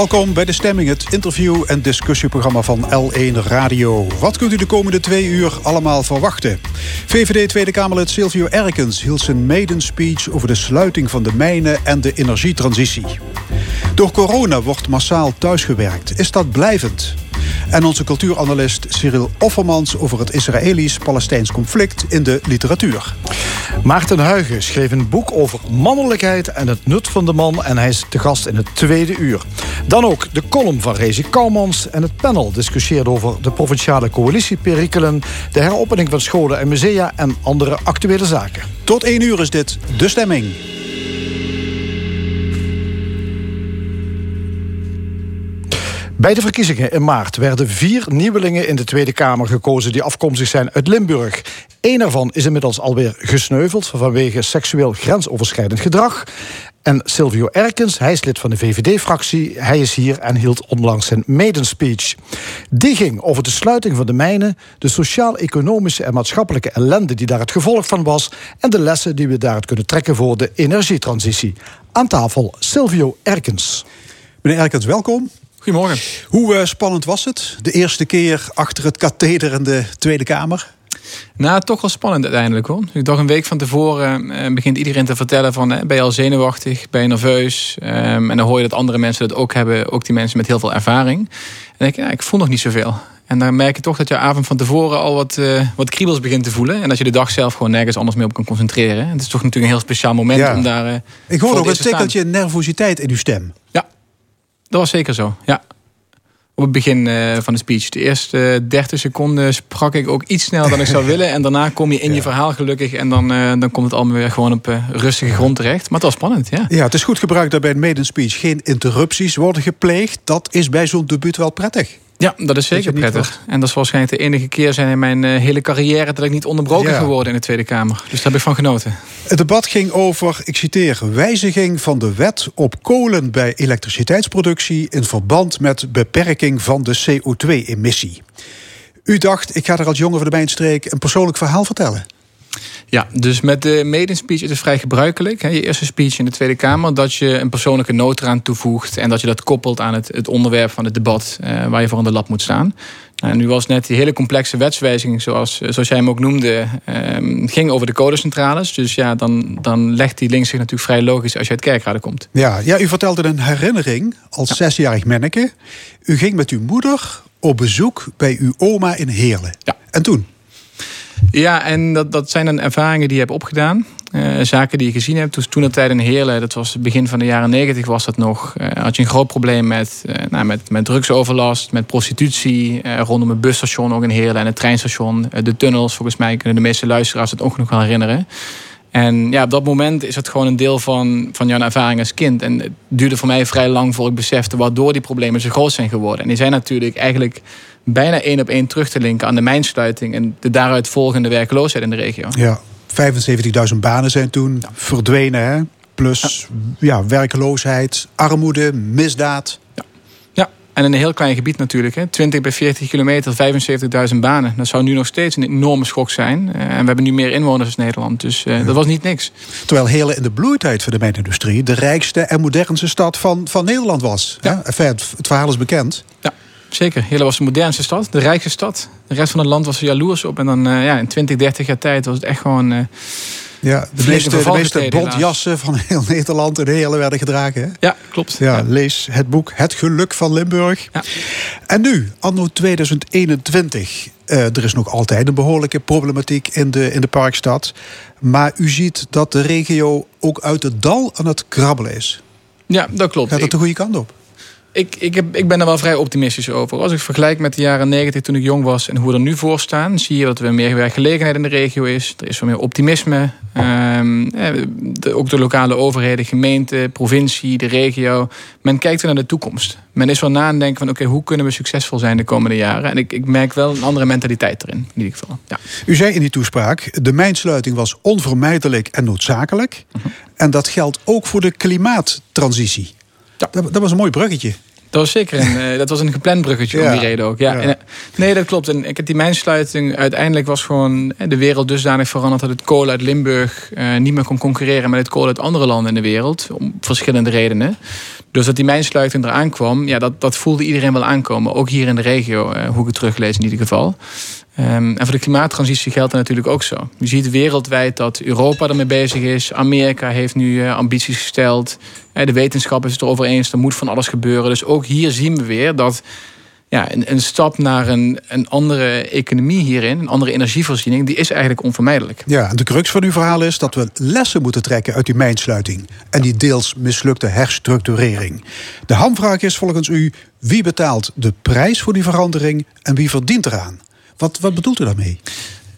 Welkom bij De Stemming, het interview- en discussieprogramma van L1 Radio. Wat kunt u de komende twee uur allemaal verwachten? VVD Tweede Kamerlid Silvio Erkens hield zijn maiden speech over de sluiting van de mijnen en de energietransitie. Door corona wordt massaal thuisgewerkt. Is dat blijvend? En onze cultuuranalist Cyril Offermans over het Israëlisch-Palestijns conflict in de literatuur. Maarten Huigen schreef een boek over mannelijkheid en het nut van de man. En hij is te gast in het tweede uur. Dan ook de column van Rezi Kouwmans. En het panel discussieert over de provinciale coalitieperikelen... de heropening van scholen en musea en andere actuele zaken. Tot één uur is dit De Stemming. Bij de verkiezingen in maart werden vier nieuwelingen in de Tweede Kamer gekozen die afkomstig zijn uit Limburg. Eén ervan is inmiddels alweer gesneuveld vanwege seksueel grensoverschrijdend gedrag. En Silvio Erkens, hij is lid van de VVD-fractie. Hij is hier en hield onlangs zijn maiden-speech. Die ging over de sluiting van de mijnen, de sociaal-economische en maatschappelijke ellende die daar het gevolg van was en de lessen die we daaruit kunnen trekken voor de energietransitie. Aan tafel Silvio Erkens. Meneer Erkens, welkom. Goedemorgen. Hoe uh, spannend was het? De eerste keer achter het katheder in de Tweede Kamer? Nou, toch wel spannend uiteindelijk hoor. Ik dacht een week van tevoren uh, begint iedereen te vertellen van... Uh, ben je al zenuwachtig, ben je nerveus? Um, en dan hoor je dat andere mensen dat ook hebben. Ook die mensen met heel veel ervaring. En ik, ja, ik voel nog niet zoveel. En dan merk je toch dat je avond van tevoren al wat, uh, wat kriebels begint te voelen. En dat je de dag zelf gewoon nergens anders meer op kan concentreren. En het is toch natuurlijk een heel speciaal moment ja. om daar... Uh, ik hoor ook een tikkeltje nervositeit in uw stem. Ja, dat was zeker zo, ja. Op het begin uh, van de speech. De eerste uh, 30 seconden sprak ik ook iets sneller dan ik zou willen. En daarna kom je in ja. je verhaal gelukkig. En dan, uh, dan komt het allemaal weer gewoon op rustige grond terecht. Maar het was spannend, ja. Ja, het is goed gebruikt dat bij een maiden speech geen interrupties worden gepleegd. Dat is bij zo'n debuut wel prettig. Ja, dat is zeker dat prettig. En dat is waarschijnlijk de enige keer zijn in mijn uh, hele carrière... dat ik niet onderbroken ja. geworden in de Tweede Kamer. Dus daar heb ik van genoten. Het debat ging over, ik citeer... wijziging van de wet op kolen bij elektriciteitsproductie... in verband met beperking van de CO2-emissie. U dacht, ik ga er als jongen van de Mijnstreek... een persoonlijk verhaal vertellen. Ja, dus met de maiden speech is het vrij gebruikelijk. Hè, je eerste speech in de Tweede Kamer, dat je een persoonlijke noot eraan toevoegt en dat je dat koppelt aan het, het onderwerp van het debat uh, waar je voor aan de lab moet staan. Nou, nu was net die hele complexe wetswijziging, zoals, zoals jij hem ook noemde, um, ging over de codecentrales. Dus ja, dan, dan legt die link zich natuurlijk vrij logisch als je uit kerkraden komt. Ja, ja u vertelde een herinnering als ja. zesjarig manneke. U ging met uw moeder op bezoek bij uw oma in Heerlen. Ja. En toen? Ja, en dat, dat zijn dan ervaringen die je hebt opgedaan. Uh, zaken die je gezien hebt. Dus toen dat tijd in Heerlen, dat was het begin van de jaren negentig was dat nog. Uh, had je een groot probleem met, uh, nou, met, met drugsoverlast, met prostitutie. rondom het busstation ook in Heerlen en het treinstation. de tunnels, volgens mij kunnen de meeste luisteraars het ook wel herinneren. En ja, op dat moment is het gewoon een deel van, van jouw ervaring als kind. En het duurde voor mij vrij lang voor ik besefte waardoor die problemen zo groot zijn geworden. En die zijn natuurlijk eigenlijk bijna één op één terug te linken aan de mijnsluiting en de daaruit volgende werkloosheid in de regio. Ja, 75.000 banen zijn toen ja. verdwenen, hè? plus ja. ja. werkloosheid, armoede, misdaad. Ja. ja, en in een heel klein gebied natuurlijk. Hè? 20 bij 40 kilometer, 75.000 banen. Dat zou nu nog steeds een enorme schok zijn. Uh, en we hebben nu meer inwoners als Nederland, dus uh, dat was niet niks. Terwijl Heerlen in de bloeitijd van de mijnindustrie de rijkste en modernste stad van, van Nederland was. Enfin, het, het verhaal is bekend. Ja. Zeker. Heerlen was de modernste stad, de rijkste stad. De rest van het land was er jaloers op. En dan uh, ja, in 20, 30 jaar tijd was het echt gewoon... Uh, ja, de meeste, de meeste bondjassen van heel Nederland en Heerlen werden gedragen. Hè? Ja, klopt. Ja, ja, Lees het boek Het Geluk van Limburg. Ja. En nu, anno 2021. Uh, er is nog altijd een behoorlijke problematiek in de, in de parkstad. Maar u ziet dat de regio ook uit het dal aan het krabbelen is. Ja, dat klopt. Gaat dat de goede kant op? Ik, ik, heb, ik ben er wel vrij optimistisch over. Als ik vergelijk met de jaren 90 toen ik jong was en hoe we er nu voor staan, zie je dat er meer werkgelegenheid in de regio is. Er is veel meer optimisme. Um, de, ook de lokale overheden, gemeente, provincie, de regio. Men kijkt weer naar de toekomst. Men is wel na aan denken van oké, okay, hoe kunnen we succesvol zijn de komende jaren? En ik, ik merk wel een andere mentaliteit erin, in ieder geval. Ja. U zei in die toespraak, de mijnsluiting was onvermijdelijk en noodzakelijk. Uh -huh. En dat geldt ook voor de klimaattransitie. Ja. Dat, dat, was een mooi bruggetje. Dat was zeker een, dat was een gepland bruggetje om die reden ook. Ja. En, nee, dat klopt. En ik heb die mijnsluiting. Uiteindelijk was gewoon de wereld dusdanig veranderd dat het kolen uit Limburg niet meer kon concurreren met het kolen uit andere landen in de wereld. Om verschillende redenen. Dus dat die mijnsluiting eraan kwam, ja, dat, dat voelde iedereen wel aankomen. Ook hier in de regio, hoe ik het teruglees in ieder geval. Ehm, en voor de klimaattransitie geldt dat natuurlijk ook zo. Je ziet wereldwijd dat Europa ermee bezig is. Amerika heeft nu eh, ambities gesteld. de wetenschap is het erover eens. Er moet van alles gebeuren. Dus ook hier zien we weer dat ja, een, een, stap naar een, een andere economie hierin, een andere energievoorziening, die is eigenlijk onvermijdelijk. Ja, de crux van uw verhaal is dat we lessen moeten trekken uit die mijnsluiting en die deels mislukte herstructurering. De hamvraag is volgens u: wie betaalt de prijs voor die verandering en wie verdient eraan? Wat, wat bedoelt u daarmee?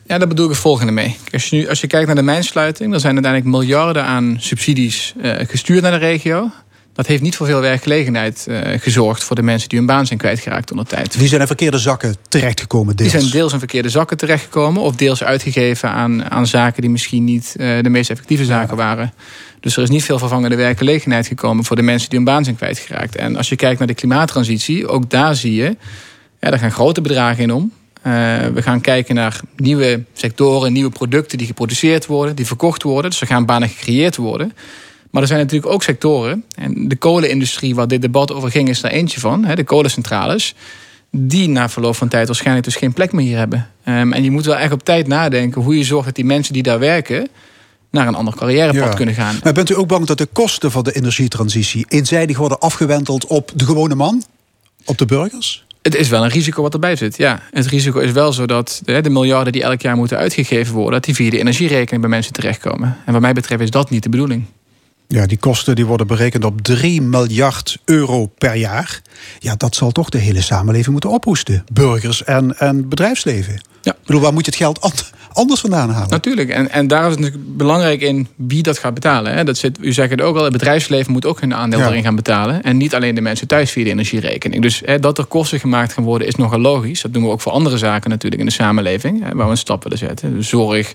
Ja, daar bedoel ik het volgende mee. Als je, nu, als je kijkt naar de mijnsluiting, dan zijn uiteindelijk miljarden aan subsidies uh, gestuurd naar de regio. Dat heeft niet voor veel werkgelegenheid uh, gezorgd voor de mensen die hun baan zijn kwijtgeraakt onder tijd. Die zijn in verkeerde zakken terechtgekomen, deels. Die zijn deels in verkeerde zakken terechtgekomen, of deels uitgegeven aan, aan zaken die misschien niet uh, de meest effectieve zaken waren. Dus er is niet veel vervangende werkgelegenheid gekomen voor de mensen die hun baan zijn kwijtgeraakt. En als je kijkt naar de klimaattransitie, ook daar zie je, ja, daar gaan grote bedragen in om. Uh, we gaan kijken naar nieuwe sectoren, nieuwe producten die geproduceerd worden, die verkocht worden. Dus er gaan banen gecreëerd worden. Maar er zijn natuurlijk ook sectoren, en de kolenindustrie waar dit debat over ging, is er eentje van, de kolencentrales, die na verloop van tijd waarschijnlijk dus geen plek meer hier hebben. Um, en je moet wel echt op tijd nadenken hoe je zorgt dat die mensen die daar werken, naar een ander carrièrepad kunnen gaan. Maar bent u ook bang dat de kosten van de energietransitie eenzijdig worden afgewenteld op de gewone man? Op de burgers? Het is wel een risico wat erbij zit. Ja, het risico is wel zo dat de, miljarden die elk jaar moeten uitgegeven worden, dat die via de energierekening bij mensen terechtkomen. En wat mij betreft is dat niet de bedoeling. Ja, die kosten die worden berekend op 3 miljard euro per jaar. Ja, dat zal toch de hele samenleving moeten ophoesten. Burgers en, en bedrijfsleven. Ja. Ik bedoel, waar moet je het geld anders vandaan halen? Natuurlijk. En, en daar is het natuurlijk belangrijk in wie dat gaat betalen. Hè. Dat zit, u zegt het ook al, het bedrijfsleven moet ook hun aandeel erin gaan betalen. En niet alleen de mensen thuis via de energierekening. Dus hè, dat er kosten gemaakt gaan worden is nogal logisch. Dat doen we ook voor andere zaken natuurlijk in de samenleving. Hè, waar we een stap willen zetten. Zorg,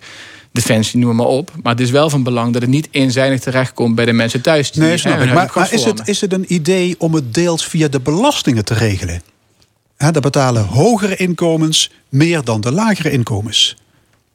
defensie, noem maar op. Maar het is wel van belang dat het niet eenzijdig terechtkomt bij de mensen thuis. Die, nee, snap ik. Maar, maar is, het, is het een idee om het deels via de belastingen te regelen? He, daar betalen hogere inkomens meer dan de lagere inkomens.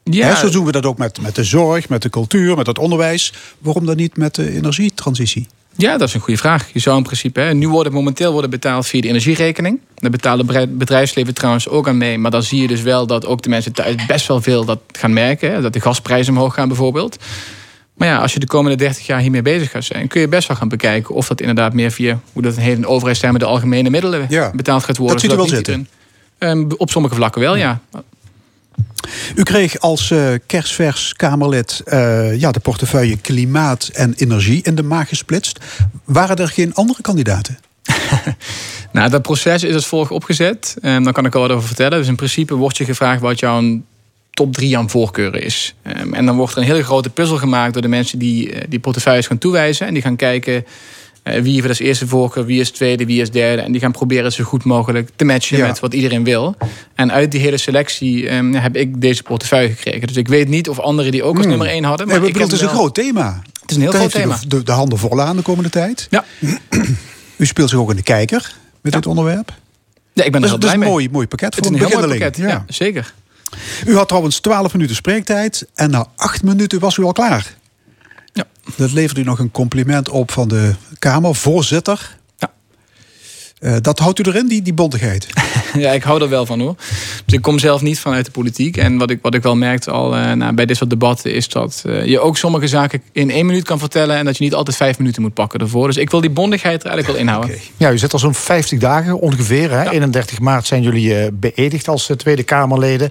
Ja. zo doen we dat ook met, met de zorg, met de cultuur, met het onderwijs. Waarom dan niet met de energietransitie? Ja, dat is een goede vraag. Je zou in principe, hè, nu worden momenteel worden betaald via de energierekening. Daar betalen het bedrijfsleven trouwens ook aan mee. Maar dan zie je dus wel dat ook de mensen thuis best wel veel dat gaan merken. Hè, dat de gasprijzen omhoog gaan bijvoorbeeld. Maar ja, als je de komende 30 jaar hiermee bezig gaat zijn, kun je best wel gaan bekijken of dat inderdaad meer via hoe dat een hele overheidstermen de algemene middelen betaald gaat worden. Dat ziet er wel zitten. Um, op sommige vlakken wel, ja. U kreeg als uh, kerstvers Kamerlid uh, ja, de portefeuille Klimaat en Energie in de maag gesplitst. Waren er geen andere kandidaten? nou, dat proces is als volgt opgezet. Um, daar kan ik al wat over vertellen. Dus in principe wordt je gevraagd wat jouw top drie aan voorkeuren is. Um, en dan wordt er een hele grote puzzel gemaakt door de mensen die uh, die portefeuilles gaan toewijzen. En die gaan kijken wie heeft als eerste voorkeur, wie is tweede, wie is derde. En die gaan proberen zo goed mogelijk te matchen met wat iedereen wil. En uit die hele selectie um, heb ik deze portefeuille gekregen. Dus ik weet niet of anderen die ook als hmm. nummer één hadden. Maar ik het is een groot thema. Het is een heel groot thema. De, de, handen vol aan de komende tijd. Ja. U speelt zich ook in de kijker met dit onderwerp. Ja, ik ben er heel blij mee. Het is een mooi, mooi pakket het voor een, een heel mooi pakket, ja. zeker. U had trouwens 12 minuten spreektijd en na 8 minuten was u al klaar. Ja. Dat levert u nog een compliment op van de Kamervoorzitter. Ja. Uh, dat houdt u erin, die, die bondigheid? ja, ik hou er wel van hoor. Dus ik kom zelf niet vanuit de politiek. En wat ik, wat ik wel merkte al uh, nou, bij dit soort debatten... is dat uh, je ook sommige zaken in één minuut kan vertellen... en dat je niet altijd vijf minuten moet pakken ervoor. Dus ik wil die bondigheid er eigenlijk wel inhouden. Okay. Ja, u zit al zo'n 50 dagen ongeveer. Hè? Ja. 31 maart zijn jullie beëdigd als Tweede Kamerleden.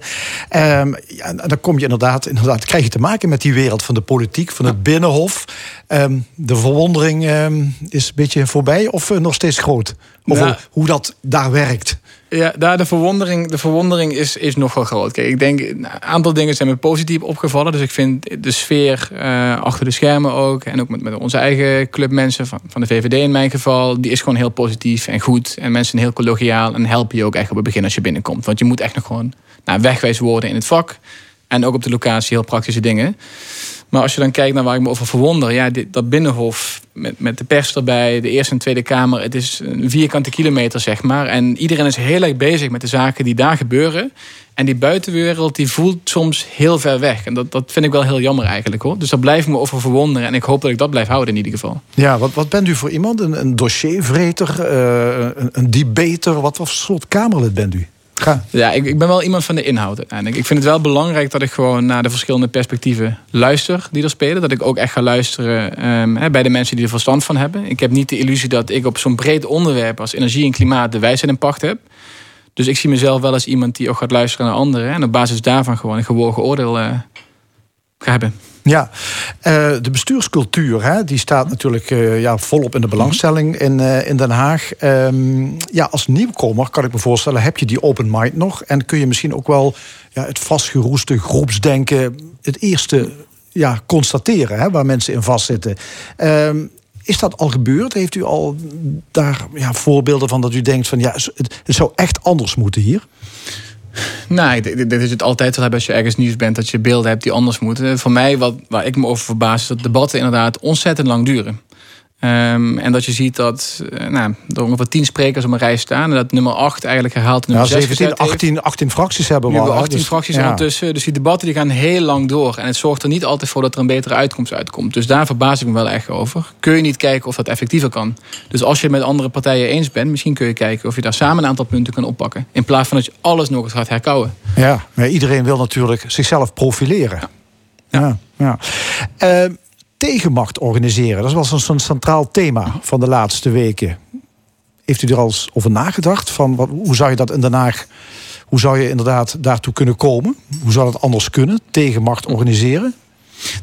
Um, ja, dan kom je inderdaad, inderdaad... krijg je te maken met die wereld van de politiek, van het Binnenhof... Um, de verwondering um, is een beetje voorbij of nog steeds groot? Over ja. hoe dat daar werkt? Ja, daar de verwondering, de verwondering is, is nog wel groot. Kijk, ik denk, een aantal dingen zijn me positief opgevallen. Dus ik vind de sfeer uh, achter de schermen ook... en ook met, met onze eigen clubmensen van, van de VVD in mijn geval... die is gewoon heel positief en goed. En mensen heel collegiaal en helpen je ook echt op het begin als je binnenkomt. Want je moet echt nog gewoon nou, wegwijs worden in het vak... en ook op de locatie heel praktische dingen... Maar als je dan kijkt naar waar ik me over verwonder, ja, dit, dat binnenhof met, met de pers erbij, de Eerste en Tweede Kamer. Het is een vierkante kilometer, zeg maar. En iedereen is heel erg bezig met de zaken die daar gebeuren. En die buitenwereld die voelt soms heel ver weg. En dat, dat vind ik wel heel jammer eigenlijk hoor. Dus daar blijf ik me over verwonderen. En ik hoop dat ik dat blijf houden in ieder geval. Ja, wat, wat bent u voor iemand? Een, een dossiervreter? Uh, een, een debater? Wat voor soort Kamerlid bent u? Ja, ik, ik ben wel iemand van de inhoud uiteindelijk. Ik vind het wel belangrijk dat ik gewoon naar de verschillende perspectieven luister die er spelen. Dat ik ook echt ga luisteren um, bij de mensen die er verstand van hebben. Ik heb niet de illusie dat ik op zo'n breed onderwerp als energie en klimaat de wijsheid in pacht heb. Dus ik zie mezelf wel als iemand die ook gaat luisteren naar anderen. En op basis daarvan gewoon een gewogen oordeel ga hebben. Ja, uh, de bestuurscultuur hè, die staat natuurlijk uh, ja, volop in de belangstelling in, uh, in Den Haag. Um, ja, als nieuwkomer kan ik me voorstellen, heb je die open mind nog? En kun je misschien ook wel ja, het vastgeroeste groepsdenken het eerste ja, constateren, hè, waar mensen in vastzitten. Um, is dat al gebeurd? Heeft u al daar ja, voorbeelden van dat u denkt van ja, het, het zou echt anders moeten hier? Nou, dit is het altijd wel als je ergens nieuws bent, dat je beelden hebt die anders moeten. Voor mij, wat, waar ik me over verbaas, is dat debatten inderdaad ontzettend lang duren. Um, en dat je ziet dat uh, nou, er ongeveer tien sprekers op een rij staan. En dat nummer 8 eigenlijk herhaalt nummer ja, 17, 18, 18 fracties hebben we. Nu hebben 18 dus, fracties ja. ondertussen. Dus die debatten die gaan heel lang door. En het zorgt er niet altijd voor dat er een betere uitkomst uitkomt. Dus daar verbaas ik me wel echt over. Kun je niet kijken of dat effectiever kan. Dus als je het met andere partijen eens bent, misschien kun je kijken of je daar samen een aantal punten kan oppakken. In plaats van dat je alles nog eens gaat herkouwen. Ja, maar iedereen wil natuurlijk zichzelf profileren. Ja. ja, ja. Uh, tegenmacht organiseren. Dat was zo'n centraal thema van de laatste weken. Heeft u er al eens over nagedacht? Van wat, hoe zou je dat in Den hoe zou je inderdaad daartoe kunnen komen? Hoe zou dat anders kunnen, tegenmacht organiseren?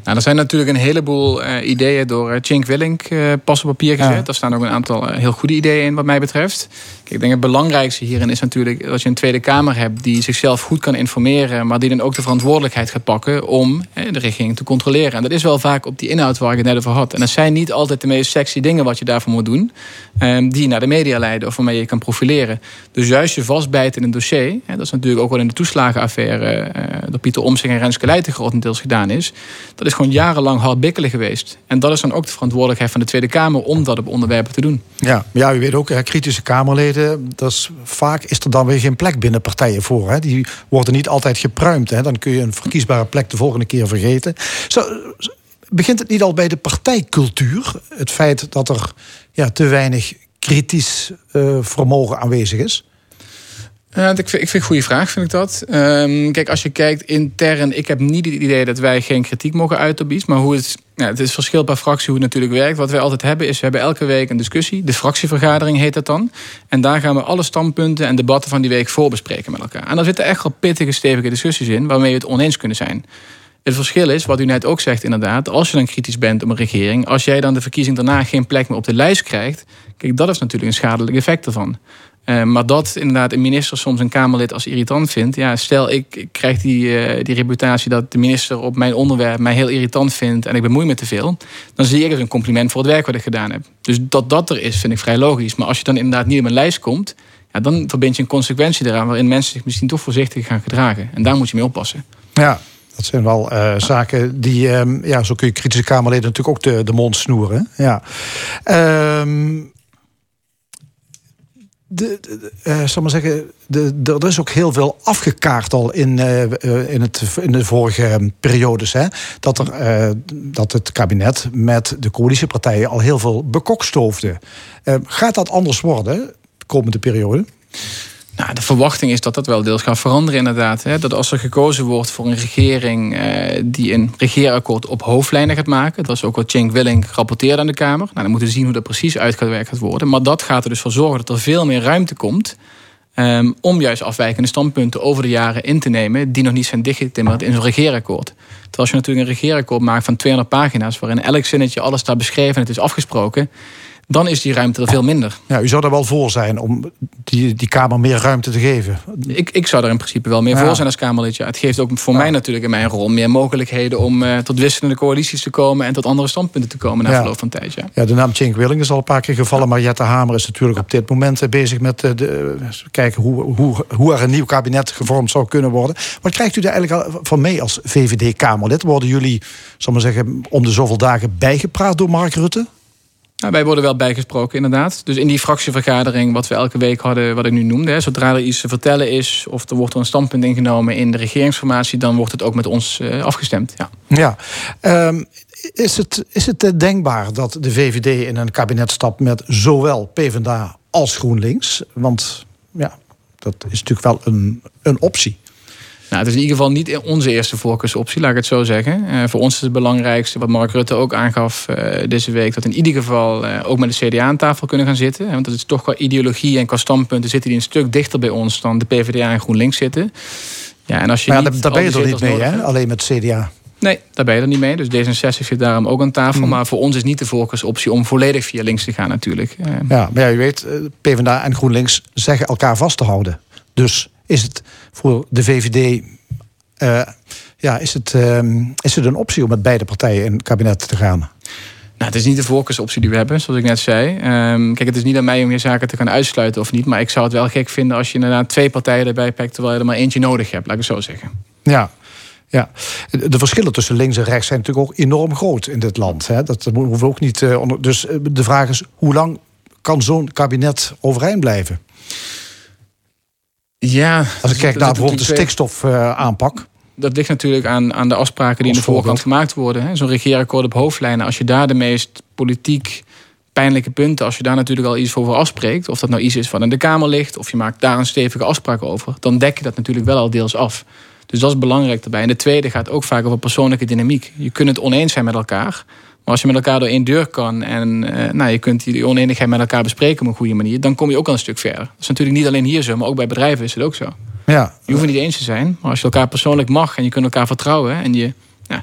Nou, er zijn natuurlijk een heleboel uh, ideeën door uh, Chink Willink uh, pas op papier gezet. Ja. Daar staan ook een aantal heel goede ideeën in wat mij betreft. Kijk, ik denk het belangrijkste hierin is natuurlijk dat je een Tweede Kamer hebt die zichzelf goed kan informeren, maar die dan ook de verantwoordelijkheid gaat pakken om de regering te controleren. En dat is wel vaak op die inhoud waar ik het net over had. En dat zijn niet altijd de meest sexy dingen wat je daarvoor moet doen, ehm, die naar de media leiden of waarmee je kan profileren. Dus juist je vastbijten in een dossier, dat is natuurlijk ook wel in de toeslagenaffaire door Pieter Omtzigt en Renske Leijten grotendeels gedaan is. Dat is gewoon jarenlang hard bikkelen geweest. En dat is dan ook de verantwoordelijkheid van de Tweede Kamer om dat op onderwerpen te doen. Ja, ja u weet ook, kritische Kamerleden, dat is, vaak is er dan weer geen plek binnen partijen voor. Hè. Die worden niet altijd gepruimd. Hè. Dan kun je een verkiesbare plek de volgende keer vergeten. Zo, begint het niet al bij de partijcultuur? Het feit dat er ja, te weinig kritisch uh, vermogen aanwezig is? Uh, ik, vind, ik vind een goede vraag, vind ik dat. Um, kijk, als je kijkt intern, ik heb niet het idee dat wij geen kritiek mogen uiten op iets. Maar hoe het, het is verschil per fractie hoe het natuurlijk werkt. Wat wij altijd hebben, is we hebben elke week een discussie. De fractievergadering heet dat dan. En daar gaan we alle standpunten en debatten van die week voorbespreken met elkaar. En daar zitten echt wel pittige, stevige discussies in, waarmee we het oneens kunnen zijn. Het verschil is, wat u net ook zegt inderdaad, als je dan kritisch bent op een regering, als jij dan de verkiezing daarna geen plek meer op de lijst krijgt, kijk, dat is natuurlijk een schadelijk effect ervan. Uh, maar dat inderdaad een minister soms een Kamerlid als irritant vindt. Ja, stel ik, ik krijg die, uh, die reputatie dat de minister op mijn onderwerp mij heel irritant vindt en ik bemoei me te veel. Dan zie ik het een compliment voor het werk wat ik gedaan heb. Dus dat dat er is, vind ik vrij logisch. Maar als je dan inderdaad niet op mijn lijst komt, ja, dan verbind je een consequentie eraan waarin mensen zich misschien toch voorzichtig gaan gedragen. En daar moet je mee oppassen. Ja, dat zijn wel uh, zaken die, um, ja, zo kun je kritische Kamerleden natuurlijk ook de, de mond snoeren. Ja. Um, de, de, uh, zal maar zeggen, de, er is ook heel veel afgekaart al in, uh, in, het, in de vorige periodes. Hè? Dat, er, dat het kabinet met de coalitiepartijen al heel veel bekokstoofde. gaat dat anders worden de komende periode? Nou, de verwachting is dat dat wel deels gaat veranderen inderdaad. Hè? Dat als er gekozen wordt voor een regering eh, die een regeerakkoord op hoofdlijnen gaat maken. Dat is ook wat Cenk Willing rapporteerde aan de Kamer. Nou, dan moeten we zien hoe dat precies uitgewerkt gaat worden. Maar dat gaat er dus voor zorgen dat er veel meer ruimte komt... Um, om juist afwijkende standpunten over de jaren in te nemen... die nog niet zijn dichtgetimmerd in zo'n regeerakkoord. Terwijl als je natuurlijk een regeerakkoord maakt van 200 pagina's... waarin elk zinnetje alles staat beschreven en het is afgesproken dan is die ruimte er veel minder. Ja, u zou er wel voor zijn om die, die Kamer meer ruimte te geven? Ik, ik zou er in principe wel meer voor zijn als Kamerlidje. Het geeft ook voor mij natuurlijk in mijn rol meer mogelijkheden... om uh, tot wisselende coalities te komen... en tot andere standpunten te komen na verloop van tijd. Ja. ja, de naam Cenk Willing is al een paar keer gevallen... maar Jette Hamer is natuurlijk op dit moment eh, bezig met uh, de, kijken... Hoe, hoe, hoe er een nieuw kabinet gevormd zou kunnen worden. Wat krijgt u er eigenlijk van mee als VVD-Kamerlid? Worden jullie, zal maar zeggen, om de zoveel dagen bijgepraat door Mark Rutte? Nou, wij worden wel bijgesproken, inderdaad. Dus in die fractievergadering, wat we elke week hadden, wat ik nu noemde, zodra er iets te vertellen is of er wordt een standpunt ingenomen in de regeringsformatie, dan wordt het ook met ons uh, afgestemd. Ja. ja. Um, is, het, is het denkbaar dat de VVD in een kabinet stapt met zowel PvdA als GroenLinks? Want ja, dat is natuurlijk wel een, een optie. Nou, het is in ieder geval niet onze eerste voorkeursoptie, laat ik het zo zeggen. Uh, voor ons is het belangrijkste, wat Mark Rutte ook aangaf uh, deze week, dat in ieder geval uh, ook met de CDA aan tafel kunnen gaan zitten. Want dat is toch qua ideologie en qua standpunten zitten die een stuk dichter bij ons dan de PvdA en GroenLinks zitten. Ja, en als je maar niet daar ben je er niet mee, hè? alleen met CDA. Nee, daar ben je er niet mee. Dus D66 zit daarom ook aan tafel. Hmm. Maar voor ons is niet de voorkeursoptie om volledig via links te gaan natuurlijk. Ja, maar ja, je weet, PvdA en GroenLinks zeggen elkaar vast te houden. Dus is het voor de VVD. Uh, ja, is, het, uh, is het een optie om met beide partijen in het kabinet te gaan? Nou, het is niet de voorkeursoptie die we hebben, zoals ik net zei. Um, kijk, het is niet aan mij om je zaken te gaan uitsluiten of niet. Maar ik zou het wel gek vinden als je inderdaad twee partijen erbij pakt... terwijl je er maar eentje nodig hebt, laat ik het zo zeggen. Ja, ja, de verschillen tussen links en rechts zijn natuurlijk ook enorm groot in dit land. Hè? Dat hoeven we ook niet. Uh, onder... Dus de vraag is: hoe lang kan zo'n kabinet overeind blijven? Ja. Als ik kijk naar bijvoorbeeld de stikstofaanpak. dat ligt natuurlijk aan, aan de afspraken die in de voorkant gemaakt worden. Zo'n regeerakkoord op hoofdlijnen. Als je daar de meest politiek pijnlijke punten, als je daar natuurlijk al iets over afspreekt, of dat nou iets is wat in de Kamer ligt, of je maakt daar een stevige afspraak over, dan dek je dat natuurlijk wel al deels af. Dus dat is belangrijk daarbij. En de tweede gaat ook vaak over persoonlijke dynamiek. Je kunt het oneens zijn met elkaar. Maar als je met elkaar door één deur kan en uh, nou, je kunt die oneenigheid met elkaar bespreken op een goede manier, dan kom je ook al een stuk verder. Dat is natuurlijk niet alleen hier zo, maar ook bij bedrijven is het ook zo. Ja. Je hoeft het niet eens te zijn, maar als je elkaar persoonlijk mag en je kunt elkaar vertrouwen en je. Ja,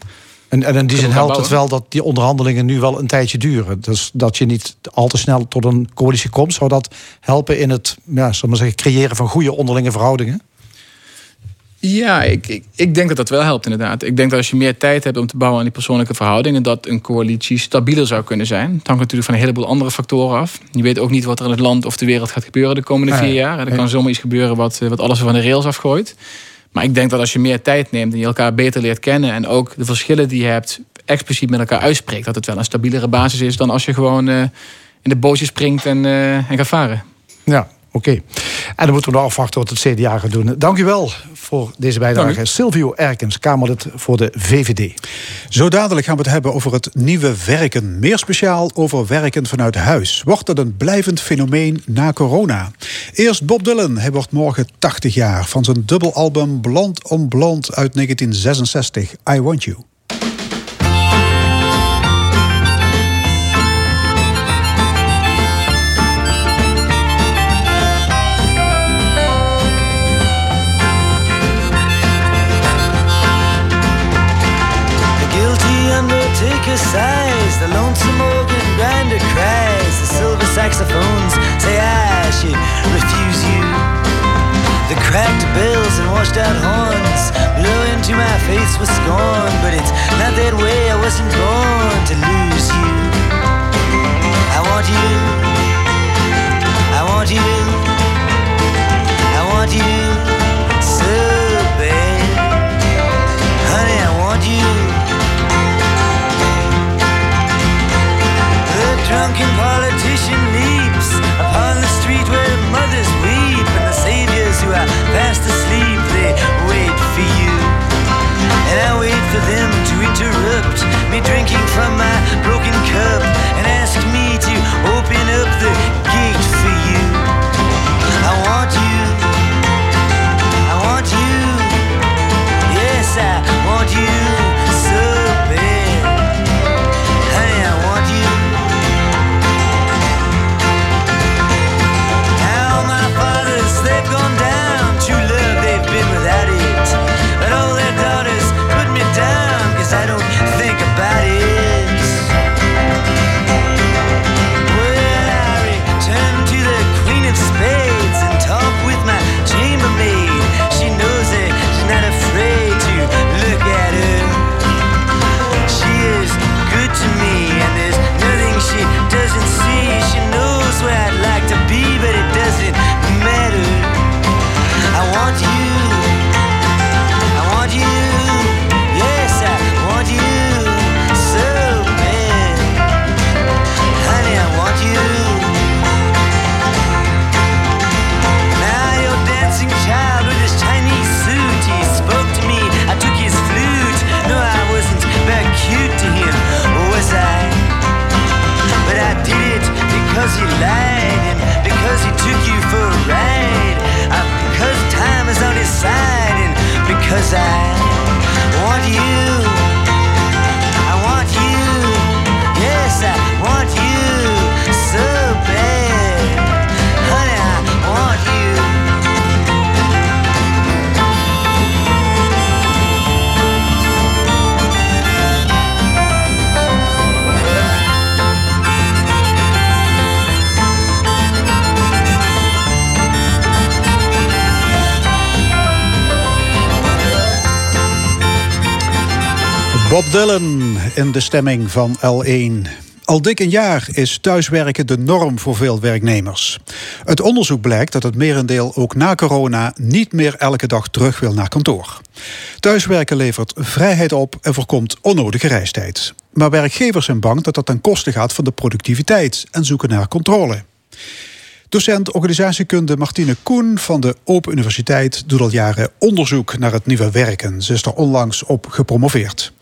en, en in die zin helpt het wel dat die onderhandelingen nu wel een tijdje duren. Dus dat je niet al te snel tot een coalitie komt. Zou dat helpen in het ja, maar zeggen, creëren van goede onderlinge verhoudingen? Ja, ik, ik, ik, denk dat dat wel helpt inderdaad. Ik denk dat als je meer tijd hebt om te bouwen aan die persoonlijke verhoudingen... dat een coalitie stabieler zou kunnen zijn. Het hangt natuurlijk van een heleboel andere factoren af. Je weet ook niet wat er in het land of de wereld gaat gebeuren de komende vier jaar. Er kan zomaar iets gebeuren wat, wat alles van de rails afgooit. Maar ik denk dat als je meer tijd neemt en je elkaar beter leert kennen... en ook de verschillen die je hebt expliciet met elkaar uitspreekt... dat het wel een stabielere basis is dan als je gewoon uh, in de bootje springt en, uh, en gaat varen. Ja, Oké. En dan moeten we nog afwachten wat het CDA gaat doen. Dank u wel voor deze bijdrage. Silvio Erkens, Kamerlid voor de VVD. Zo dadelijk gaan we het hebben over het nieuwe werken. Meer speciaal over werken vanuit huis. Wordt dat een blijvend fenomeen na corona? Eerst Bob Dylan. Hij wordt morgen 80 jaar. Van zijn dubbelalbum Blond on Blond uit 1966. I Want You. Washed out horns blow into my face with scorn, but it's not that way. I wasn't born to lose you. I want you. I want you. I want you so bad, honey. I want you. The drunken politician me drinking from my broken cup Dylan in de stemming van L1. Al dik een jaar is thuiswerken de norm voor veel werknemers. Het onderzoek blijkt dat het merendeel ook na corona niet meer elke dag terug wil naar kantoor. Thuiswerken levert vrijheid op en voorkomt onnodige reistijd. Maar werkgevers zijn bang dat dat ten koste gaat van de productiviteit en zoeken naar controle. Docent organisatiekunde Martine Koen van de Open Universiteit doet al jaren onderzoek naar het nieuwe werken. Ze is er onlangs op gepromoveerd.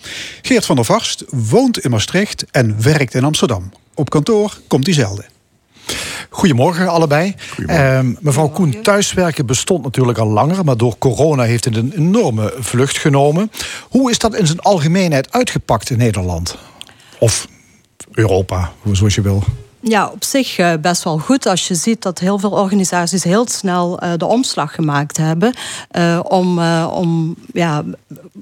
Geert van der Vast woont in Maastricht en werkt in Amsterdam. Op kantoor komt hij zelden. Goedemorgen allebei. Goedemorgen. Uh, mevrouw Koen, thuiswerken bestond natuurlijk al langer, maar door corona heeft het een enorme vlucht genomen. Hoe is dat in zijn algemeenheid uitgepakt in Nederland? Of Europa, zoals je wil. Ja, op zich uh, best wel goed als je ziet dat heel veel organisaties heel snel uh, de omslag gemaakt hebben uh, om, om ja,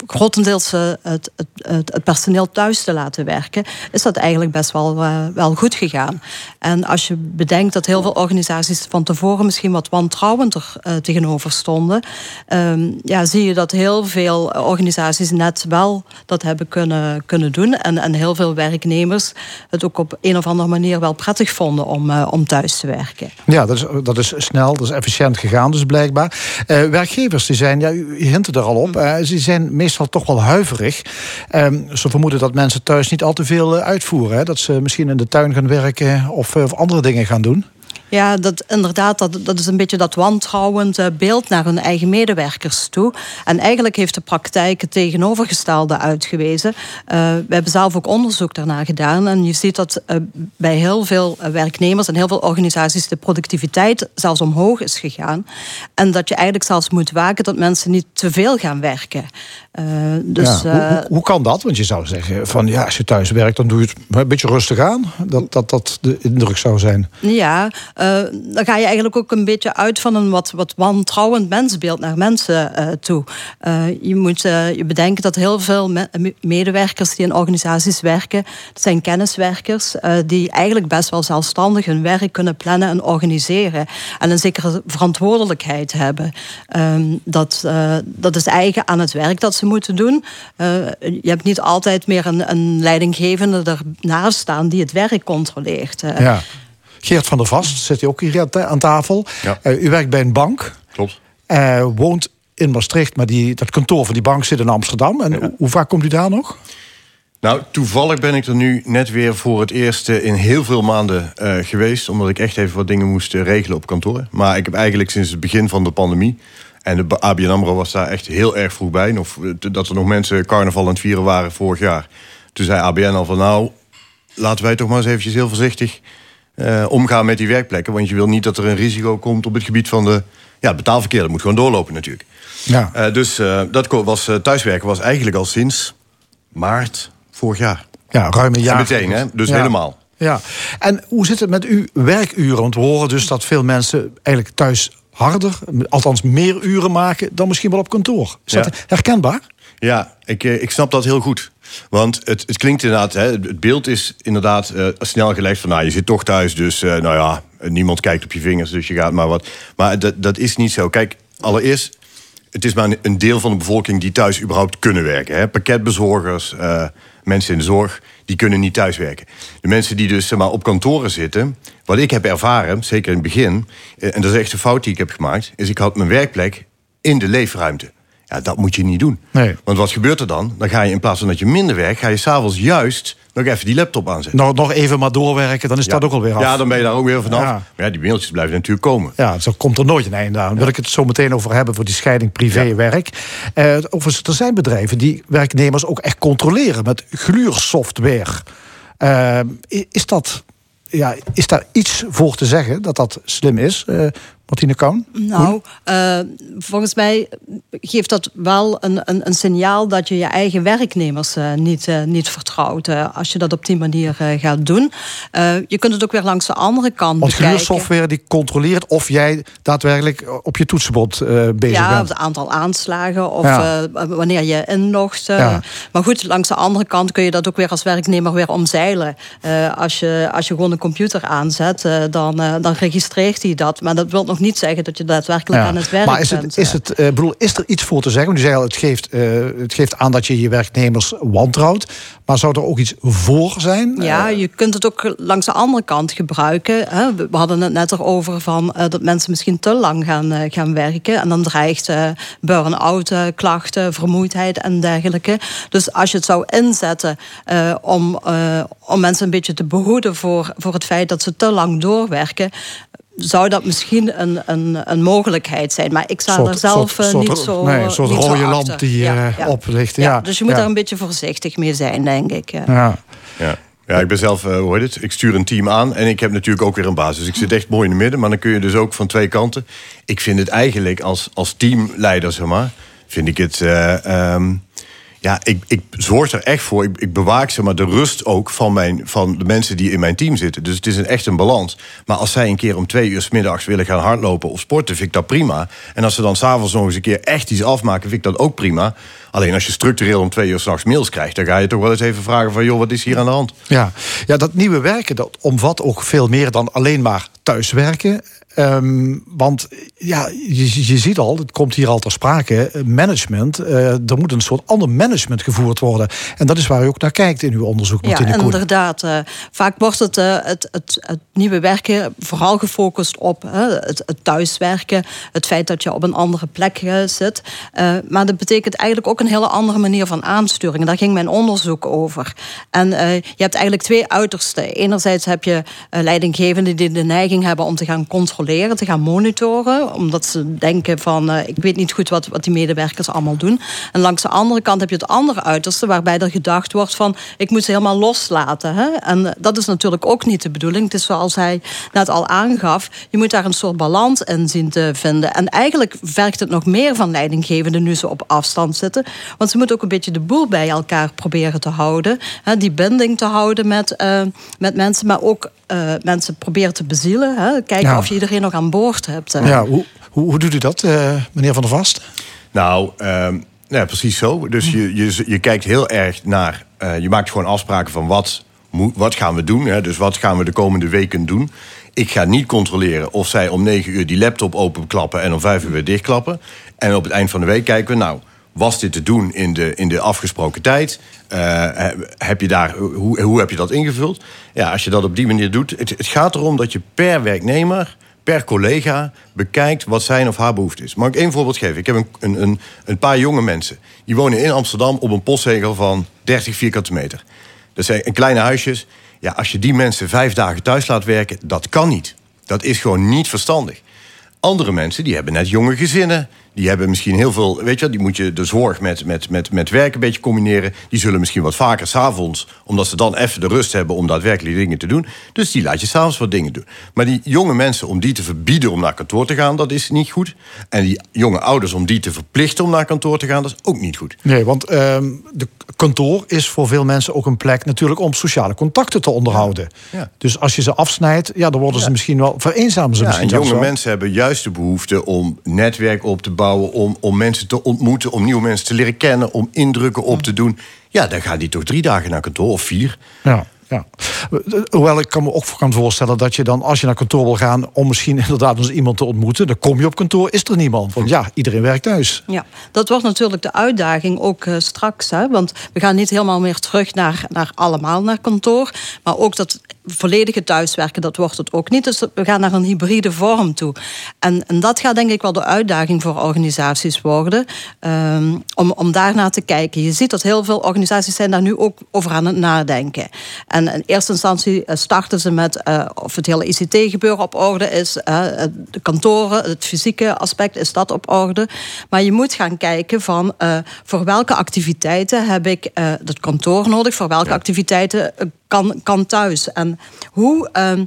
grotendeels het, het, het, personeel thuis te laten werken, is dat eigenlijk best wel, wel goed gegaan. En als je bedenkt dat heel veel organisaties van tevoren misschien wat wantrouwender tegenover stonden, ehm, ja, zie je dat heel veel organisaties net wel dat hebben kunnen, kunnen doen. En, en heel veel werknemers het ook op een of andere manier wel prettig vonden om, uh, om thuis te werken. Ja, dat is, dat is snel, dat is efficiënt gegaan dus blijkbaar. Uh, werkgevers die zijn, ja, u hint er al op, uh, ze zijn meestal toch wel huiverig. Ehm, ze vermoeden dat mensen thuis niet al te veel uitvoeren. Hè? Dat ze misschien in de tuin gaan werken of, of andere dingen gaan doen. Ja, dat, inderdaad, dat, dat is een beetje dat wantrouwend eh, beeld naar hun eigen medewerkers toe. En eigenlijk heeft de praktijk het tegenovergestelde uitgewezen. Uh, we hebben zelf ook onderzoek daarna gedaan. En je ziet dat uh, bij heel veel werknemers en heel veel organisaties de productiviteit zelfs omhoog is gegaan. En dat je eigenlijk zelfs moet waken dat mensen niet te veel gaan werken. Dus, ja, hoe, hoe, kan dat? Want je zou zeggen van ja, als je thuis werkt, dan doe je het een beetje rustig aan. Dat dat, dat de indruk zou zijn. Ja, uh, dan ga je eigenlijk ook een beetje uit van een wat, wat wantrouwend mensbeeld naar mensen toe. Je moet je bedenken dat heel veel me medewerkers die in organisaties werken, dat zijn kenniswerkers die eigenlijk best wel zelfstandig hun werk kunnen plannen en organiseren. En een zekere verantwoordelijkheid hebben. Ehm, dat, dat is eigen aan het werk dat ze moeten doen. je hebt niet altijd meer een, een leidinggevende ernaast staan die het werk controleert. ja. Geert van der Vast zit hij ook hier aan tafel. Uh, u werkt bij een bank. Klopt. Uh, woont in Maastricht, maar die, dat kantoor van die bank zit in Amsterdam. En hoe vaak komt u daar nog? Nou, toevallig ben ik er nu net weer voor het eerst in heel veel maanden uh, geweest. Omdat ik echt even wat dingen moest regelen op kantoor. Maar ik heb eigenlijk sinds het begin van de pandemie. En de ABN AMRO was daar echt heel erg vroeg bij. Of, dat er nog mensen carnaval aan het vieren waren vorig jaar. Toen zei ABN al van nou, laten wij toch maar eens eventjes heel voorzichtig uh, omgaan met die werkplekken. Want je wil niet dat er een risico komt op het gebied van de ja, betaalverkeer. Dat moet gewoon doorlopen natuurlijk. Ja. Uh, dus uh, dat was, thuiswerken was eigenlijk al sinds maart vorig jaar. Ja, ruim een jaar. En meteen, hè? dus helemaal. Ja, en hoe zit het met uw werkuren? Want we horen dus dat veel mensen eigenlijk thuis harder, althans meer uren maken dan misschien wel op kantoor. Is dat herkenbaar? Ja, ik, ik snap dat heel goed. Want het, het klinkt inderdaad, hè, het beeld is inderdaad uh, snel gelegd van, nou, je zit toch thuis, dus uh, nou ja, niemand kijkt op je vingers, dus je gaat maar wat. Maar dat, dat is niet zo. Kijk, allereerst, het is maar een deel van de bevolking die thuis überhaupt kunnen werken. Hè. Pakketbezorgers, uh, mensen in de zorg, die kunnen niet thuiswerken. De mensen die dus maar, op kantoren zitten, wat ik heb ervaren, zeker in het begin, en dat is echt een fout die ik heb gemaakt, is ik had mijn werkplek in de leefruimte. Ja, dat moet je niet doen. Nee. Want wat gebeurt er dan? Dan ga je in plaats van dat je minder werkt, ga je s'avonds juist nog even die laptop aanzetten. Nog, nog even maar doorwerken, dan is dat ook alweer af. Ja, dan ben je daar ook weer vanaf. Ja. Maar ja, die mailtjes blijven natuurlijk komen. Ja, zo komt er nooit een einde aan. Daar wil ik het zo meteen over hebben voor die scheiding privé-werk. Uh, overigens, er zijn bedrijven die werknemers ook echt controleren met gluursoftware. Uh, is dat ja, is daar iets voor te zeggen dat dat slim is? Uh, Martine Koon? Nou, uh, volgens mij geeft dat wel een, een, een, signaal dat je je eigen werknemers uh, niet, uh, niet vertrouwt. als je dat op die manier gaat doen. je kunt het ook weer langs de andere kant Want software die controleert of jij daadwerkelijk op je toetsenbord bezig ja, bent. Ja, het aantal aanslagen of wanneer je inlogt. Ja. Maar goed, langs de andere kant kun je dat ook weer als werknemer weer omzeilen. als, je, als je gewoon een computer aanzet, dan, dan registreert hij dat. Maar dat wil nog niet zeggen dat je daadwerkelijk aan het werk maar is het, bent. Is, het, uh, bedoel, is er iets voor te zeggen? Want u zei al, het geeft, uh, het geeft aan dat je je werknemers wantrouwt. Maar zou er ook iets voor zijn? Ja, je kunt het ook langs de andere kant gebruiken. Hè. We hadden het net erover van, uh, dat mensen misschien te lang gaan, gaan werken. En dan dreigt burn-out, klachten, vermoeidheid en dergelijke. Dus als je het zou inzetten om, om mensen een beetje te behoeden voor, voor het feit dat ze te lang doorwerken zou dat misschien een, een, een mogelijkheid zijn. Maar ik sta er zelf soort, niet zo. Nee, een soort rode lamp die ja, ja. oplicht. Ja, dus je moet daar een beetje voorzichtig mee zijn, denk ik. Ja. ja. Ja, ik ben zelf, uh, hoe heet het? Ik stuur een team aan en ik heb natuurlijk ook weer een basis. Ik zit echt mooi in het midden, maar dan kun je dus ook van twee kanten. Ik vind het eigenlijk als, als teamleider, zeg maar, vind ik het. Uh, um, ja, ik, ik zorg er echt voor. Ik, bewaak zeg maar, de rust ook van, mijn, van de mensen die in mijn team zitten. Dus het is echt een balans. Maar als zij een keer om twee uur s middags willen gaan hardlopen of sporten, vind ik dat prima. En als ze dan s'avonds nog eens een keer echt iets afmaken, vind ik dat ook prima. Alleen als je structureel om twee uur s'nachts mails krijgt, dan ga je toch wel eens even vragen van joh, wat is hier aan de hand? Ja, ja dat nieuwe werken dat omvat ook veel meer dan alleen maar thuiswerken. Um, want ja, je, je ziet al, het komt hier al ter sprake, management. Uh, er moet een soort ander management gevoerd worden. En dat is waar u ook naar kijkt in uw onderzoek. Ja, inderdaad. Uh, vaak wordt het, uh, het, het, het, nieuwe werken vooral gefocust op het, het, thuiswerken. Het feit dat je op een andere plek zit. maar dat betekent eigenlijk ook een hele andere manier van aansturing. Daar ging mijn onderzoek over. En je hebt eigenlijk twee uitersten. Enerzijds heb je leidinggevenden die de neiging hebben om te gaan controleren te gaan monitoren. Omdat ze denken van, uh, ik weet niet goed wat, wat die medewerkers allemaal doen. En langs de andere kant heb je het andere uiterste... waarbij er gedacht wordt van, ik moet ze helemaal loslaten. Hè? En dat is natuurlijk ook niet de bedoeling. Het is zoals hij net al aangaf... je moet daar een soort balans in zien te vinden. En eigenlijk vergt het nog meer van leidinggevenden... nu ze op afstand zitten. Want ze moeten ook een beetje de boel bij elkaar proberen te houden. Hè? Die binding te houden met, uh, met mensen... maar ook uh, mensen proberen te bezielen. Hè? Kijken ja. of je iedereen nog aan boord hebt. Uh. Ja, hoe, hoe, hoe, doet u dat, uh, meneer Van der Vast? Nou, um, ja, precies zo. Dus je, je, je kijkt heel erg naar... je maakt gewoon afspraken van wat, wat gaan we doen. Hè? Dus wat gaan we de komende weken doen. Ik ga niet controleren of zij om negen uur die laptop openklappen... en om vijf uur weer dichtklappen. En op het eind van de week kijken we... nou was dit te doen in de, in de afgesproken tijd? Uh, heb je daar, hoe, hoe heb je dat ingevuld? Ja, als je dat op die manier doet. Het, het gaat erom dat je per werknemer, per collega bekijkt wat zijn of haar behoefte is. Mag ik één voorbeeld geven? Ik heb een, een, een paar jonge mensen. Die wonen in Amsterdam op een postzegel van 30 vierkante meter. Dat zijn kleine huisjes. Ja, als je die mensen vijf dagen thuis laat werken, dat kan niet. Dat is gewoon niet verstandig. Andere mensen die hebben net jonge gezinnen. Die hebben misschien heel veel, weet je, die moet je de zorg met, met, met, met werk een beetje combineren. Die zullen misschien wat vaker s'avonds, omdat ze dan even de rust hebben om daadwerkelijk dingen te doen. Dus die laat je s'avonds wat dingen doen. Maar die jonge mensen, om die te verbieden om naar kantoor te gaan, dat is niet goed. En die jonge ouders, om die te verplichten om naar kantoor te gaan, dat is ook niet goed. Nee, want uh, de kantoor is voor veel mensen ook een plek natuurlijk om sociale contacten te onderhouden. Ja. Ja. Dus als je ze afsnijdt, ja, dan worden ze misschien wel vereenzamen. Ze ja, misschien en jonge mensen hebben juist de behoefte om netwerk op te bouwen om, om mensen te ontmoeten, om nieuwe mensen te leren kennen, om indrukken op te doen. Ja, dan gaat die toch drie dagen naar kantoor of vier. Ja. Ja. Hoewel ik kan me ook kan voorstellen dat je dan, als je naar kantoor wil gaan, om misschien inderdaad eens iemand te ontmoeten, dan kom je op kantoor, is er niemand. Want ja, iedereen werkt thuis. Ja, dat wordt natuurlijk de uitdaging ook uh, straks. Hè? Want we gaan niet helemaal meer terug naar, naar allemaal naar kantoor. Maar ook dat volledige thuiswerken, dat wordt het ook niet. Dus we gaan naar een hybride vorm toe. En, en dat gaat denk ik wel de uitdaging voor organisaties worden. Um, om, om daarnaar te kijken. Je ziet dat heel veel organisaties zijn daar nu ook over aan het nadenken. En in eerste instantie eh, starten ze met uh, of het hele ICT-gebeuren op orde is. Uh, de kantoren, het fysieke aspect, is dat op orde. Maar je moet gaan kijken van voor welke activiteiten heb ik het kantoor nodig? Voor welke ja. activiteiten kan, kan thuis. En hoe ehm,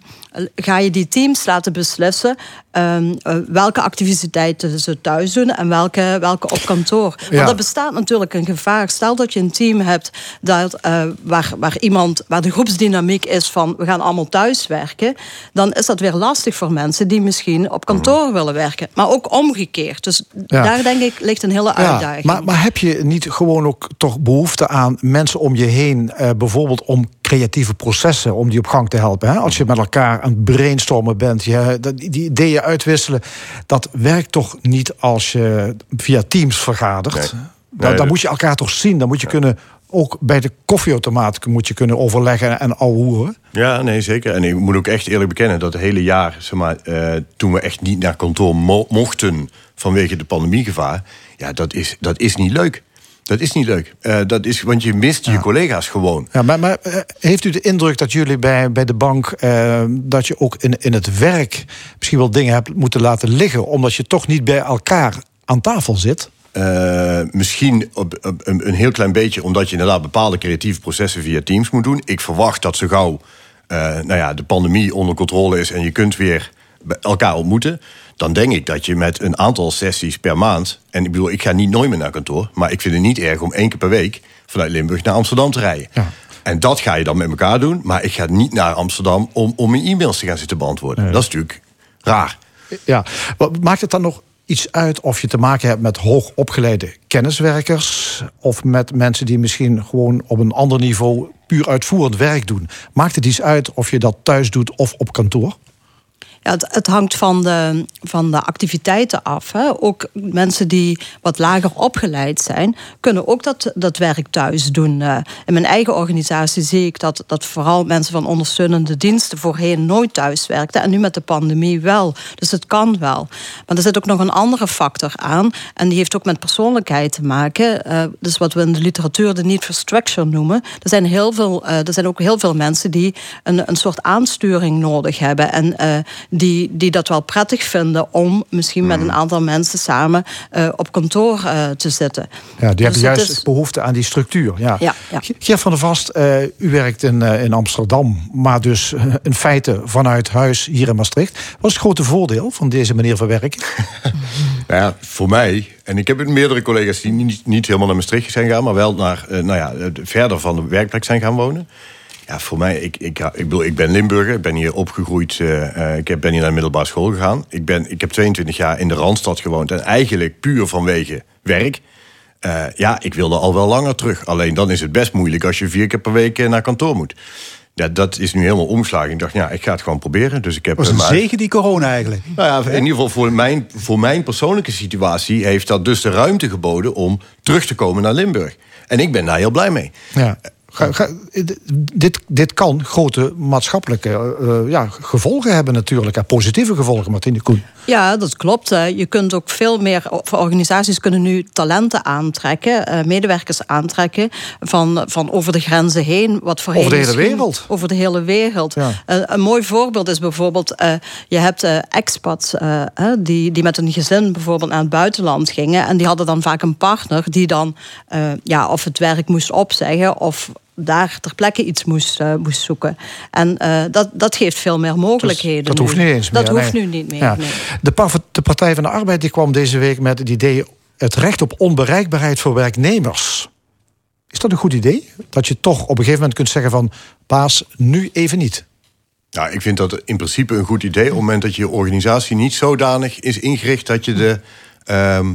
ga je die teams laten beslissen ehm, eh, welke activiteiten ze thuis doen en welke, welke op kantoor? Ja. Want er bestaat natuurlijk een gevaar. Stel dat je een team hebt dat, eh, waar, waar, iemand, waar de groepsdynamiek is van we gaan allemaal thuis werken, dan is dat weer lastig voor mensen die misschien op kantoor willen werken. Maar ook omgekeerd. Dus Ja. daar denk ik ligt een hele uitdaging. maar, maar heb je niet gewoon ook toch behoefte aan mensen om je heen, eh, bijvoorbeeld om creatieve processen, om die op gang te helpen? Hè? Als je met elkaar aan het brainstormen bent, je, dat- die ideeën uitwisselen, dat werkt toch niet als je via Teams vergadert? Nee. Dan, Nee, dan dat- moet je elkaar toch zien, dan moet je kunnen. Ook bij de koffieautomaat moet je kunnen overleggen en ouwehoeren. Ja, nee, zeker. En ik moet ook echt eerlijk bekennen dat het hele jaar, zeg maar, eh, toen we echt niet naar kantoor mo- mochten vanwege de pandemiegevaar, ja, dat is, dat is niet leuk. Dat is niet leuk. Eh, dat is, want je mist je collega's gewoon. Ja, maar, maar eh, heeft u de indruk dat jullie bij, bij de bank... eh, dat je ook in, in het werk misschien wel dingen hebt moeten laten liggen... omdat je toch niet bij elkaar aan tafel zit? Misschien op, op een, een heel klein beetje, omdat je inderdaad bepaalde creatieve processen via Teams moet doen. Ik verwacht dat zo gauw nou ja, de pandemie onder controle is en je kunt weer elkaar ontmoeten. Dan denk ik dat je met een aantal sessies per maand. En ik bedoel, ik ga niet nooit meer naar kantoor. Maar ik vind het niet erg om één keer per week vanuit Limburg naar Amsterdam te rijden. Ja. En dat ga je dan met elkaar doen. Maar ik ga niet naar Amsterdam om, om mijn e-mails te gaan zitten beantwoorden. Dat is natuurlijk raar. Ja. Wat- Maakt het dan nog iets uit of je te maken hebt met hoogopgeleide kenniswerkers... of met mensen die misschien gewoon op een ander niveau... puur uitvoerend werk doen? Maakt het iets uit of je dat thuis doet of op kantoor? Ja, het, het hangt van de, van de activiteiten af. Hè. Ook mensen die wat lager opgeleid zijn, kunnen ook dat, dat werk thuis doen. Eh, in mijn eigen organisatie zie ik dat, dat vooral mensen van ondersteunende diensten voorheen nooit thuis werkten. En nu met de pandemie wel. Dus het kan wel. Maar er zit ook nog een andere factor aan. En die heeft ook met persoonlijkheid te maken. Eh, dus wat we in de literatuur de need for structure noemen. Er zijn, heel veel, eh, er zijn ook heel veel mensen die een, een soort aansturing nodig hebben. En die, die dat wel prettig vinden om misschien met een aantal mensen samen eh, op kantoor eh, te zitten. Ja, die hebben Dus juist het is- behoefte aan die structuur. Ja. Ja, ja. Geert van der Vast, eh, u werkt in, eh, in Amsterdam, maar dus in feite vanuit huis hier in Maastricht. Wat is het grote voordeel van deze manier van werken? Nou ja, voor mij, en ik heb meerdere collega's die niet, niet helemaal naar Maastricht zijn gegaan, maar wel naar, eh, nou ja, verder van de werkplek zijn gaan wonen. Ja, voor mij, ik, ik, ik, bedoel, ik ben Limburger, ik ben hier opgegroeid, eh, ik heb- ben hier naar de middelbare school gegaan. Ik, ben, ik heb 22 jaar in de Randstad gewoond en eigenlijk puur vanwege werk. Eh, ja, ik wilde al wel langer terug. Alleen dan is het best moeilijk als je vier keer per week naar kantoor moet. Ja, dat is nu helemaal omgeslagen. Ik dacht, ja, ik ga het gewoon proberen. Dus ik heb was een maar- zegen die corona eigenlijk. nou ja, in ieder geval voor mijn, voor mijn persoonlijke situatie heeft dat dus de ruimte geboden om terug te komen naar Limburg. En ik ben daar heel blij mee. Ja. Ga- ga- dit, dit kan grote maatschappelijke eh, ja, gevolgen hebben natuurlijk. En positieve gevolgen, Martine Koen. Ja, dat klopt. Eh, Je kunt ook veel meer, organisaties kunnen nu talenten aantrekken, eh, medewerkers aantrekken van, van over de grenzen heen. Wat voorheen Over de hele wereld. Over de hele wereld. Ja. Eh, een mooi voorbeeld is bijvoorbeeld, eh, je hebt eh, expats eh, die, die met een gezin bijvoorbeeld naar het buitenland gingen. En die hadden dan vaak een partner die dan eh, ja, of het werk moest opzeggen of daar ter plekke iets moest, eh, moest zoeken. En eh, dat, dat geeft veel meer mogelijkheden. dat nu. hoeft niet eens meer. Dat hoeft nee. nu niet meer. Ja. nee. De, de Partij van de Arbeid die kwam deze week met het idee... het recht op onbereikbaarheid voor werknemers. Is dat een goed idee? Dat je toch op een gegeven moment kunt zeggen van... baas, nu even niet. Nou, ik vind dat in principe een goed idee. Op het moment dat je organisatie niet zodanig is ingericht dat je de. ehm,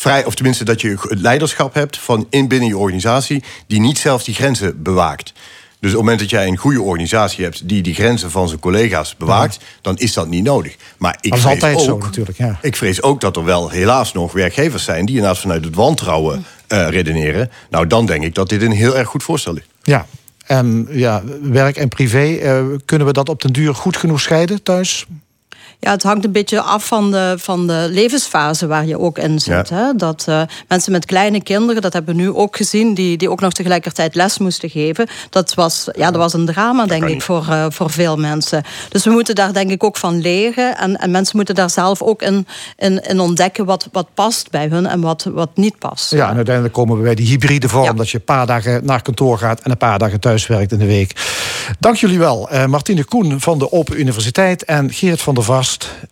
vrij, of tenminste dat je het leiderschap hebt van in binnen je organisatie. die niet zelf die grenzen bewaakt. Dus op het moment dat jij een goede organisatie hebt die die grenzen van zijn collega's bewaakt, dan is dat niet nodig. Maar ik Dat is vrees altijd zo ook, natuurlijk, ja. Ik vrees ook dat er wel helaas nog werkgevers zijn die inderdaad vanuit het wantrouwen eh, redeneren. Nou, dan denk ik dat dit een heel erg goed voorstel is. Ja. En ja, werk en privé, eh, kunnen we dat op den duur goed genoeg scheiden thuis? Ja, het hangt een beetje af van de, van de levensfase waar je ook in zit. Ja. Hè? Dat eh, mensen met kleine kinderen, dat hebben we nu ook gezien, die, die ook nog tegelijkertijd les moesten geven. Dat was, ja, dat was een drama, denk ik, voor, eh, voor veel mensen. Dus we moeten daar denk ik ook van leren. En, en mensen moeten daar zelf ook in, in, in ontdekken wat, wat past bij hun en wat, wat niet past. Ja, en uiteindelijk komen we bij die hybride vorm... Ja. dat je een paar dagen naar kantoor gaat... en een paar dagen thuis werkt in de week. Dank jullie wel. Uh, Martine Koen van de Open Universiteit en Geert van der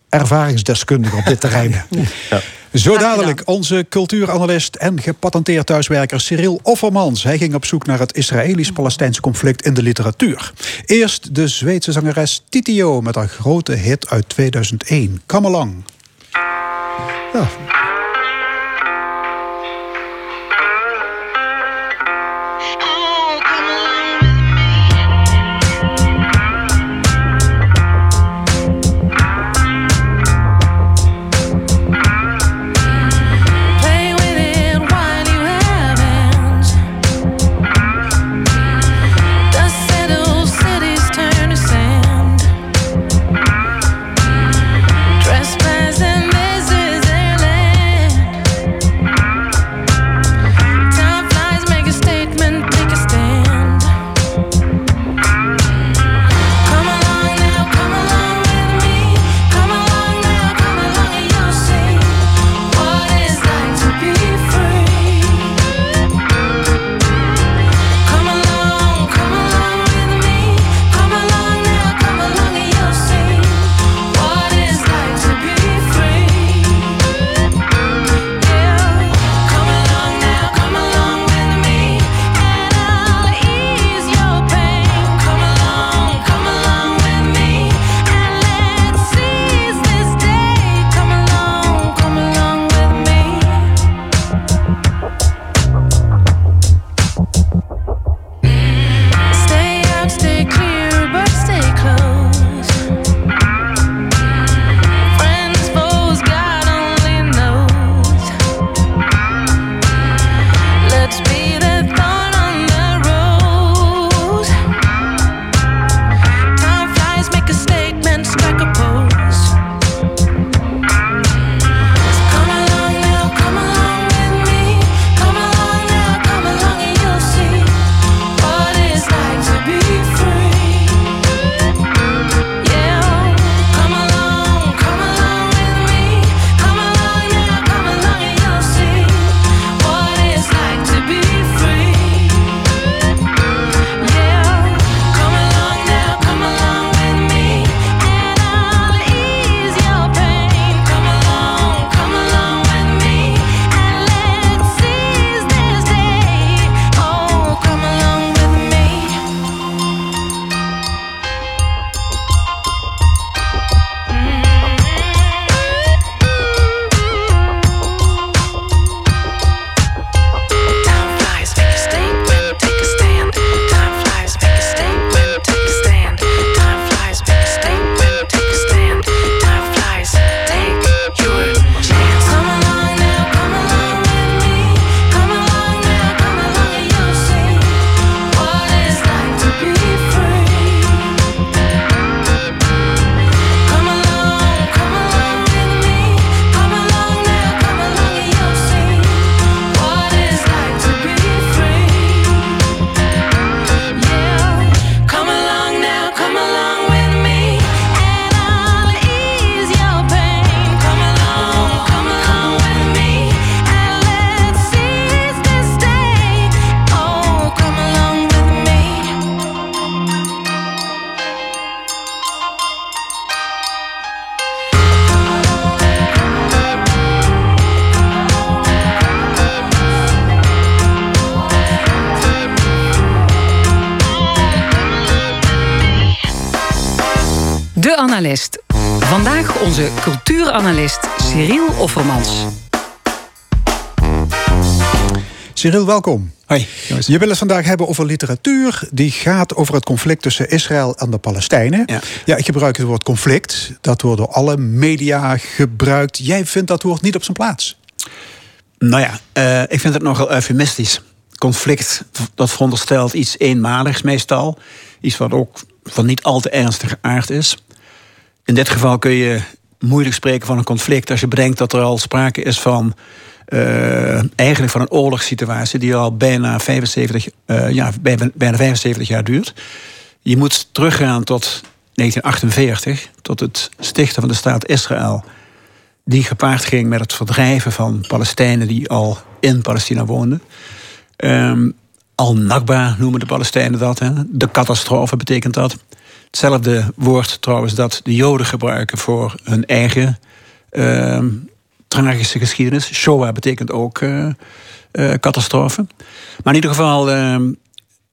Ervaringsdeskundige op dit terrein. Ja. Zo dadelijk onze cultuuranalist en gepatenteerd thuiswerker Cyril Offermans. Hij ging op zoek naar het Israëlisch-Palestijnse conflict in de literatuur. Eerst de Zweedse zangeres Titio met haar grote hit uit 2001, Come Along. Ja. Cultuuranalist Cyril Offermans. Cyril, welkom. Hoi. Je wil het vandaag hebben over literatuur die gaat over het conflict tussen Israël en de Palestijnen. Ja. ja, ik gebruik het woord conflict. Dat wordt door alle media gebruikt. Jij vindt dat woord niet op zijn plaats? Nou ja, uh, ik vind het nogal eufemistisch. Conflict, dat veronderstelt iets eenmaligs meestal. Iets wat ook van niet al te ernstige aard is. In dit geval kun je moeilijk spreken van een conflict als je bedenkt dat er al sprake is van uh, eigenlijk van een oorlogssituatie die al bijna 75, uh, eh, ja, bijna 75 jaar duurt. Je moet teruggaan tot 1948, tot het stichten van de staat Israël, die gepaard ging met het verdrijven van Palestijnen die al in Palestina woonden. Um, Al-Nakba noemen de Palestijnen dat. Hè. De catastrofe betekent dat. Hetzelfde woord trouwens dat de Joden gebruiken voor hun eigen uh, tragische geschiedenis. Shoah betekent ook uh, uh, catastrofe. Maar in ieder geval, ehm,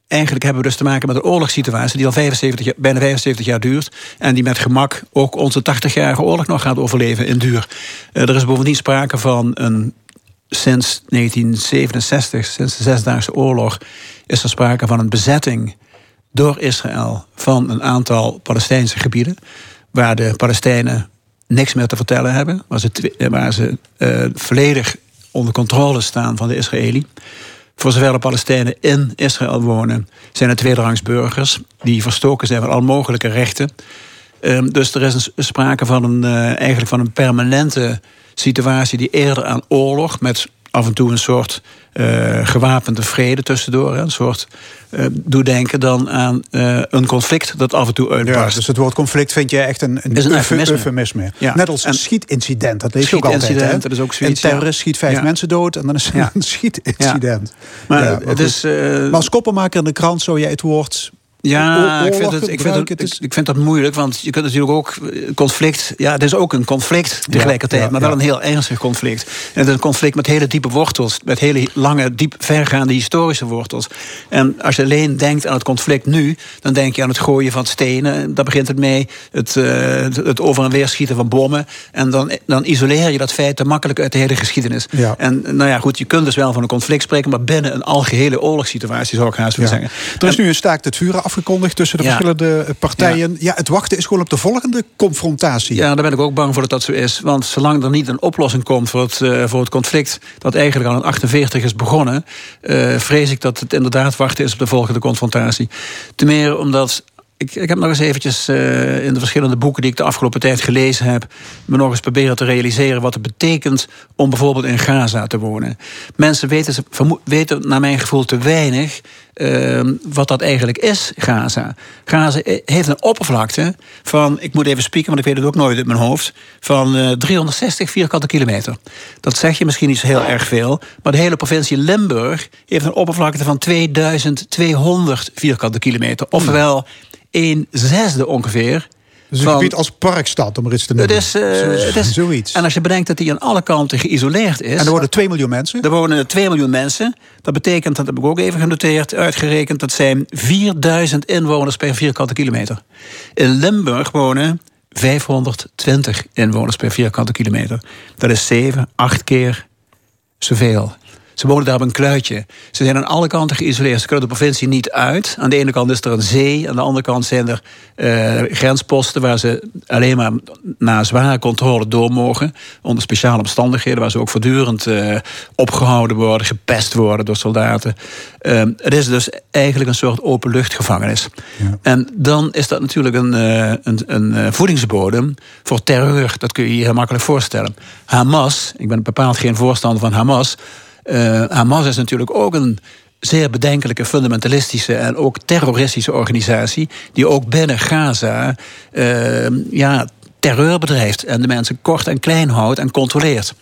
eigenlijk hebben we dus te maken met een oorlogssituatie die al 75 bijna 75 jaar duurt. En die met gemak ook onze 80-jarige oorlog nog gaat overleven in duur. er is bovendien sprake van een sinds 1967, sinds de Zesdaagse Oorlog, is er sprake van een bezetting door Israël van een aantal Palestijnse gebieden. Waar de Palestijnen niks meer te vertellen hebben. Waar ze, ze uh, volledig onder controle staan van de Israëli. Voor zover de Palestijnen in Israël wonen, zijn het tweederangs burgers die verstoken zijn van al mogelijke rechten. Um, dus er is een, sprake van een, uh, eigenlijk van een permanente situatie die eerder aan oorlog met af en toe een soort uh, gewapende vrede tussendoor. Een soort uh, doe denken dan aan uh, een conflict dat af en toe uitbarst. Ja, dus het woord conflict vind je echt een, een, is een eufemisme. eufemisme. Ja. Net als een schietincident, dat lees je ook altijd. Hè? Dat is ook zoiets, een terrorist schiet vijf ja. mensen dood en dan is het een schietincident. Maar, Ja, het is, uh, maar als koppenmaker in de krant zou jij het woord Ja, ik vind, het, ik, vind het, ik, ik vind dat moeilijk, want je kunt natuurlijk ook eh, conflict. Ja, het is ook een conflict tegelijkertijd, ja, maar wel ja. een heel ernstig conflict. En het is een conflict met hele diepe wortels, met hele lange, diep vergaande historische wortels. En als je alleen denkt aan het conflict nu, dan denk je aan het gooien van stenen. Daar begint het mee, het, eh, het, het over en weer schieten van bommen. En dan, dan isoleer je dat feit te makkelijk uit de hele geschiedenis. En nou ja, goed, je kunt dus wel van een conflict spreken, maar binnen een algehele oorlogssituatie zou ik haast willen zeggen. Er is nu een staakt het vuren afgekondigd tussen de Ja. verschillende partijen. Ja. het wachten is gewoon op de volgende confrontatie. Ja, daar ben ik ook bang voor dat dat zo is. Want zolang er niet een oplossing komt voor het, eh, voor het conflict... dat eigenlijk al in 48 is begonnen... eh, vrees ik dat het inderdaad wachten is op de volgende confrontatie. Ten meer omdat... Ik, ik heb nog eens eventjes eh, in de verschillende boeken die ik de afgelopen tijd gelezen heb... me nog eens proberen te realiseren wat het betekent om bijvoorbeeld in Gaza te wonen. Mensen weten, weten naar mijn gevoel te weinig eh, wat dat eigenlijk is, Gaza. Gaza eh, heeft een oppervlakte van, ik moet even spieken, want ik weet het ook nooit uit mijn hoofd... van eh, 360 vierkante kilometer. Dat zeg je misschien niet zo heel erg veel... maar de hele provincie Limburg heeft een oppervlakte van 2200 vierkante kilometer. Ofwel een zesde ongeveer... Dus een van- gebied als Parkstad, om er iets te het noemen. is, eh, het is, Zoiets. En als je bedenkt dat die aan alle kanten geïsoleerd is. En er worden 2 miljoen mensen. Er wonen 2 miljoen mensen. Dat betekent, dat heb ik ook even genoteerd, uitgerekend, dat zijn 4000 inwoners per vierkante kilometer. In Limburg wonen 520 inwoners per vierkante kilometer. Dat is 7, 8 keer zoveel. Ze wonen daar op een kluitje. Ze zijn aan alle kanten geïsoleerd. Ze kunnen de provincie niet uit. Aan de ene kant is er een zee. Aan de andere kant zijn er eh, grensposten... waar ze alleen maar na zware controle door mogen. Onder speciale omstandigheden... waar ze ook voortdurend eh, opgehouden worden... gepest worden door soldaten. Eh, het is dus eigenlijk een soort openluchtgevangenis. En dan is dat natuurlijk een, een, een voedingsbodem voor terreur. Dat kun je je heel makkelijk voorstellen. Hamas, ik ben bepaald geen voorstander van Hamas... Eh, Hamas is natuurlijk ook een zeer bedenkelijke, fundamentalistische en ook terroristische organisatie. die ook binnen Gaza eh, ja, terreur bedrijft en de mensen kort en klein houdt en controleert.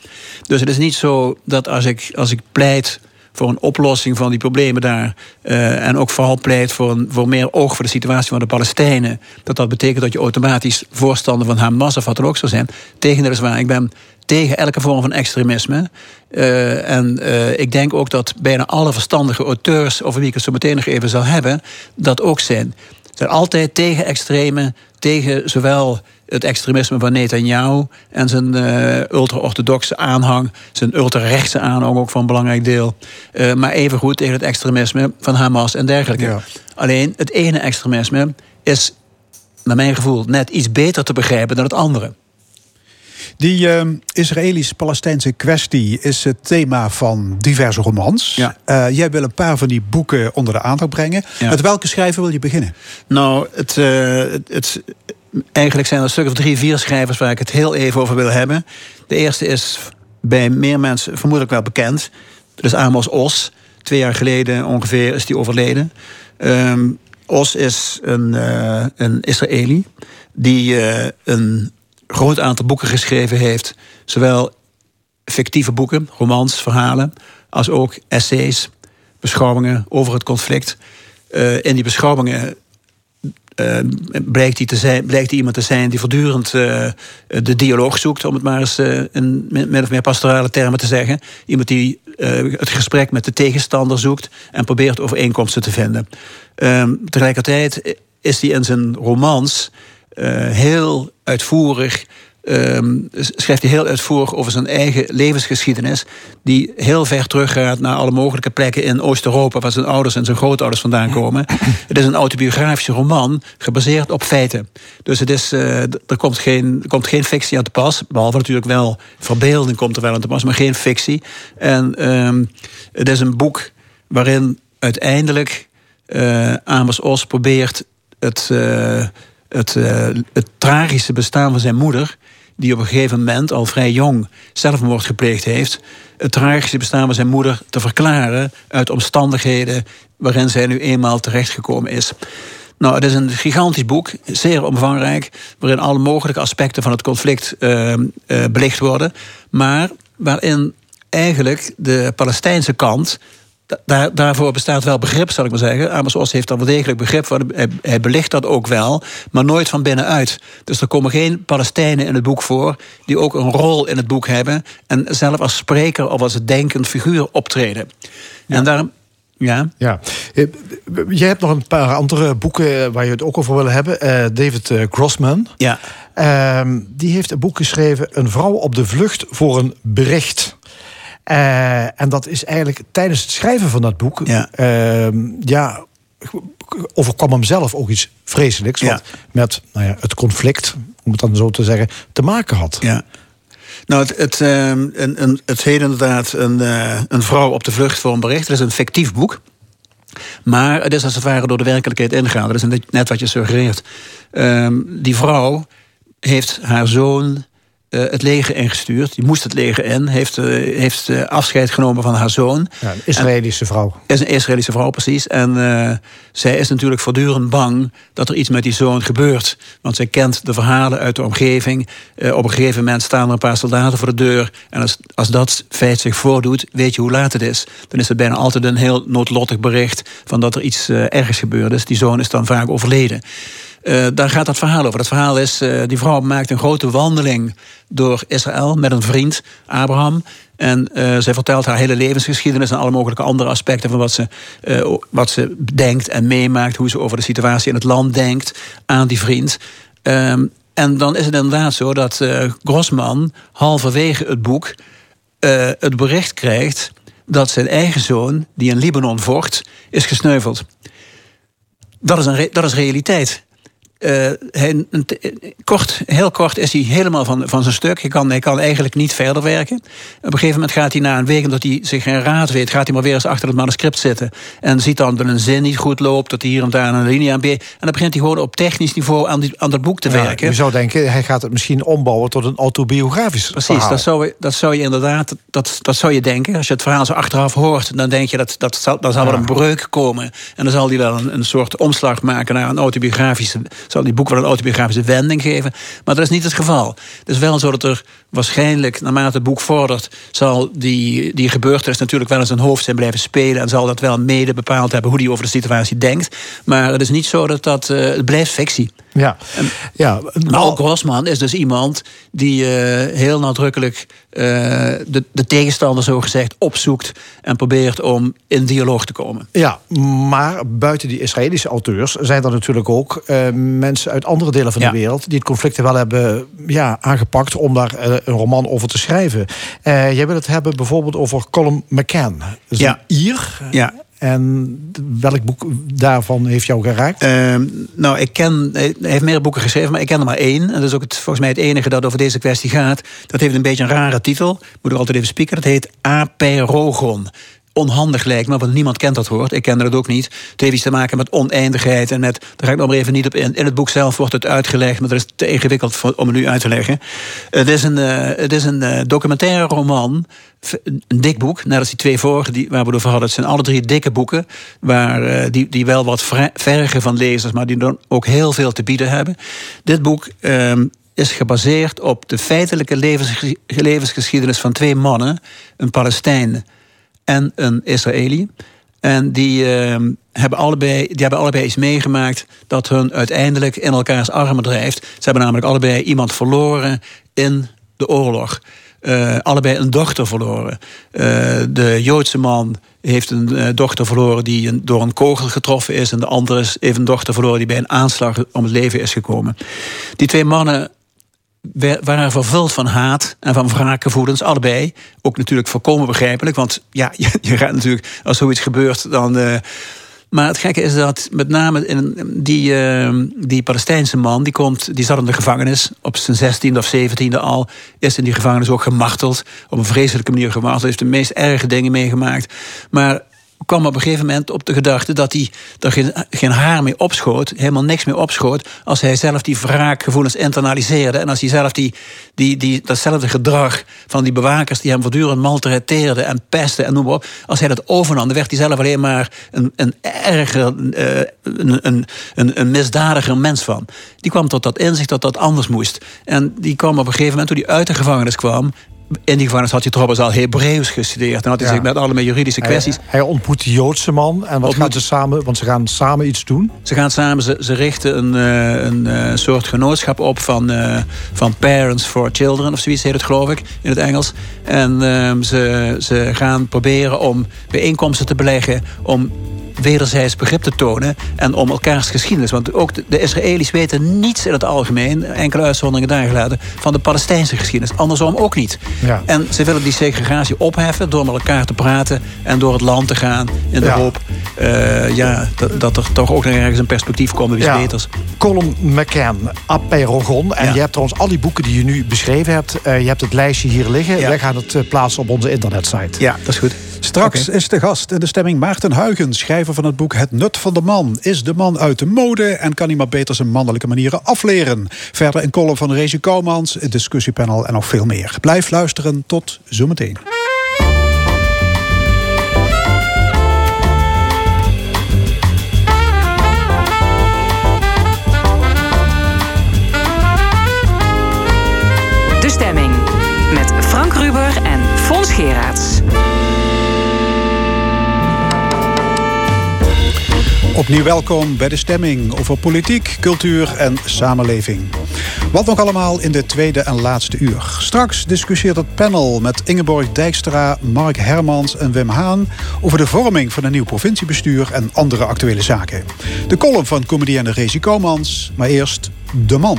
Dus het is niet zo dat als ik, als ik pleit voor een oplossing van die problemen daar. eh, en ook vooral pleit voor, een, voor meer oog voor de situatie van de Palestijnen. Dat dat betekent dat je automatisch voorstander van Hamas of wat dan ook zou zijn. Tegendeel is waar. Ik ben tegen elke vorm van extremisme. Eh, en eh, ik denk ook dat bijna alle verstandige auteurs, over wie ik het zo meteen nog even zal hebben, dat ook zijn. Ze zijn altijd tegen extreme, tegen zowel het extremisme van Netanyahu en zijn eh, ultra-orthodoxe aanhang, zijn ultra-rechtse aanhang ook van een belangrijk deel. Eh, maar evengoed tegen het extremisme van Hamas en dergelijke. Ja. Alleen het ene extremisme is, naar mijn gevoel, net iets beter te begrijpen dan het andere. Die eh, Israëlisch-Palestijnse kwestie is het thema van diverse romans. Ja. Jij wil een paar van die boeken onder de aandacht brengen. Ja. Met welke schrijver wil je beginnen? Nou, het, het, het- eigenlijk zijn er een stuk of drie, vier schrijvers waar ik het heel even over wil hebben. De eerste is bij meer mensen vermoedelijk wel bekend. Dat is Amos Os. Twee jaar geleden ongeveer is die overleden. Ehm, Os is een, eh, een Israëli die eh, een groot aantal boeken geschreven heeft. Zowel fictieve boeken, romans, verhalen, als ook essays. beschouwingen over het conflict. Uh, in die beschouwingen uh, blijkt, hij te zijn, blijkt iemand te zijn die voortdurend uh, de dialoog zoekt, om het maar eens uh, in of meer pastorale termen te zeggen. Iemand die het gesprek met de tegenstander zoekt en probeert overeenkomsten te vinden. Ehm, tegelijkertijd is hij in zijn romans heel uitvoerig um, schrijft hij heel uitvoerig over zijn eigen levensgeschiedenis. Die heel ver teruggaat naar alle mogelijke plekken in Oost-Europa. waar zijn ouders en zijn grootouders vandaan komen. Het is een autobiografische roman gebaseerd op feiten. Dus het is, uh, er komt geen, er komt geen fictie aan te pas. Behalve natuurlijk wel verbeelding komt er wel aan te pas, maar geen fictie. En um, het is een boek waarin uiteindelijk uh, Amos Os probeert het. Uh, het, uh, het tragische bestaan van zijn moeder die op een gegeven moment al vrij jong zelfmoord gepleegd heeft, het tragische bestaan van zijn moeder te verklaren uit omstandigheden waarin zij nu eenmaal terechtgekomen is. Nou, het is een gigantisch boek, zeer omvangrijk, waarin alle mogelijke aspecten van het conflict uh, uh, belicht worden, maar waarin eigenlijk de Palestijnse kant daar, daarvoor bestaat wel begrip, zal ik maar zeggen. Amos Os heeft daar wel degelijk begrip voor. Hij, hij, belicht dat ook wel, maar nooit van binnenuit. Dus er komen geen Palestijnen in het boek voor... die ook een rol in het boek hebben... en zelf als spreker of als denkend figuur optreden. En daarom... Ja. ja. Eh, jij hebt nog een paar andere boeken waar je het ook over wil hebben. Uh, David eh, Grossman. Ja. Uh, die heeft een boek geschreven... Een vrouw op de vlucht voor een bericht. Uh, en dat is eigenlijk tijdens het schrijven van dat boek. Ja. Uh, ja overkwam hem zelf ook iets vreselijks. Wat met nou ja, het conflict, om het dan zo te zeggen, te maken had. Ja. Nou, het, het, uh, een, een, het heet inderdaad een, uh, een vrouw op de vlucht voor een bericht. Het is een fictief boek. Maar het is als het ware door de werkelijkheid ingegaan. Dat is net wat je suggereert. Ehm, die vrouw heeft haar zoon uh, het leger ingestuurd. Die moest het leger in. Heeft, uh, heeft uh, afscheid genomen van haar zoon. Ja, een Israëlische vrouw. Is een Israëlische vrouw, precies. En zij is natuurlijk voortdurend bang dat er iets met die zoon gebeurt. Want zij kent de verhalen uit de omgeving. op een gegeven moment staan er een paar soldaten voor de deur. En als, als dat feit zich voordoet, weet je hoe laat het is. Dan is het bijna altijd een heel noodlottig bericht... van dat er iets ergs gebeurd is. Die zoon is dan vaak overleden. Uh, daar gaat dat verhaal over. Het verhaal is, uh, die vrouw maakt een grote wandeling door Israël met een vriend, Abraham. En uh, zij vertelt haar hele levensgeschiedenis en alle mogelijke andere aspecten van wat ze, wat ze denkt en meemaakt, hoe ze over de situatie in het land denkt aan die vriend. Um, en dan is het inderdaad zo dat Grossman halverwege het boek het bericht krijgt dat zijn eigen zoon, die in Libanon vocht, is gesneuveld. Dat is, een dat is realiteit. Hij, kort, heel kort is hij helemaal van, van zijn stuk. Hij kan, hij kan eigenlijk niet verder werken. Op een gegeven moment gaat hij na een week, omdat hij zich geen raad weet, gaat hij maar weer eens achter het manuscript zitten. En ziet dan dat een zin niet goed loopt, dat hij hier en daar een linie aan En dan begint hij gewoon op technisch niveau aan, die, aan dat boek te ja, werken. Je zou denken, hij gaat het misschien ombouwen tot een autobiografisch Precies, verhaal. dat zou, dat zou je inderdaad, dat, dat zou je denken. Als je het verhaal zo achteraf hoort, dan denk je dat, dat zal, dan zal er een breuk komen. En dan zal hij wel een, een soort omslag maken naar een autobiografische zal die boek wel een autobiografische wending geven. Maar dat is niet het geval. Het is wel zo dat er waarschijnlijk, naarmate het boek vordert, zal die, die gebeurtenis natuurlijk wel eens een hoofd zijn blijven spelen. En zal dat wel mede bepaald hebben hoe hij over de situatie denkt. Maar het is niet zo dat dat. Uh, het blijft fictie. Ja. Ja. Mal Grossman is dus iemand die uh, heel nadrukkelijk uh, de, de tegenstander zo gezegd opzoekt en probeert om in dialoog te komen. Ja, maar buiten die Israëlische auteurs zijn er natuurlijk ook uh, mensen uit andere delen van ja. de wereld die het conflict wel hebben ja, aangepakt om daar een roman over te schrijven. jij wil het hebben bijvoorbeeld over Colin McCann. Dat is ja. een Ier. Ja. En welk boek daarvan heeft jou geraakt? Uh, nou, ik ken. Hij heeft meer boeken geschreven, maar ik ken er maar één. En dat is ook het, volgens mij het enige dat over deze kwestie gaat. Dat heeft een beetje een rare titel. Moet ik altijd even spieken. Dat heet Aperogon onhandig lijkt me, want niemand kent dat woord. Ik kende het ook niet. Het heeft iets te maken met oneindigheid en met. Daar ga ik nog maar even niet op in. In het boek zelf wordt het uitgelegd, maar dat is te ingewikkeld om het nu uit te leggen. Het is een, uh, het is een uh, documentaire roman. Een dik boek, net als die twee vorige die, waar we het over hadden. Het zijn alle drie dikke boeken. Waar, uh, die, die wel wat vergen van lezers, maar die dan ook heel veel te bieden hebben. Dit boek. Um, is gebaseerd op de feitelijke levens, levensgeschiedenis van twee mannen, een Palestijn en een Israëli. En die, ehm, hebben allebei, die hebben allebei iets meegemaakt dat hun uiteindelijk in elkaars armen drijft. Ze hebben namelijk allebei iemand verloren in de oorlog. Eh, allebei een dochter verloren. Eh, de Joodse man heeft een eh, dochter verloren die door een kogel getroffen is. En de andere heeft een dochter verloren die bij een aanslag om het leven is gekomen. Die twee mannen waren vervuld van haat en van wraakgevoelens, allebei. Ook natuurlijk volkomen begrijpelijk, want ja, je, je gaat natuurlijk, als zoiets gebeurt, dan. Uh, maar het gekke is dat met name in die, uh, die Palestijnse man, die, komt, die zat in de gevangenis op zijn zestiende of zeventiende al, is in die gevangenis ook gemarteld, op een vreselijke manier gemarteld, heeft de meest erge dingen meegemaakt. Maar kwam op een gegeven moment op de gedachte dat hij er geen, geen haar mee opschoot, helemaal niks meer opschoot, als hij zelf die wraakgevoelens internaliseerde en als hij zelf die, die, die, datzelfde gedrag van die bewakers die hem voortdurend maltreteerden en pesten en noem maar op, als hij dat overnam, dan werd hij zelf alleen maar een, een erger, uh, een, een, een, een misdadiger mens van. Die kwam tot dat inzicht dat dat anders moest. En die kwam op een gegeven moment, toen hij uit de gevangenis kwam, in die gevangenis had hij trouwens al Hebreeuws gestudeerd. En had hij zich met allemaal juridische kwesties. Hij, ontmoet die Joodse man. En wat gaan ze samen? Want ze gaan samen iets doen. Ze gaan samen, ze, ze richten een, eh, een, een eh, soort genootschap op van, uh, van Parents for Children, of zoiets heet het, geloof ik, in het Engels. En uh, ze, ze gaan proberen om bijeenkomsten te beleggen. om wederzijds begrip te tonen en om elkaars geschiedenis. Want ook de, de Israëli's weten niets in het algemeen, enkele uitzonderingen daar gelaten, van de Palestijnse geschiedenis. Andersom ook niet. Ja. En ze willen die segregatie opheffen door met elkaar te praten en door het land te gaan in de hoop uh, ja, dat, dat, er toch ook nog ergens een perspectief komt wie ja. beters. Colin McCann, Apeirogon. En je hebt trouwens al die boeken die je nu beschreven hebt. Uh, je hebt het lijstje hier liggen. Wij gaan het uh, plaatsen op onze internetsite. Ja, dat is goed. Straks is de gast in de stemming Maarten Huygens, schrijver van het boek Het Nut van de Man. Is de man uit de mode en kan hij maar beter zijn mannelijke manieren afleren? Verder een column van Rezi Kouwmans, het discussiepanel en nog veel meer. Blijf luisteren, tot zometeen. Opnieuw welkom bij de stemming over politiek, cultuur en samenleving. Wat nog allemaal in de tweede en laatste uur. Straks discussieert het panel met Ingeborg Dijkstra, Mark Hermans en Wim Haan over de vorming van een nieuw provinciebestuur en andere actuele zaken. De column van comedienne Rezi Komans, maar eerst de man.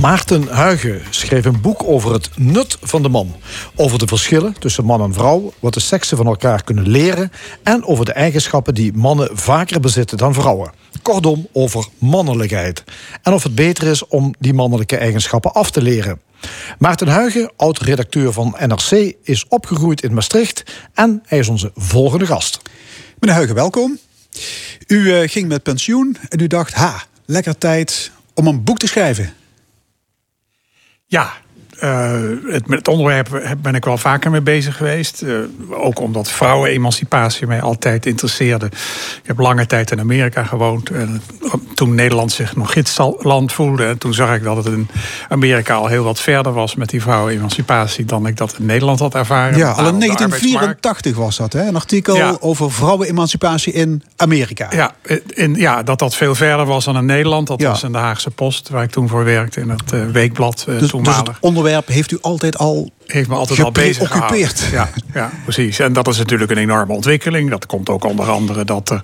Maarten Huigen schreef een boek over het nut van de man. Over de verschillen tussen man en vrouw, wat de seksen van elkaar kunnen leren... en over de eigenschappen die mannen vaker bezitten dan vrouwen. Kortom, over mannelijkheid. En of het beter is om die mannelijke eigenschappen af te leren. Maarten Huigen, oud-redacteur van NRC, is opgegroeid in Maastricht... en hij is onze volgende gast. Meneer Huigen, welkom. U uh, ging met pensioen en u dacht, ha, lekker tijd om een boek te schrijven. Ja, uh, het, met het onderwerp ben ik wel vaker mee bezig geweest. Uh, ook omdat vrouwenemancipatie mij altijd interesseerde. Ik heb lange tijd in Amerika gewoond. En toen Nederland zich nog gidsland voelde. En toen zag ik dat het in Amerika al heel wat verder was met die vrouwenemancipatie dan ik dat in Nederland had ervaren. Ja, al in 1984 was dat, hè? Een artikel ja. over vrouwenemancipatie in Amerika. Ja, in, ja, dat dat veel verder was dan in Nederland. Dat ja. was in de Haagse Post, waar ik toen voor werkte in het uh, weekblad. Dus, dus het onderwerp heeft u altijd al heeft me altijd al bezig geoccupeerd. Ja, ja, precies. En dat is natuurlijk een enorme ontwikkeling. Dat komt ook onder andere dat er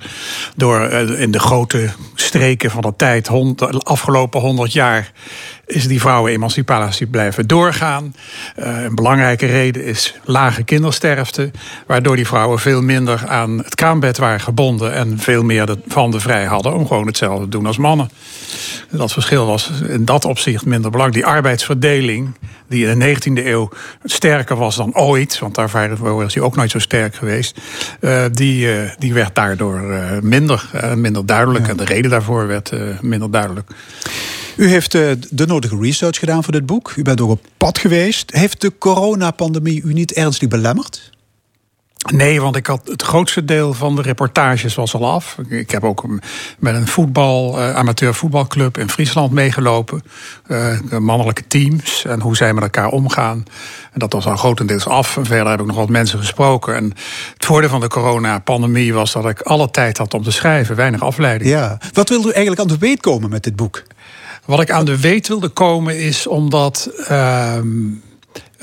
door in de grote streken van de tijd, de afgelopen honderd jaar, is die vrouwenemancipatie blijven doorgaan. Uh, een belangrijke reden is lage kindersterfte, waardoor die vrouwen veel minder aan het kraambed waren gebonden en veel meer de, van de vrij hadden om gewoon hetzelfde te doen als mannen. Dat verschil was in dat opzicht minder belangrijk. Die arbeidsverdeling, die in de 19e eeuw sterker was dan ooit, want daarvoor was hij ook nooit zo sterk geweest, uh, die, uh, die werd daardoor minder, minder duidelijk. Ja. En de reden daarvoor werd minder duidelijk. U heeft de nodige research gedaan voor dit boek. U bent ook op pad geweest. Heeft de coronapandemie u niet ernstig belemmerd? Nee, want ik had het grootste deel van de reportages was al af. Ik heb ook met een voetbal, uh, amateur voetbalclub in Friesland meegelopen. Uh, mannelijke teams en hoe zij met elkaar omgaan. En dat was al grotendeels af. En verder heb ik nog wat mensen gesproken. En het voordeel van de coronapandemie was dat ik alle tijd had om te schrijven. Weinig afleiding. Ja. Wat wilde u eigenlijk aan de weet komen met dit boek? Wat ik aan de weet wilde komen is omdat... Uh,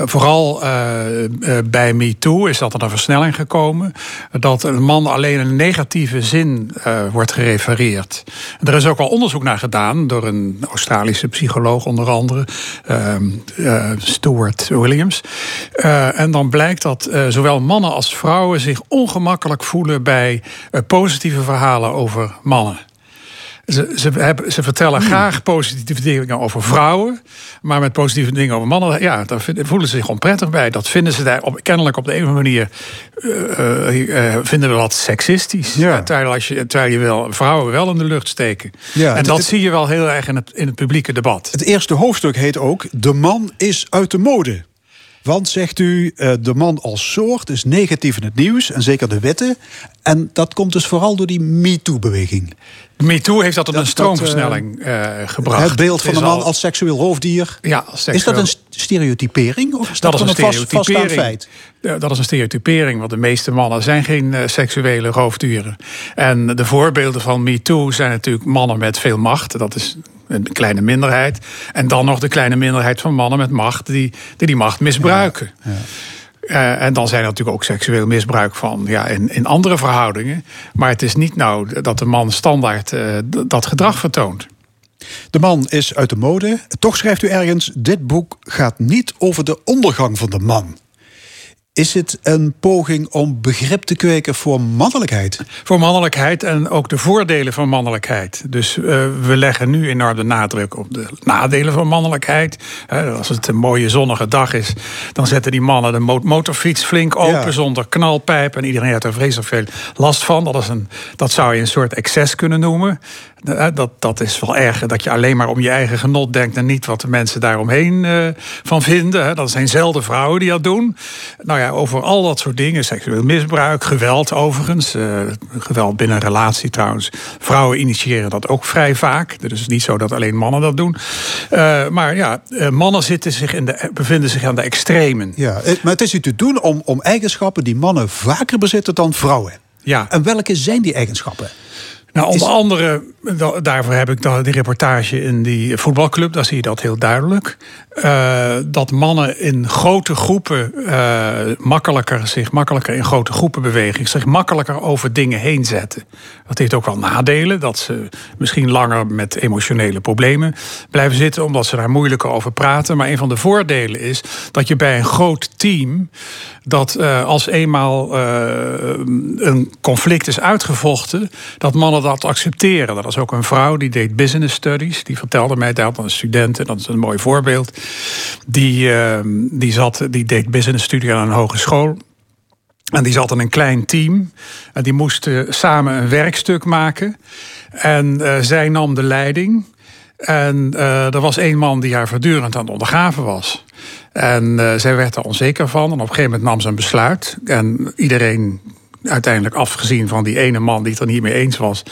Vooral uh, uh, bij MeToo is dat er een versnelling gekomen. Dat een man alleen een negatieve zin uh, wordt gerefereerd. Er is ook al onderzoek naar gedaan door een Australische psycholoog, onder andere, ehm, Stuart Williams. en dan blijkt dat zowel mannen als vrouwen zich ongemakkelijk voelen bij positieve verhalen over mannen. Ze, ze, hebben, ze vertellen hmm. graag positieve dingen over vrouwen. Maar met positieve dingen over mannen, ja, daar voelen ze zich onprettig bij. Dat vinden ze daar op, kennelijk op de een of andere manier. Uh, uh, vinden we wat seksistisch. Ja. Terwijl, als je, terwijl je wel vrouwen wel in de lucht steken. Ja, en dat zie je wel heel erg in het, in het publieke debat. Het eerste hoofdstuk heet ook: De man is uit de mode. Want, zegt u, eh, de man als soort is negatief in het nieuws. En zeker de wetten. En dat komt dus vooral door die MeToo-beweging. MeToo heeft dat tot een stroomversnelling uh, gebracht. Het beeld van de man als seksueel roofdier. Ja, seksueel. Is dat een stereotypering? Of is dat, dat is een, stereotypering. feit? Dat is een stereotypering, want de meeste mannen zijn geen uh, seksuele roofdieren. En de voorbeelden van MeToo zijn natuurlijk mannen met veel macht. Dat is een kleine minderheid. En dan nog de kleine minderheid van mannen met macht die die, die macht misbruiken. Ja, uh, en dan zijn er natuurlijk ook seksueel misbruik van ja, in, in andere verhoudingen. Maar het is niet nou dat de man standaard uh, dat gedrag vertoont. De man is uit de mode. Toch schrijft u ergens: dit boek gaat niet over de ondergang van de man. Is het een poging om begrip te kweken voor mannelijkheid? Voor mannelijkheid en ook de voordelen van mannelijkheid. Dus uh, we leggen nu enorm de nadruk op de nadelen van mannelijkheid. Uh, als het een mooie zonnige dag is, dan zetten die mannen de motorfiets flink open ja. zonder knalpijp. En iedereen heeft er vreselijk veel last van. Dat, is een, dat zou je een soort excess kunnen noemen. Dat, dat is wel erg dat je alleen maar om je eigen genot denkt en niet wat de mensen daaromheen uh, van vinden. Dat zijn zelden vrouwen die dat doen. Nou ja, over al dat soort dingen, seksueel misbruik, geweld overigens, uh, geweld binnen een relatie trouwens. Vrouwen initiëren dat ook vrij vaak. Het is niet zo dat alleen mannen dat doen. Uh, maar ja, mannen zitten zich in de, bevinden zich aan de extremen. Ja, maar het is u te doen om, om eigenschappen die mannen vaker bezitten dan vrouwen. Ja. En welke zijn die eigenschappen? Nou, onder andere, daarvoor heb ik die reportage in die voetbalclub, daar zie je dat heel duidelijk. Uh, dat mannen in grote groepen uh, makkelijker, zich makkelijker in grote groepen bewegen, zich makkelijker over dingen heen zetten. Dat heeft ook wel nadelen, dat ze misschien langer met emotionele problemen blijven zitten, omdat ze daar moeilijker over praten. Maar een van de voordelen is dat je bij een groot team, dat uh, als eenmaal een conflict is uitgevochten, dat mannen dat accepteren. Dat is ook een vrouw die deed business studies, die vertelde mij dat, een student, en dat is een mooi voorbeeld. Die, uh, die, zat, die deed business studie aan een hogeschool. En die zat in een klein team. En die moesten samen een werkstuk maken. En uh, zij nam de leiding. En uh, er was één man die haar voortdurend aan het ondergaven was. En uh, zij werd er onzeker van. En op een gegeven moment nam ze een besluit. En iedereen uiteindelijk afgezien van die ene man die het er niet mee eens was,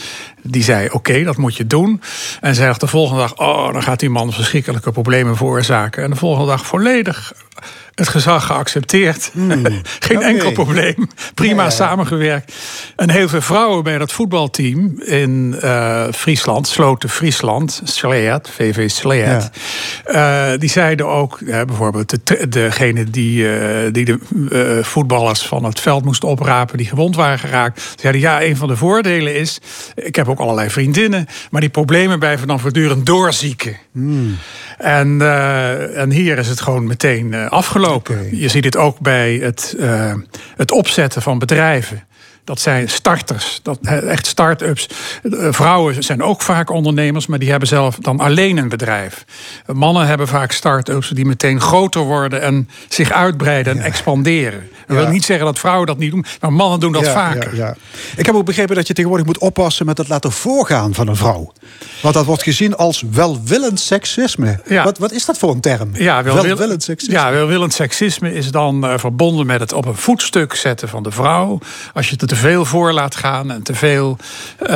die zei: Oké, dat moet je doen. En zei de volgende dag: Oh, dan gaat die man verschrikkelijke problemen veroorzaken. En de volgende dag volledig het gezag geaccepteerd. Hmm. Geen enkel probleem. Prima samengewerkt. En heel veel vrouwen bij dat voetbalteam in uh, Friesland, Sloten Friesland, Sleert, VV Sleert. Ja. Uh, die zeiden ook, uh, bijvoorbeeld de, degene die, die de voetballers van het veld moesten oprapen, die gewond waren geraakt. Zeiden ja, een van de voordelen is, ik heb ook allerlei vriendinnen, maar die problemen blijven dan voortdurend doorzieken. Hmm. En, en hier is het gewoon meteen afgelopen. Okay. Je ziet het ook bij het, uh, het opzetten van bedrijven. Dat zijn starters, dat, echt start-ups. Vrouwen zijn ook vaak ondernemers, maar die hebben zelf dan alleen een bedrijf. Mannen hebben vaak start-ups die meteen groter worden en zich uitbreiden en ja. expanderen. Dat wil niet zeggen dat vrouwen dat niet doen, maar mannen doen dat vaker. Ja, Ik heb ook begrepen dat je tegenwoordig moet oppassen met het laten voorgaan van een vrouw. Want dat wordt gezien als welwillend seksisme. Wat, wat is dat voor een term? Ja, welwillend seksisme. Ja, welwillend seksisme is dan uh, verbonden met het op een voetstuk zetten van de vrouw. Als je het te veel voor laat gaan en te veel uh,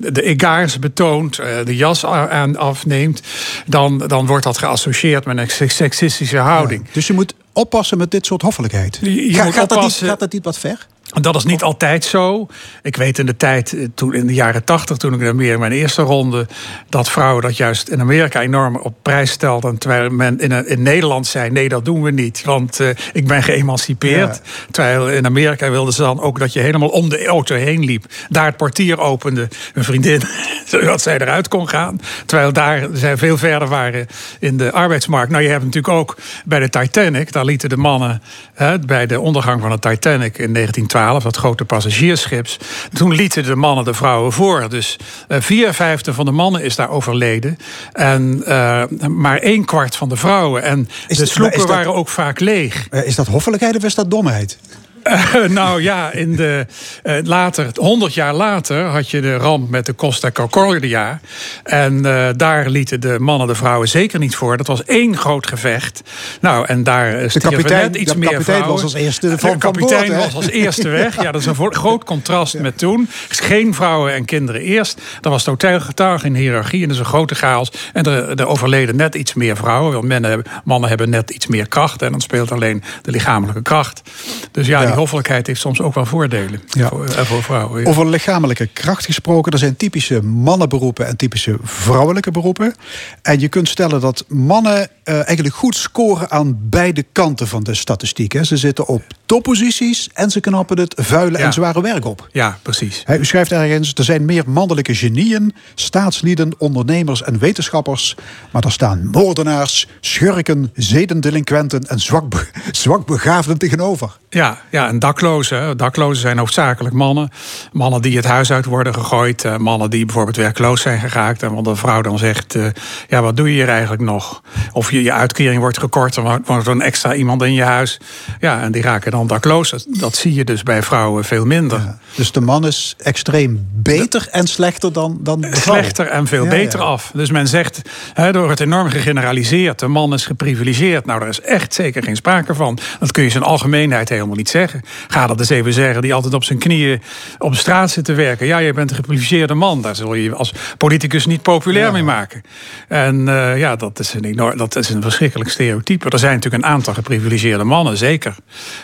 de egaars betoont, uh, de jas aan afneemt, dan, dan wordt dat geassocieerd met een seksistische houding. dus je moet oppassen met dit soort hoffelijkheid. Je, gaat, gaat, dat niet, gaat dat niet wat ver? Dat is niet altijd zo. Ik weet in de tijd, eh, toen in de jaren tachtig, toen ik meer in mijn eerste ronde, dat vrouwen dat juist in Amerika enorm op prijs stelden. Terwijl men in, in Nederland zei: nee, dat doen we niet, want uh, ik ben geëmancipeerd. Terwijl in Amerika wilden ze dan ook dat je helemaal om de auto heen liep. Daar het portier opende, een vriendin, zodat zij eruit kon gaan. Terwijl daar zij veel verder waren in de arbeidsmarkt. Nou, je hebt natuurlijk ook bij de Titanic, daar lieten de mannen hè, bij de ondergang van de Titanic in 1912 dat grote passagierschips. Toen lieten de mannen de vrouwen voor. Dus uh, vier vijfde van de mannen is daar overleden. En uh, maar een kwart van de vrouwen. En de sloepen waren ook vaak leeg. Uh, is dat hoffelijkheid of is dat domheid? Uh, nou ja, in de, uh, later, 100 jaar later had je de ramp met de Costa Concordia. En uh, daar lieten de mannen de vrouwen zeker niet voor. Dat was één groot gevecht. Nou, en daar de kapitein, net iets de meer kapitein was als eerste van, De kapitein was als eerste weg. Ja, dat is een groot contrast ja. met toen. Geen vrouwen en kinderen eerst. Er was totaal getuige in hiërarchie en dat is een grote chaos. En er, er overleden net iets meer vrouwen. Want mannen hebben, mannen hebben net iets meer kracht. En dan speelt alleen de lichamelijke kracht. Dus ja, die hoffelijkheid heeft soms ook wel voordelen voor, uh, voor, vrouwen. Over lichamelijke kracht gesproken, er zijn typische mannenberoepen en typische vrouwelijke beroepen. En je kunt stellen dat mannen uh, eigenlijk goed scoren aan beide kanten van de statistiek. Hè. Ze zitten op topposities en ze knappen het vuile ja. en zware werk op. Ja, precies. Hij, u schrijft ergens, er zijn meer mannelijke genieën, staatslieden, ondernemers en wetenschappers. Maar er staan moordenaars, schurken, zedendelinquenten en zwak, zwakbegaafden tegenover. Ja, ja, en daklozen. Daklozen zijn hoofdzakelijk mannen. Mannen die het huis uit worden gegooid. Uh, mannen die bijvoorbeeld werkloos zijn geraakt. En want de vrouw dan zegt, uh, ja, wat doe je hier eigenlijk nog? Of je, je uitkering wordt gekort, dan wordt er een extra iemand in je huis. Ja, en die raken dan dakloos. Dat zie je dus bij vrouwen veel minder. Ja, dus de man is extreem beter en slechter dan, dan de vrouw? Slechter en veel ja, beter af. Dus men zegt, he, door het enorm gegeneraliseerd, de man is geprivilegeerd. Nou, daar is echt zeker geen sprake van. Dat kun je zijn algemeenheid helemaal niet zeggen. Ga dat eens even zeggen, die altijd op zijn knieën op straat zit te werken. Ja, je bent een geprivilegeerde man. Daar zul je als politicus niet populair mee maken. En uh, ja, dat is, een enorm, dat is een verschrikkelijk stereotype. Er zijn natuurlijk een aantal geprivilegeerde mannen, zeker.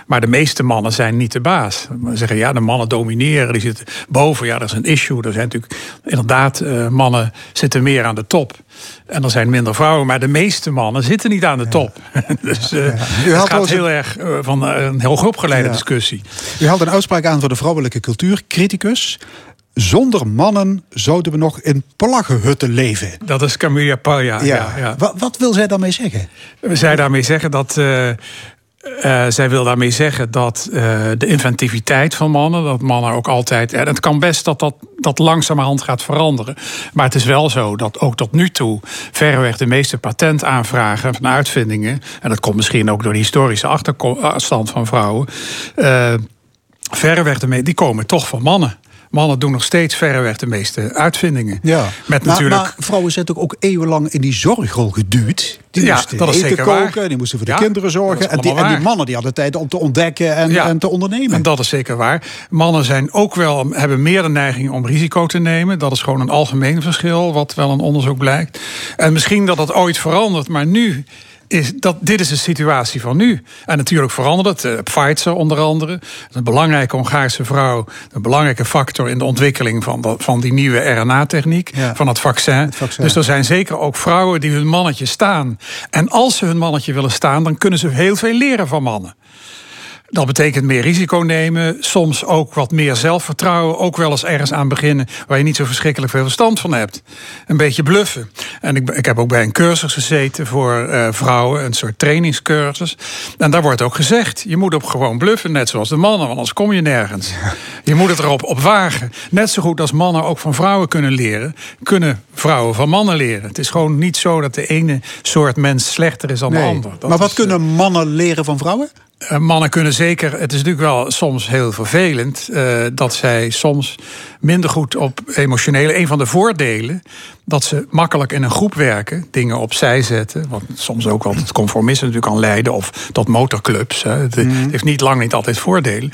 Maar de meeste mannen zijn niet de baas. We zeggen, ja, de mannen domineren, die zitten boven. Ja, dat is een issue. Er zijn natuurlijk inderdaad, uh, mannen zitten meer aan de top. En er zijn minder vrouwen, maar de meeste mannen zitten niet aan de top. Ja. dus uh. U het gaat heel erg uh, van een heel opgeleide ja. discussie. U haalt een uitspraak aan voor de vrouwelijke cultuur, criticus. Zonder mannen zouden we nog in plaggenhutten leven. Dat is Camilla Palja. Ja. Ja, wat, wat, wil zij daarmee zeggen? Zij daarmee zeggen dat uh, uh, zij wil daarmee zeggen dat uh, de inventiviteit van mannen, dat mannen ook altijd. En het kan best dat dat, dat langzamerhand gaat veranderen. Maar het is wel zo dat ook tot nu toe verreweg de meeste patentaanvragen van uitvindingen. En dat komt misschien ook door de historische achterstand van vrouwen. Verreweg de die komen toch van mannen. Mannen doen nog steeds verreweg de meeste uitvindingen. Ja. Met maar, natuurlijk... maar vrouwen zijn ook, ook eeuwenlang in die zorgrol geduwd. Die ja, moesten dat is eten zeker koken, waar. die moesten voor de ja, kinderen zorgen. En die, en die, mannen die hadden tijd om te ontdekken en, ja, en, te ondernemen. En dat is zeker waar. Mannen zijn ook wel, hebben meer de neiging om risico te nemen. Dat is gewoon een algemeen verschil, wat wel een onderzoek blijkt. En misschien dat dat ooit verandert, maar nu is dat, dit is de situatie van nu. En natuurlijk verandert het. Uh, Pfizer onder andere. Een belangrijke Hongaarse vrouw. Een belangrijke factor in de ontwikkeling van, van die nieuwe RNA-techniek. Ja. Van het vaccin. het vaccin. Dus er zijn zeker ook vrouwen die hun mannetje staan. En als ze hun mannetje willen staan, dan kunnen ze heel veel leren van mannen. Dat betekent meer risico nemen, soms ook wat meer zelfvertrouwen, ook wel eens ergens aan beginnen waar je niet zo verschrikkelijk veel verstand van hebt. Een beetje bluffen. En ik, ik heb ook bij een cursus gezeten voor uh, vrouwen, een soort trainingscursus. En daar wordt ook gezegd: je moet op gewoon bluffen, net zoals de mannen, want anders kom je nergens. Je moet het erop op wagen. Net zo goed als mannen ook van vrouwen kunnen leren, kunnen vrouwen van mannen leren. Het is gewoon niet zo dat de ene soort mens slechter is dan nee. de ander. Dat maar wat is, kunnen mannen leren van vrouwen? Eh, mannen kunnen zeker, het is natuurlijk wel soms heel vervelend uh, dat zij soms minder goed op emotionele. Een van de voordelen dat ze makkelijk in een groep werken, dingen opzij zetten. Wat soms ook tot conformisme natuurlijk kan leiden. Of tot motorclubs. Hè. Het, mhm. heeft niet lang niet altijd voordelen.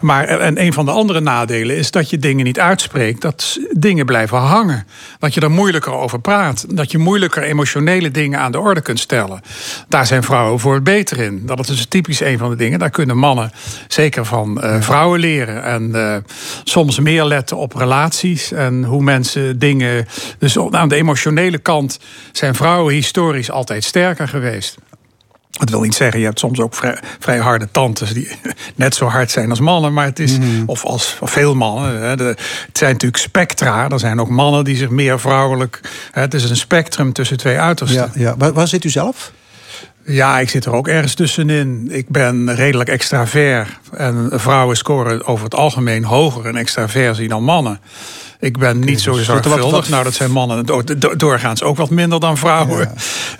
Maar en een van de andere nadelen is dat je dingen niet uitspreekt. Dat dingen blijven hangen. Dat je er moeilijker over praat. Dat je moeilijker emotionele dingen aan de orde kunt stellen. Daar zijn vrouwen voor het beter in. Dat is dus typisch een van de dingen. Daar kunnen mannen zeker van uh, vrouwen leren. En uh, soms meer letten op relaties. En hoe mensen dingen. Dus aan de emotionele kant zijn vrouwen historisch altijd sterker geweest. Dat wil niet zeggen, je hebt soms ook vrij, vrij, harde tantes die net zo hard zijn als mannen. Maar het is, mhm. of als veel mannen. Hè, de, het zijn natuurlijk spectra. Er zijn ook mannen die zich meer vrouwelijk. Hè, het is een spectrum tussen twee uitersten. Ja, ja. Waar, waar zit u zelf? Ja, ik zit er ook ergens tussenin. Ik ben redelijk extravert. En vrouwen scoren over het algemeen hoger in extraversie dan mannen. Ik ben niet zo dus zorgvuldig. Nou, dat zijn mannen doorgaans ook wat minder dan vrouwen.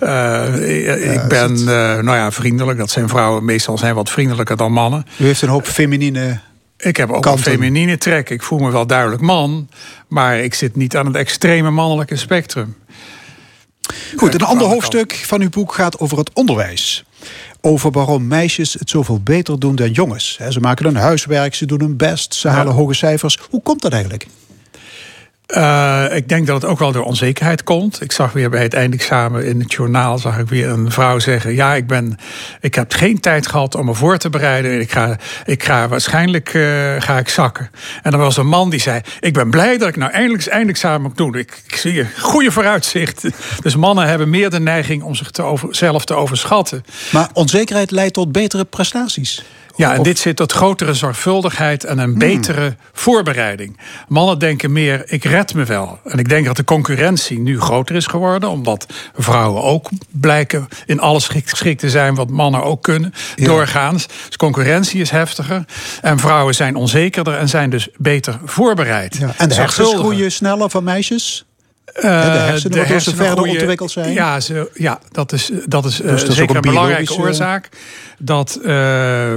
Uh, ik ben, uh, nou ja, vriendelijk. Dat zijn vrouwen meestal zijn wat vriendelijker dan mannen. U heeft een hoop feminine ik heb ook een feminine trek. Ik voel me wel duidelijk man. Maar ik zit niet aan het extreme mannelijke spectrum. Goed, een ander hoofdstuk van uw boek gaat over het onderwijs. Over waarom meisjes het zoveel beter doen dan jongens. Ze maken hun huiswerk, ze doen hun best, ze halen hoge cijfers. Hoe komt dat eigenlijk? Uh, ik denk dat het ook wel door onzekerheid komt. Ik zag weer bij het eindexamen in het journaal zag ik weer een vrouw zeggen: Ja, ik, ben, ik heb geen tijd gehad om me voor te bereiden. Ik ga, ik ga waarschijnlijk uh, ga ik zakken. En er was een man die zei: Ik ben blij dat ik nou eindelijk het eindexamen moet doen. Ik, zie een goede vooruitzicht. Dus mannen hebben meer de neiging om zich te te overschatten. Maar onzekerheid leidt tot betere prestaties. Ja, en dit zit tot grotere zorgvuldigheid en een hmm. betere voorbereiding. Mannen denken meer, ik red me wel. En ik denk dat de concurrentie nu groter is geworden, omdat vrouwen ook blijken in alles geschikt te zijn wat mannen ook kunnen, doorgaans. Dus concurrentie is heftiger en vrouwen zijn onzekerder en zijn dus beter voorbereid. Ja. En de hersens groeien sneller van meisjes? Uh, de hersenen, de hersenen verder ontwikkeld zijn? Ja, ze, ja dat is, dat is, uh, zeker een, belangrijke oorzaak. Dat uh,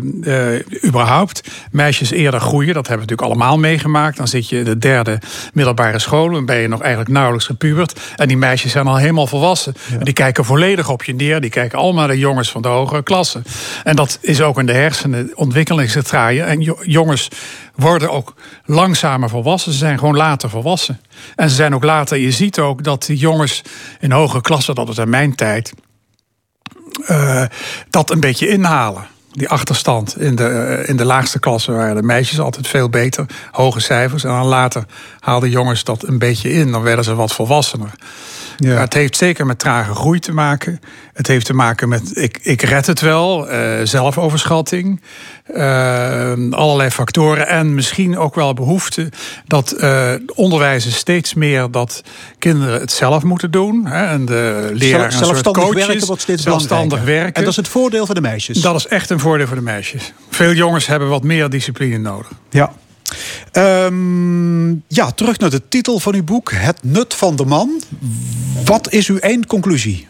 überhaupt meisjes eerder groeien. Dat hebben we natuurlijk allemaal meegemaakt. Dan zit je in de derde middelbare school. Dan ben je nog eigenlijk nauwelijks gepubert. En die meisjes zijn al helemaal volwassen. Die kijken volledig op je neer. Die kijken allemaal naar de jongens van de hogere klasse. En dat is ook in de hersenen ontwikkelingsgetraaien. En jongens worden ook langzamer volwassen. Ze zijn gewoon later volwassen. En ze zijn ook later, je ziet ook dat die jongens in hoge klassen, dat was in mijn tijd, uh, dat een beetje inhalen. Die achterstand in de, eh, in de laagste klasse waren de meisjes altijd veel beter, hoge cijfers. En dan later haalden jongens dat een beetje in, dan werden ze wat volwassener. Ja. het heeft zeker met trage groei te maken. Het heeft te maken met ik, ik red het wel, uh, zelfoverschatting. Uh, allerlei factoren en misschien ook wel behoefte dat uh, onderwijzen steeds meer dat kinderen het zelf moeten doen. Hè, en de leraren zelfstandig coaches, werken wordt steeds zelfstandig werken. En dat is het voordeel voor de meisjes. Dat is echt een voordeel voor de meisjes. Veel jongens hebben wat meer discipline nodig. Ja. Um, ja, terug naar de titel van uw boek. Het nut van de man. Wat is uw eindconclusie?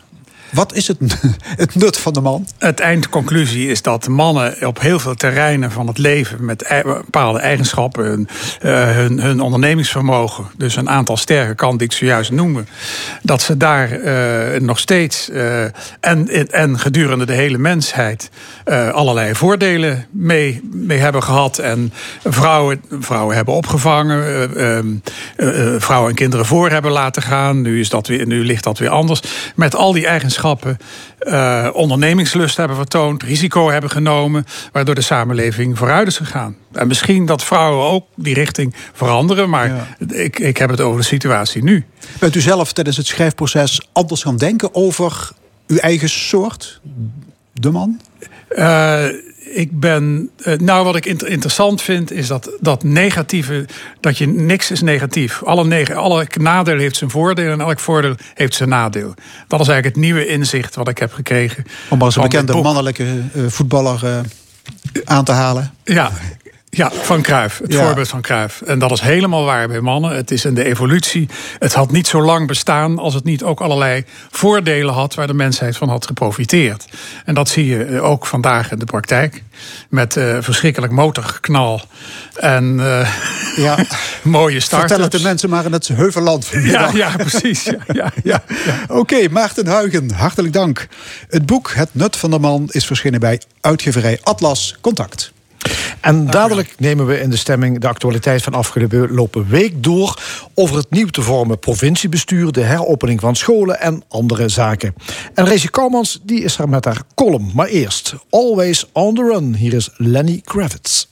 Wat is het, het nut van de man? Het eindconclusie is dat mannen op heel veel terreinen van het leven met bepaalde eigenschappen, hun, uh, hun, hun, ondernemingsvermogen, dus een aantal sterke kanten die ik zojuist noemde, dat ze daar uh, nog steeds uh, en, en gedurende de hele mensheid allerlei voordelen mee, mee hebben gehad. En vrouwen, vrouwen hebben opgevangen, ehm, vrouwen en kinderen voor hebben laten gaan. Nu, is dat weer, nu ligt dat weer anders. Met al die eigenschappen uh, ondernemingslust hebben vertoond, risico hebben genomen, waardoor de samenleving vooruit is gegaan. En misschien dat vrouwen ook die richting veranderen, maar ik, ik heb het over de situatie nu. Bent u zelf tijdens het schrijfproces anders gaan denken over uw eigen soort, de man? Uh, ik ben. Eh, nou, wat ik interessant vind, is dat dat negatieve. dat je niks is negatief. Alle, neg alle nadeel heeft zijn voordeel en elk voordeel heeft zijn nadeel. Dat is eigenlijk het nieuwe inzicht wat ik heb gekregen. Om als een bekende mannelijke uh, voetballer uh, aan te halen. Ja, Ja, van Cruijff. Het voorbeeld van Cruijff. En dat is helemaal waar bij mannen. Het is in de evolutie. Het had niet zo lang bestaan als het niet ook allerlei voordelen had waar de mensheid van had geprofiteerd. En dat zie je eh, ook vandaag in de praktijk. Met uh, verschrikkelijk motorknal en uh, ja. mooie start. Vertel het de mensen maar in het Heuvelland. Ja, ja, precies. Ja, ja, ja, Oké, Maarten Huigen, hartelijk dank. Het boek Het Nut van de Man is verschenen bij uitgeverij Atlas Contact. En dadelijk nemen we in de stemming de actualiteit van afgelopen week door over het nieuw te vormen provinciebestuur, de heropening van scholen en andere zaken. En Rezi Kouwmans die is er met haar column. Maar eerst, Always on the Run. Hier is Lenny Kravitz.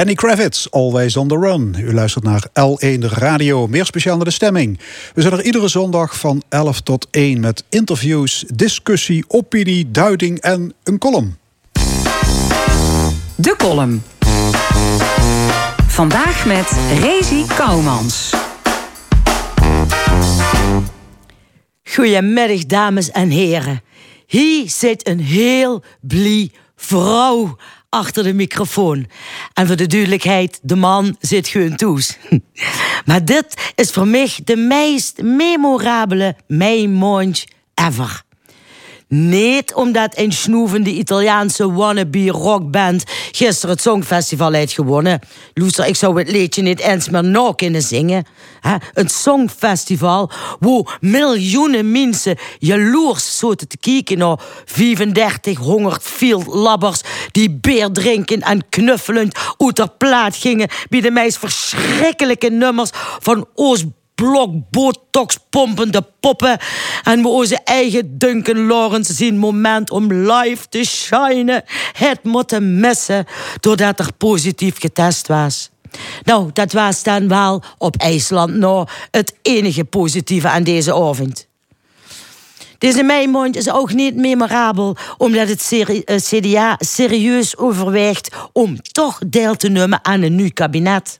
Lenny Kravitz, Always on the Run. U luistert naar L1 Radio, meer speciaal naar de stemming. We zijn er iedere zondag van 11 tot 1 met interviews, discussie, opinie, duiding en een column. De column. Vandaag met Rezi Kouwmans. Goedemiddag, dames en heren. Hier zit een heel blij vrouw achter de microfoon. En voor de duidelijkheid, de man zit gewoon toes. Maar dit is voor mij de meest memorabele meimontje ever. Niet omdat een snoevende Italiaanse wannabe rockband gisteren het Songfestival heeft gewonnen. Loester, ik zou het liedje niet eens meer nog kunnen zingen. Een Songfestival waar miljoenen mensen jaloers zoten te kijken naar 3500 field labbers die beer drinken en knuffelend uit de plaat gingen bij de meest verschrikkelijke nummers van Oost blok botox pompende poppen. En we onze eigen Duncan Lawrence zien moment om live te shinen. Het moeten missen doordat er positief getest was. Nou, dat was dan wel op IJsland nou het enige positieve aan deze avond. Deze meimond is ook niet memorabel omdat het CDA eh, serieus overweegt om toch deel te nemen aan een nieuw kabinet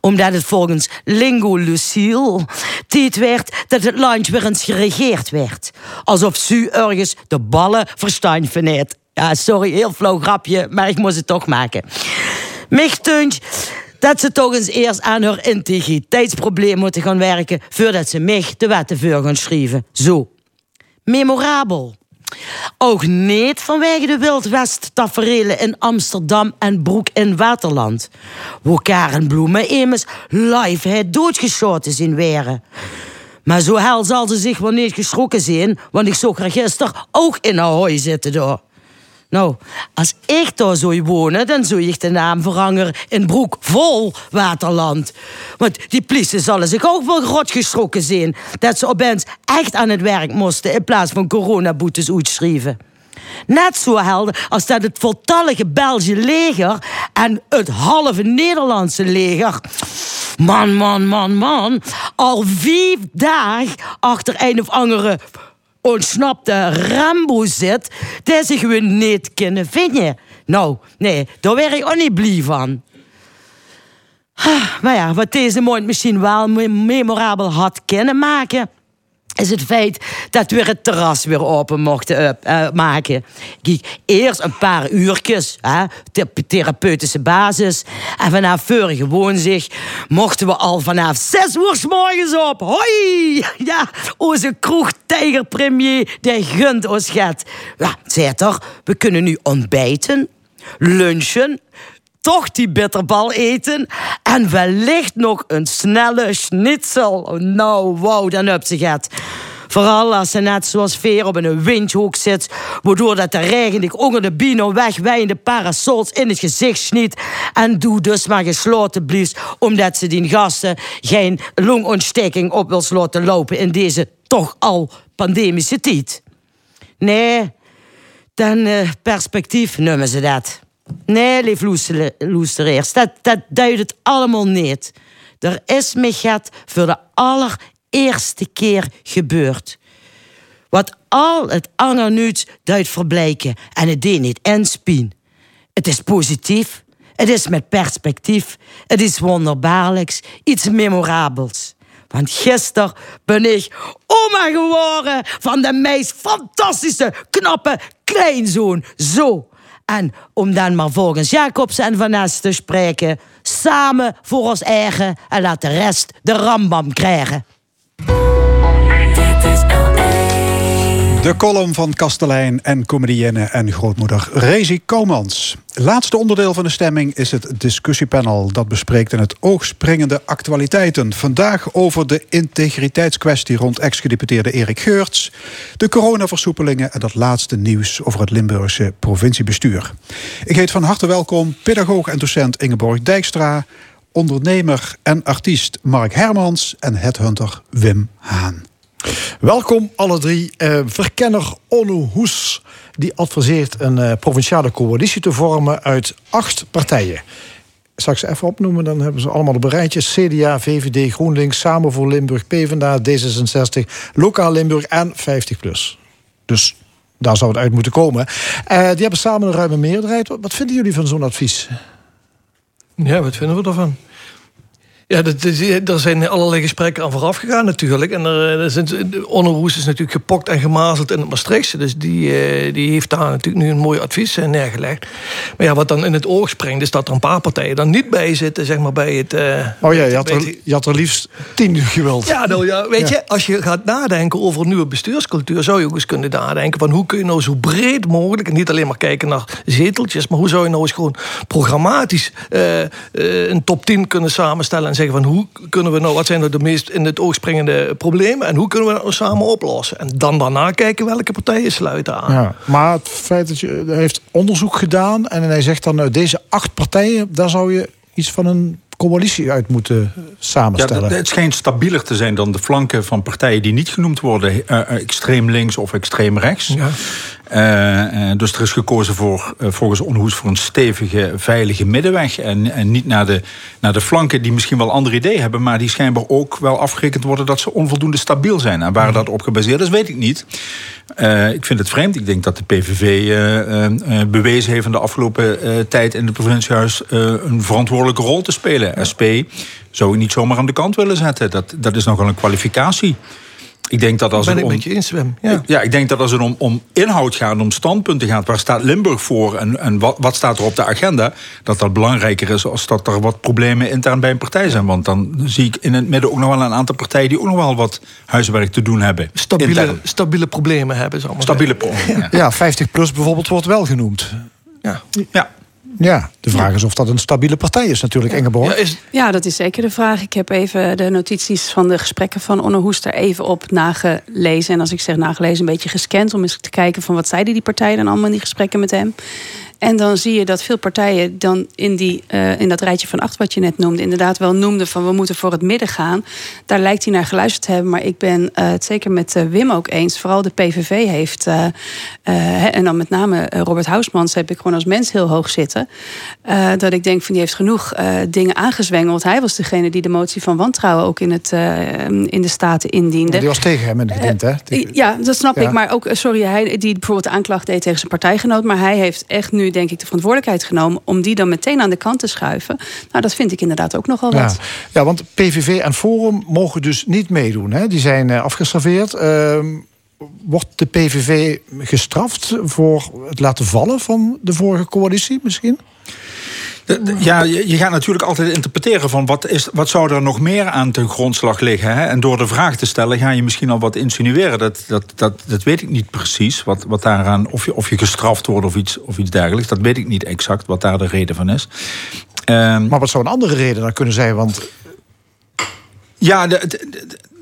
omdat het volgens Lingo Lucille tijd werd dat het land weer eens geregeerd werd. Alsof Su ergens de ballen verstaan. Ja, sorry, heel flauw grapje, maar ik moest het toch maken. Mich dat ze toch eens eerst aan haar integriteitsprobleem moeten gaan werken... voordat ze mich de wetten voor gaan schrijven. Zo. Memorabel. Ook niet vanwege de Wildwest taferelen in Amsterdam en Broek in Waterland. Waar Karen Bloemen immers live het doodgeschoten zien waren. Maar zo hel zal ze zich wel niet geschrokken zijn, want ik zag er gisteren ook in een hooi zitten door. Nou, als ik daar zou wonen, dan zou ik de naam verhangen in Broek vol Waterland. Want die politie zullen zich ook wel grot geschrokken zijn dat ze opeens echt aan het werk moesten in plaats van coronaboetes uitschrijven. Net zo helder als dat het voltallige Belgische leger en het halve Nederlandse leger. Man, man, man, man. Al vijf dagen achter een of andere ontsnapte Rambo zit, die ze gewoon niet kunnen vinden. Nou, nee, daar werd ik ook niet blij van. Maar ja, wat deze moord misschien wel memorabel had kunnen maken is het feit dat we het terras weer open mochten uh, maken. Kijk, eerst een paar uurtjes, hè, therapeutische basis. En vanaf vorige woensdag mochten we al vanaf zes uur morgens op. Hoi! Ja, onze kroeg Tijgerpremier, die gunt ons gaat. Ja, zei toch, we kunnen nu ontbijten, lunchen, toch die bitterbal eten en wellicht nog een snelle schnitzel. Nou, wow, dan heb ze het. Vooral als ze net zoals Veer op een windhoek zit, waardoor dat de regen onder de bino wegwijnde parasols in het gezicht sniet en doe dus maar gesloten blies, omdat ze die gasten geen longontsteking op wil laten lopen in deze toch al pandemische tijd. Nee, dan uh, perspectief noemen ze dat. Nee, lief loestereers, dat, dat duidt het allemaal niet. Er is me gaat voor de allereerste keer gebeurd. Wat al het ander nu duidt verblijken en het deed niet inspien. Het is positief, het is met perspectief, het is wonderbaarlijks, iets memorabels. Want gisteren ben ik oma geworden van de meest fantastische, knappe kleinzoon. Zo en om dan maar volgens Jacobs en Van Ness te spreken, samen voor ons eigen en laat de rest de rambam krijgen. De column van Kastelein en comedienne en grootmoeder Rezi Komans. Laatste onderdeel van de stemming is het discussiepanel. Dat bespreekt in het oog springende actualiteiten. Vandaag over de integriteitskwestie rond ex-gedeputeerde Erik Geurts... de coronaversoepelingen en dat laatste nieuws over het Limburgse provinciebestuur. Ik heet van harte welkom pedagoog en docent Ingeborg Dijkstra... ondernemer en artiest Mark Hermans en headhunter Wim Haan. Welkom alle drie. Uh, verkenner Onno Hoes die adviseert een uh, provinciale coalitie te vormen uit acht partijen. Zal ik ze even opnoemen, dan hebben ze allemaal op een rijtje. CDA, VVD, GroenLinks, Samen voor Limburg, PvdA, D66, Lokaal Limburg en 50PLUS. Dus daar zou het uit moeten komen. Uh, die hebben samen een ruime meerderheid. Wat vinden jullie van zo'n advies? Ja, wat vinden we ervan? Ja, dat, er zijn allerlei gesprekken aan vooraf gegaan natuurlijk. En er, er zijn, Onno Roes is natuurlijk gepokt en gemazeld in het Maastrichtse. Dus die, eh, die heeft daar natuurlijk nu een mooi advies eh, neergelegd. Maar ja, wat dan in het oog springt... is dat er een paar partijen dan niet bij zitten, zeg maar, bij het... Oh ja, je had, er, je had er liefst tien gewild. Ja, nou, ja weet je, als je gaat nadenken over een nieuwe bestuurscultuur... zou je ook eens kunnen nadenken van hoe kun je nou zo breed mogelijk... en niet alleen maar kijken naar zeteltjes... maar hoe zou je nou eens gewoon programmatisch een top 10 kunnen samenstellen zeggen van hoe kunnen we nou, wat zijn nou de meest in het oog springende problemen en hoe kunnen we dat nou samen oplossen? En dan daarna kijken welke partijen sluiten aan. Ja, maar het feit dat je heeft onderzoek gedaan en hij zegt dan nou, deze acht partijen, daar zou je iets van een coalitie uit moeten samenstellen. Ja, het schijnt stabieler te zijn dan de flanken van partijen die niet genoemd worden. Uh, extreem links of extreem rechts. Ja. Uh, dus er is gekozen voor, volgens Onhoes voor een stevige, veilige middenweg. En, en niet naar de, naar de flanken die misschien wel andere ideeën hebben, maar die schijnbaar ook wel afgerekend worden dat ze onvoldoende stabiel zijn. En waar dat op gebaseerd is, weet ik niet. Uh, ik vind het vreemd. Ik denk dat de PVV bewezen heeft in de afgelopen tijd in het provinciehuis een verantwoordelijke rol te spelen. SP zou ik niet zomaar aan de kant willen zetten. Dat, dat is nogal een kwalificatie. Ik denk dat als ben het om, je inzwem. Ja. ja, ik denk dat als het om, om inhoud gaat, om standpunten gaat, waar staat Limburg voor en, en wat, wat staat er op de agenda, dat dat belangrijker is als dat er wat problemen intern bij een partij zijn. Want dan zie ik in het midden ook nog wel een aantal partijen die ook nog wel wat huiswerk te doen hebben. Stabiele, stabiele problemen hebben, zal maar Stabiele problemen. Ja. ja, 50 plus bijvoorbeeld wordt wel genoemd. Ja. ja. Ja, de vraag is of dat een stabiele partij is natuurlijk, Ingeborg. Ja, is... ja, dat is zeker de vraag. Ik heb even de notities van de gesprekken van Onno Hoester even op nagelezen. En als ik zeg nagelezen, een beetje gescand... om eens te kijken van wat zeiden die partijen dan allemaal in die gesprekken met hem. En dan zie je dat veel partijen dan in, die, uh, in dat rijtje van acht wat je net noemde, inderdaad wel noemden van we moeten voor het midden gaan. Daar lijkt hij naar geluisterd te hebben. Maar ik ben uh, het zeker met uh, Wim ook eens. Vooral de PVV heeft, en dan met name Robert Hausmans, heb ik gewoon als mens heel hoog zitten. dat ik denk van die heeft genoeg dingen aangezwengeld. Hij was degene die de motie van wantrouwen ook in, het, in de Staten indiende. Die was tegen hem in het begin, hè? Ja, dat snap ik. Maar ook, sorry, hij die bijvoorbeeld de aanklacht deed tegen zijn partijgenoot. Maar hij heeft echt nu denk ik de verantwoordelijkheid genomen om die dan meteen aan de kant te schuiven. Nou, dat vind ik inderdaad ook nogal wat. Ja, ja want PVV en Forum mogen dus niet meedoen. Hè? Die zijn uh, afgestraveerd. Uh, wordt de PVV gestraft voor het laten vallen van de vorige coalitie misschien? Ja, je gaat natuurlijk altijd interpreteren van wat, is, wat zou er nog meer aan ten grondslag liggen. Hè? En door de vraag te stellen ga je misschien al wat insinueren. Dat, dat, dat, dat weet ik niet precies. Wat, wat daaraan, of, je, of je gestraft wordt of iets, of iets dergelijks. Dat weet ik niet exact wat daar de reden van is. Um, maar wat zou een andere reden dan kunnen zijn? Want ja, de,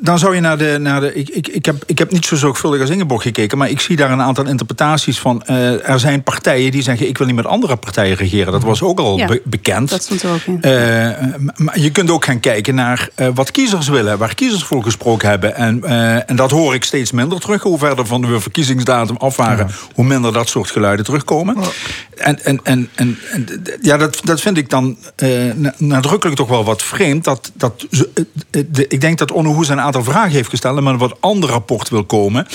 dan zou je naar de. Naar de ik, ik, ik, heb, ik heb niet zo zorgvuldig als Ingeborg gekeken, maar ik zie daar een aantal interpretaties van. Uh, er zijn partijen die zeggen: ik wil niet met andere partijen regeren. Dat was ook al bekend. Dat stond er ook in. Uh, maar je kunt ook gaan kijken naar uh, wat kiezers willen, waar kiezers voor gesproken hebben. En, en dat hoor ik steeds minder terug. Hoe verder van de verkiezingsdatum af waren, hoe minder dat soort geluiden terugkomen. En, en, en, en, ja, dat, dat vind ik dan nadrukkelijk toch wel wat vreemd. Dat, dat, de, ik denk dat Onno Hoes een aantal vragen heeft gesteld... en met een wat ander rapport wil komen...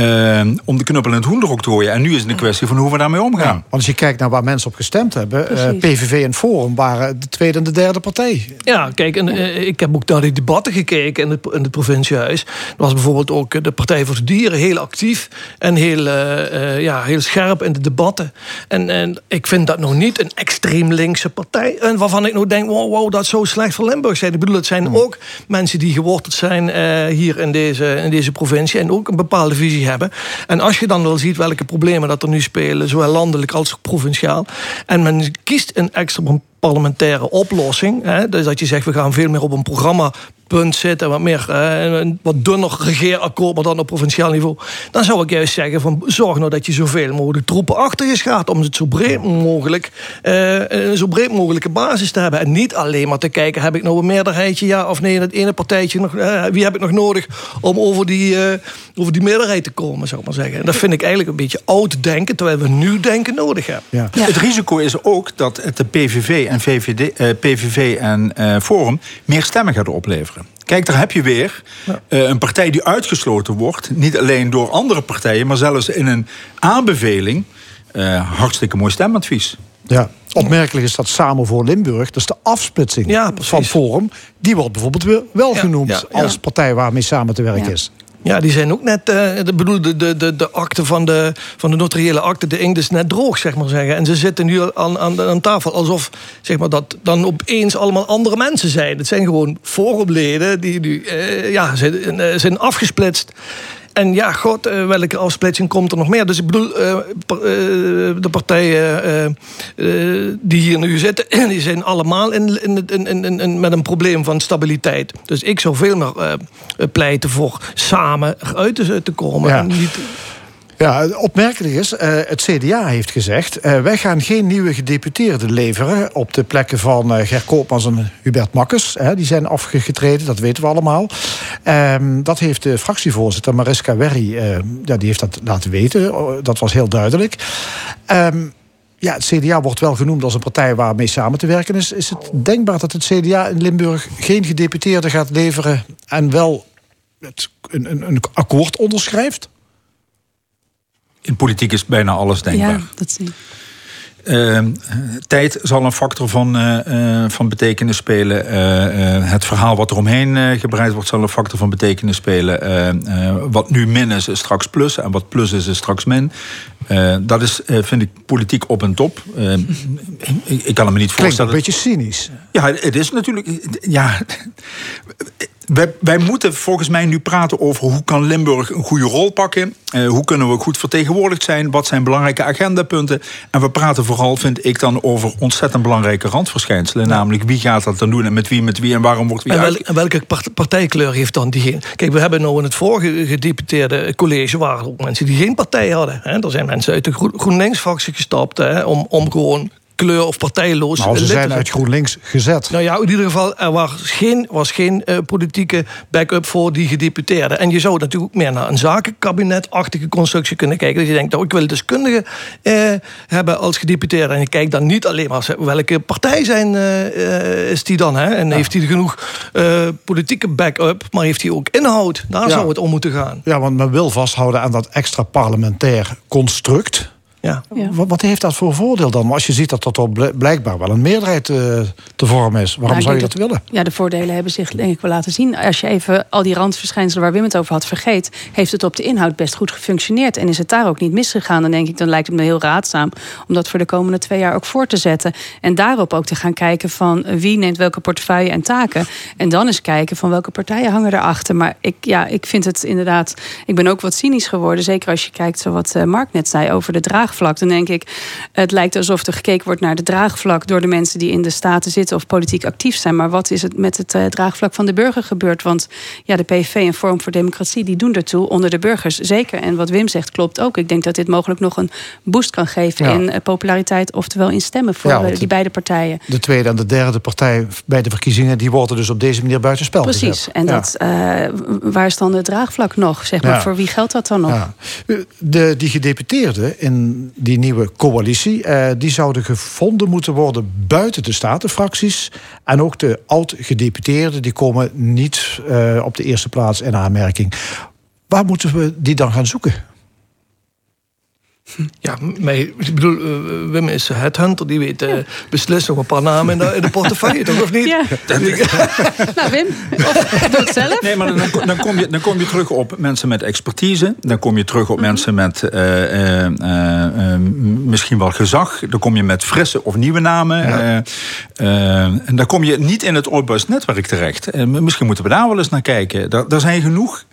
Uh, om de knuppel in het hoenderok te gooien. En nu is het een kwestie van hoe we daarmee omgaan. want als je kijkt naar waar mensen op gestemd hebben... Uh, eh, PVV en Forum waren de tweede en de derde partij. Ja, kijk, en, uh, ik heb ook naar die debatten gekeken in het, in het provinciehuis. Er was bijvoorbeeld ook de Partij voor de Dieren heel actief... en heel, ja, heel scherp in de debatten. En, en ik vind dat nog niet een extreem linkse partij... En waarvan ik nog denk, wow, wow, dat zo slecht voor Limburg zijn. Ik bedoel, het zijn ook mensen die geworteld zijn hier in deze, in deze provincie... en ook een bepaalde visie hebben. En als je dan wel ziet welke problemen dat er nu spelen, zowel landelijk als provinciaal, en men kiest een extra parlementaire oplossing. Hè, dus dat je zegt, we gaan veel meer op een programma punt zitten, wat meer eh, een wat dunner regeerakkoord, maar dan op provinciaal niveau. Dan zou ik juist zeggen: van zorg nou dat je zoveel mogelijk troepen achter je gaat om het zo breed mogelijk, een zo breed mogelijke basis te hebben. En niet alleen maar te kijken: heb ik nou een meerderheidje, ja of nee, in het ene partijtje nog, uh, wie heb ik nog nodig om over die, over die meerderheid te komen, zou ik maar zeggen. En dat vind ik eigenlijk een beetje oud denken, terwijl we nu denken nodig hebben. Ja. Het risico is ook dat het de PVV en VVD, PVV en Forum meer stemmen gaat opleveren. Kijk, daar heb je weer uh, een partij die uitgesloten wordt. Niet alleen door andere partijen, maar zelfs in een aanbeveling. Uh, hartstikke mooi stemadvies. Ja. Opmerkelijk is dat Samen voor Limburg, dus de afsplitsing Ja, van Forum, die wordt bijvoorbeeld weer wel Ja, genoemd ja, ja. als partij waarmee samen te werken Ja. is. Ja, die zijn ook net, eh de, bedoel, de, de, de, akte van de, van de notariële akte, de inkt is net droog, zeg maar zeggen. En ze zitten nu aan, aan, aan tafel alsof zeg maar, dat dan opeens allemaal andere mensen zijn. Het zijn gewoon forumleden die nu eh, ja, zijn, eh, zijn afgesplitst. En ja, god, eh, welke afsplitsing komt er nog meer? Dus ik bedoel, eh, eh, de partijen die hier nu zitten, die zijn allemaal in, in, met een probleem van stabiliteit. Dus ik zou veel meer pleiten voor samen te, te komen. Ja. En niet, Ja, opmerkelijk is, eh, het CDA heeft gezegd... eh, wij gaan geen nieuwe gedeputeerden leveren... op de plekken van eh, Ger Koopmans en Hubert Makkes. Hè, die zijn afgetreden, dat weten we allemaal. Ehm, dat heeft de fractievoorzitter Mariska Werry... eh, ja, die heeft dat laten weten, dat was heel duidelijk. Ehm, ja, het CDA wordt wel genoemd als een partij waarmee samen te werken is. Is het denkbaar dat het CDA in Limburg geen gedeputeerde gaat leveren... en wel het, een, een, een akkoord onderschrijft? In politiek is bijna alles denkbaar. Ja, dat zie ik. Eh, tijd zal een factor van, eh, eh, van betekenis spelen. Eh, het verhaal wat er omheen gebreid wordt, zal een factor van betekenis spelen. Wat nu min is, is straks plus. En wat plus is, is straks min. Eh, dat is, eh, vind ik, politiek op en top. Eh, ik, ik kan me niet Klinkt voorstellen. een beetje cynisch. Ja, het is natuurlijk. Ja, wij, wij moeten volgens mij nu praten over hoe kan Limburg een goede rol pakken. Hoe kunnen we goed vertegenwoordigd zijn? Wat zijn belangrijke agendapunten? En we praten vooral, vind ik dan, over ontzettend belangrijke randverschijnselen. Namelijk wie gaat dat dan doen en met wie, met wie en waarom wordt wie En, wel- en welke part- partijkleur heeft dan diegene? Kijk, we hebben nou in het vorige gedeputeerde college... waren ook mensen die geen partij hadden. Hè? Er zijn mensen uit de Groen- GroenLinks-fractie gestapt... Hè? Om, om gewoon kleur- of partijloos Nou, ze zijn uit GroenLinks gezet. Nou ja, in ieder geval, er was geen, was geen eh, politieke backup voor die gedeputeerden. En je zou natuurlijk meer naar een zakenkabinetachtige constructie kunnen kijken. Dat je denkt, nou, ik wil deskundigen eh, hebben als gedeputeerde. En je kijkt dan niet alleen maar welke partij zijn, eh, is die dan. Hè? En heeft hij genoeg politieke backup, maar heeft hij ook inhoud? Daar Ja. zou het om moeten gaan. Ja, want men wil vasthouden aan dat extra parlementair construct. Ja. Wat, wat heeft dat voor voordeel dan? Als je ziet dat er bl- blijkbaar wel een meerderheid eh, te vormen is. Waarom Nou, zou je dat willen? Ja, de voordelen hebben zich denk ik wel laten zien. Als je even al die randverschijnselen waar Wim het over had vergeet... heeft het op de inhoud best goed gefunctioneerd. En is het daar ook niet misgegaan, dan denk ik... dan lijkt het me heel raadzaam om dat voor de komende twee jaar ook voor te zetten. En daarop ook te gaan kijken van wie neemt welke portefeuille en taken. En dan eens kijken van welke partijen hangen erachter. Maar ik, ja, ik vind het inderdaad... Ik ben ook wat cynisch geworden. Zeker als je kijkt zo wat eh, Mark net zei over de draagvlak. Dan denk ik, het lijkt alsof er gekeken wordt naar de draagvlak... door de mensen die in de staten zitten of politiek actief zijn. Maar wat is het met het eh, draagvlak van de burger gebeurd? Want ja, de PVV en Forum voor Democratie... die doen ertoe onder de burgers. Zeker. En wat Wim zegt klopt ook. Ik denk dat dit mogelijk nog een boost kan geven... Ja. in eh, populariteit, oftewel in stemmen voor Ja, eh, die beide partijen. De tweede en de derde partij bij de verkiezingen... die worden dus op deze manier buitenspel Precies. gezet. En Ja. dat, waar is dan het draagvlak nog? Zeg maar. Voor wie geldt dat dan nog? Ja. De, die gedeputeerden in die nieuwe coalitie... eh, die zouden gevonden moeten worden buiten de statenfracties. En ook de oud-gedeputeerden... die komen niet eh, op de eerste plaats in aanmerking. Waar moeten we die dan gaan zoeken? Ja, mij, ik bedoel, eh, Wim is headhunter, die weet eh beslist nog een paar namen in de, in de portefeuille, toch of niet? Ja. nou, Wim, of doe het zelf. Nee, maar dan, dan, kom je, dan kom je terug op mensen met expertise. Dan kom je terug op mensen met eh, eh, eh, eh, misschien wel gezag. Dan kom je met frisse of nieuwe namen. Eh, eh, en dan kom je niet in het Oorbus netwerk terecht. Misschien moeten we daar wel eens naar kijken. Daar, daar zijn genoeg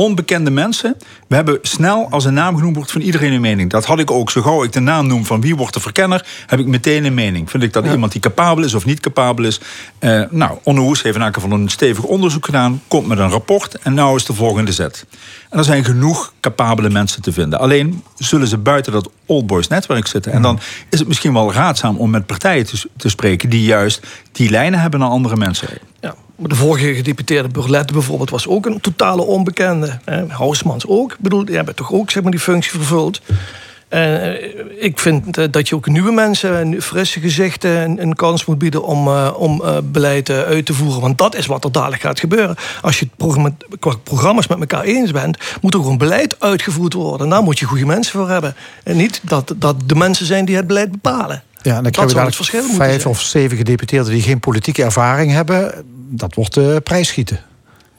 onbekende mensen. We hebben snel, als een naam genoemd wordt, van iedereen een mening. Dat had ik ook. Zo gauw ik de naam noem van wie wordt de verkenner, heb ik meteen een mening. Vind ik dat iemand die capabel is of niet capabel is. Eh, nou, Onno Hoes heeft elk geval een stevig onderzoek gedaan, komt met een rapport en nou is de volgende zet. En er zijn genoeg capabele mensen te vinden. Alleen zullen ze buiten dat Old Boys netwerk zitten. En dan is het misschien wel raadzaam om met partijen te, te spreken die juist die lijnen hebben naar andere mensen. Ja, de vorige gedeputeerde Burlette bijvoorbeeld was ook een totale onbekende. Hè. Ook. Ik bedoel, die hebben toch ook zeg maar, die functie vervuld. Uh, ik vind uh, dat je ook nieuwe mensen, frisse gezichten, een, een kans moet bieden om, uh, om beleid uit te voeren. Want dat is wat er dadelijk gaat gebeuren. Als je het programma, programma's met elkaar eens bent, moet er gewoon beleid uitgevoerd worden. En daar moet je goede mensen voor hebben. En niet dat, dat de mensen zijn die het beleid bepalen. Ja, en dan krijg je dadelijk vijf of zeven gedeputeerden die geen politieke ervaring hebben. Dat wordt uh, prijsschieten.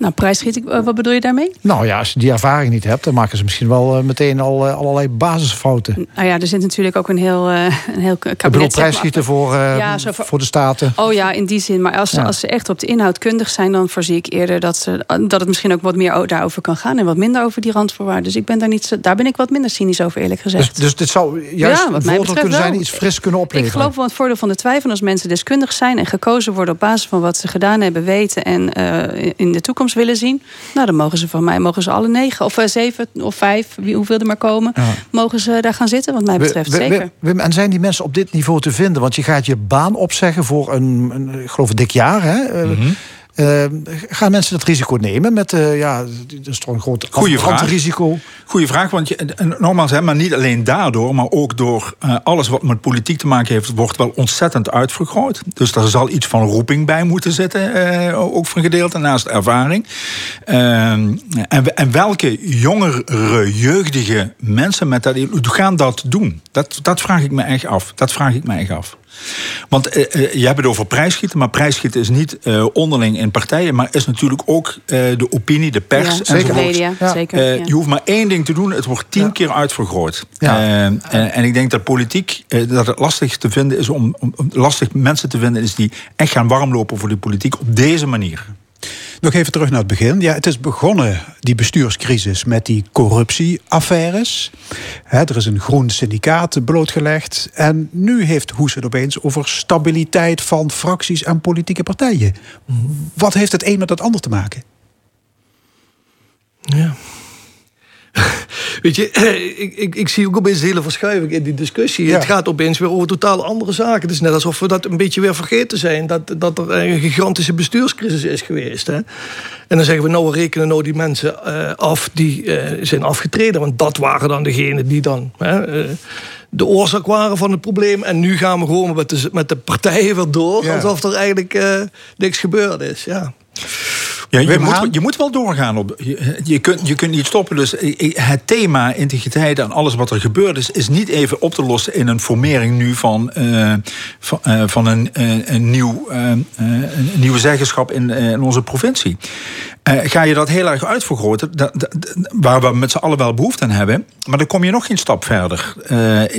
Nou, prijsschieten, eh, wat bedoel je daarmee? Nou ja, als je die ervaring niet hebt, dan maken ze misschien wel uh, meteen al uh, allerlei basisfouten. Nou ja, er zit natuurlijk ook een heel, uh, een heel kabinet... Ik bedoel prijsschieten voor, ja, voor, voor, de staten. Oh ja, in die zin. Maar als, ze, als ze echt op de inhoud kundig zijn, dan voorzie ik eerder dat, ze, dat het misschien ook wat meer daarover kan gaan en wat minder over die randvoorwaarden. Dus ik ben daar, niet, daar ben ik wat minder cynisch over, eerlijk gezegd. Dus, dus dit zou juist ja, een voordeel kunnen zijn, iets fris kunnen opleveren. Ik geloof wel het voordeel van de twijfel als mensen deskundig zijn en gekozen worden op basis van wat ze gedaan hebben, weten en in de toekomst willen zien nou, dan mogen ze van mij, mogen ze alle negen of uh, zeven of vijf, wie, hoeveel er maar komen, mogen ze daar gaan zitten, wat mij betreft. zeker. Wim, en zijn die mensen op dit niveau te vinden? Want je gaat je baan opzeggen voor een, een ik geloof een dik jaar. Hè? Mm -hmm. Uh, gaan mensen dat risico nemen? Met, uh, ja, dat is toch een groot Goeie risico. Goeie vraag, want je, nogmaals, hè, maar niet alleen daardoor, maar ook door uh, alles wat met politiek te maken heeft, wordt wel ontzettend uitvergroot. Dus er zal iets van roeping bij moeten zitten, ook voor een gedeelte, naast ervaring. Ehm, en, en welke jongere, jeugdige mensen met dat, gaan dat doen? Dat, dat vraag ik me echt af. Dat vraag ik me echt af. Want uh, uh, je hebt het over prijsschieten, maar prijsschieten is niet uh, onderling in partijen, maar is natuurlijk ook de opinie, de pers. Ja, zeker. Media, ja. zeker ja. Je hoeft maar één ding te doen, het wordt tien keer uitvergroot. En, en, ik denk dat politiek, dat het lastig te vinden is om, om, lastig mensen te vinden is die echt gaan warmlopen voor de politiek op deze manier. Nog even terug naar het begin. Ja, het is begonnen, die bestuurscrisis, met die corruptieaffaires. er is een groen syndicaat blootgelegd. En nu heeft Hoes het opeens over stabiliteit van fracties en politieke partijen. Wat heeft het een met het ander te maken? Ja. Weet je, ik, ik, ik zie ook opeens een hele verschuiving in die discussie. Het gaat opeens weer over totaal andere zaken. Het is net alsof we dat een beetje weer vergeten zijn. Dat, dat er een gigantische bestuurscrisis is geweest. Hè? En dan zeggen we, nou, we rekenen nou die mensen uh, af die uh, zijn afgetreden. Want dat waren dan degenen die dan... Hè, uh, de oorzaak waren van het probleem. En nu gaan we gewoon met de, met de partijen weer door. Ja. Alsof er eigenlijk niks gebeurd is. Ja. Ja, je, moet, je moet wel doorgaan. Op, je, je, kunt, je kunt niet stoppen. Dus het thema integriteit en alles wat er gebeurd is... is niet even op te lossen in een formering nu van, uh, van, uh, van een, een, nieuw, uh, een nieuwe zeggenschap in, in onze provincie. ga je dat heel erg uitvergroten, dat, dat, waar we met z'n allen wel behoefte aan hebben... maar dan kom je nog geen stap verder.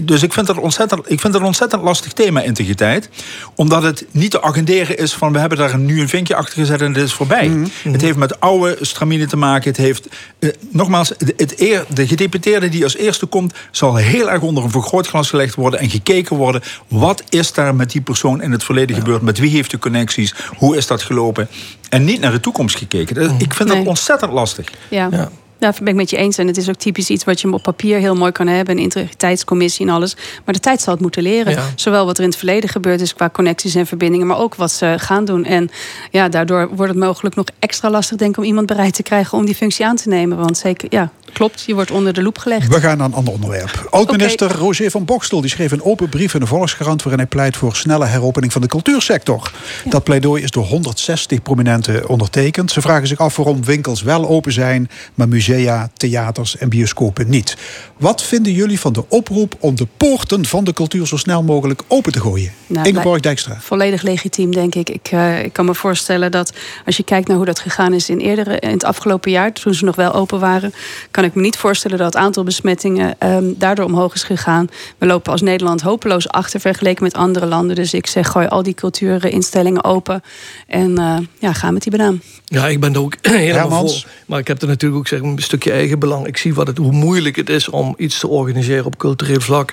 dus ik vind, het ontzettend, ik vind het een ontzettend lastig thema, integriteit. Omdat het niet te agenderen is van... we hebben daar nu een vinkje achter gezet en dit is voorbij. Mm -hmm. Het heeft met oude stramine te maken. Het heeft, eh, nogmaals, het, eer, de gedeputeerde die als eerste komt... zal heel erg onder een vergrootglas gelegd worden... en gekeken worden, wat is daar met die persoon in het verleden ja. gebeurd? Met wie heeft de connecties? Hoe is dat gelopen? En niet naar de toekomst gekeken. Dat, ik vind nee. dat ontzettend lastig. ja. ja. Ja, ben ik met je eens. En het is ook typisch iets wat je op papier heel mooi kan hebben. Een integriteitscommissie en alles. Maar de tijd zal het moeten leren. Ja. Zowel wat er in het verleden gebeurd is qua connecties en verbindingen. Maar ook wat ze gaan doen. En ja, daardoor wordt het mogelijk nog extra lastig denk ik, om iemand bereid te krijgen om die functie aan te nemen. Want zeker, ja, klopt. Je wordt onder de loep gelegd. We gaan naar een ander onderwerp. Oud-minister okay. Roger van Bokstel die schreef een open brief in de Volkskrant... waarin hij pleit voor snelle heropening van de cultuursector. Ja. Dat pleidooi is door 160 prominenten ondertekend. Ze vragen zich af waarom winkels wel open zijn... maar musea, theaters en bioscopen niet. Wat vinden jullie van de oproep om de poorten van de cultuur... zo snel mogelijk open te gooien? Nou, Ingeborg Dijkstra. Volledig legitiem, denk ik. Ik, uh, ik kan me voorstellen dat als je kijkt naar hoe dat gegaan is... in, eerdere, in het afgelopen jaar, toen ze nog wel open waren... kan ik me niet voorstellen dat het aantal besmettingen um, daardoor omhoog is gegaan. We lopen als Nederland hopeloos achter vergeleken met andere landen. Dus ik zeg, gooi al die cultuurinstellingen open. En uh, ja, ga met die banaan. Ja, ik ben er ook helemaal voor. Maar ik heb er natuurlijk ook zeg, een stukje eigen belang. Ik zie wat het, hoe moeilijk het is om iets te organiseren op cultureel vlak.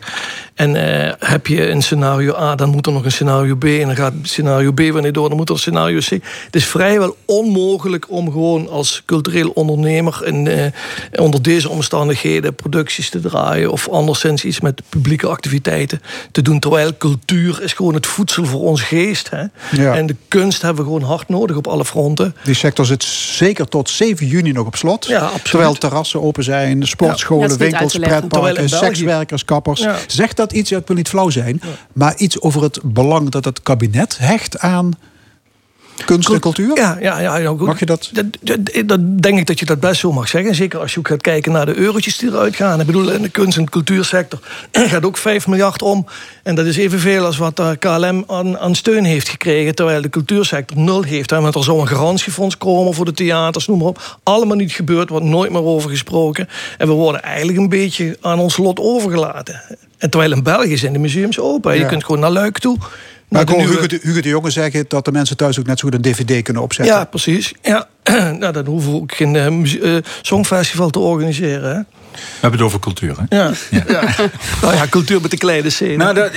En uh, heb je een scenario A, dan moet er nog een scenario B en dan gaat scenario B weer niet door, dan moet er scenario C. Het is vrijwel onmogelijk om gewoon als cultureel ondernemer in, eh, onder deze omstandigheden producties te draaien of anderszins iets met publieke activiteiten te doen. Terwijl cultuur is gewoon het voedsel voor ons geest. Hè? Ja. En de kunst hebben we gewoon hard nodig op alle fronten. Die sector zit zeker tot 7 juni nog op slot. Ja, absoluut. Terwijl terrassen open zijn, sportscholen, winkels, pretparken, sekswerkers, kappers. Ja. Zegt dat iets, ik wil niet flauw zijn, maar iets over het belang dat het kabinet hecht aan kunst en cultuur? Ja, ja, ja, ja goed. Mag je dat? Dat, dat? dat denk ik dat je dat best zo mag zeggen. Zeker als je ook gaat kijken naar de eurotjes die eruit gaan. Ik bedoel, in de kunst- en cultuursector gaat ook 5 miljard om. En dat is evenveel als wat de KLM aan, aan steun heeft gekregen. Terwijl de cultuursector nul heeft. Want er zou een garantiefonds komen voor de theaters, noem maar op. Allemaal niet gebeurd, wordt nooit meer over gesproken. En we worden eigenlijk een beetje aan ons lot overgelaten. En terwijl in België zijn de museums open. Je Ja. kunt gewoon naar Luik toe. Maar ik hoor nieuwe- Hugo de, Hugo de Jonge zeggen dat de mensen thuis ook net zo goed een dvd kunnen opzetten. Ja, precies. Ja. nou, dan hoeven we ook geen eh, songfestival te organiseren. Hè? We hebben het over cultuur, hè? Ja. Ja. nou ja, cultuur met de kleine scène. Nou, dat,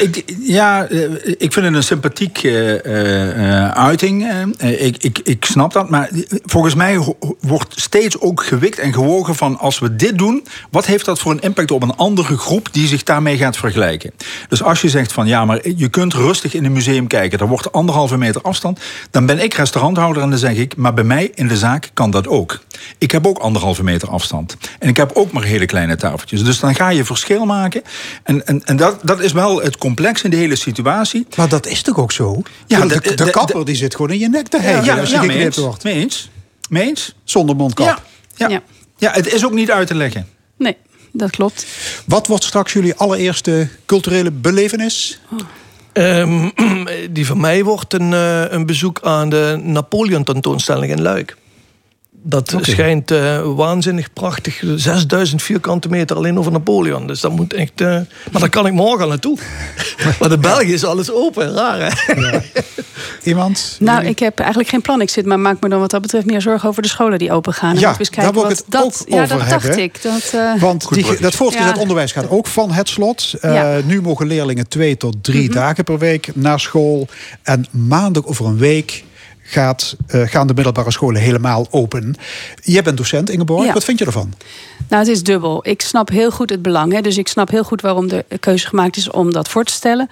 ik, ik, ja, eh, ik vind het een sympathiek eh, eh, uiting. Ik, ik, ik snap dat. Maar volgens mij wordt steeds ook gewikt en gewogen van... als we dit doen, wat heeft dat voor een impact op een andere groep... die zich daarmee gaat vergelijken? Dus als je zegt van ja, maar je kunt rustig in een museum kijken... er wordt anderhalve meter afstand... dan ben ik restauranthouder en dan zeg ik... maar bij mij in de zaak kan dat ook. Ik heb ook anderhalve meter afstand. En ik heb ook maar hele kleine tafeltjes. Dus dan ga je verschil maken. En, en, en dat, dat is wel het complex in de hele situatie. Maar dat is toch ook zo? Ja, de, de- de, de- kapper die zit gewoon in je nek te hijgen Ja, als je ja, geknipt eens. wordt. Mee eens. Mee eens. Zonder mondkap. Ja, ja. Ja. ja, het is ook niet uit te leggen. Nee, dat klopt. Wat wordt straks jullie allereerste culturele belevenis? Ehm, die van mij wordt een, eh, een bezoek aan de Napoleon tentoonstelling in Luik. Dat schijnt eh, waanzinnig prachtig. 6000 vierkante meter alleen over Napoleon. Dus dat moet echt. eh, maar daar kan ik morgen al naartoe. maar in België is alles open. Raar hè? Iemand? Nou, ik heb eigenlijk geen plan. Ik zit, maar maak me dan wat dat betreft meer zorgen over de scholen die open gaan. Ja, daar wil ik het dat. ook ja, over dat dacht hebben. ik. Dat, eh, Want die, dat voortgezet Ja. onderwijs gaat ook van het slot. Eh, Ja. Nu mogen leerlingen twee tot drie Mhm. dagen per week naar school. En maandag over een week gaat, eh, gaan de middelbare scholen helemaal open. Jij bent docent, Ingeborg. Ja. Wat vind je ervan? Nou, het is dubbel. Ik snap heel goed het belang. Hè. Dus ik snap heel goed waarom de keuze gemaakt is om dat voor te stellen.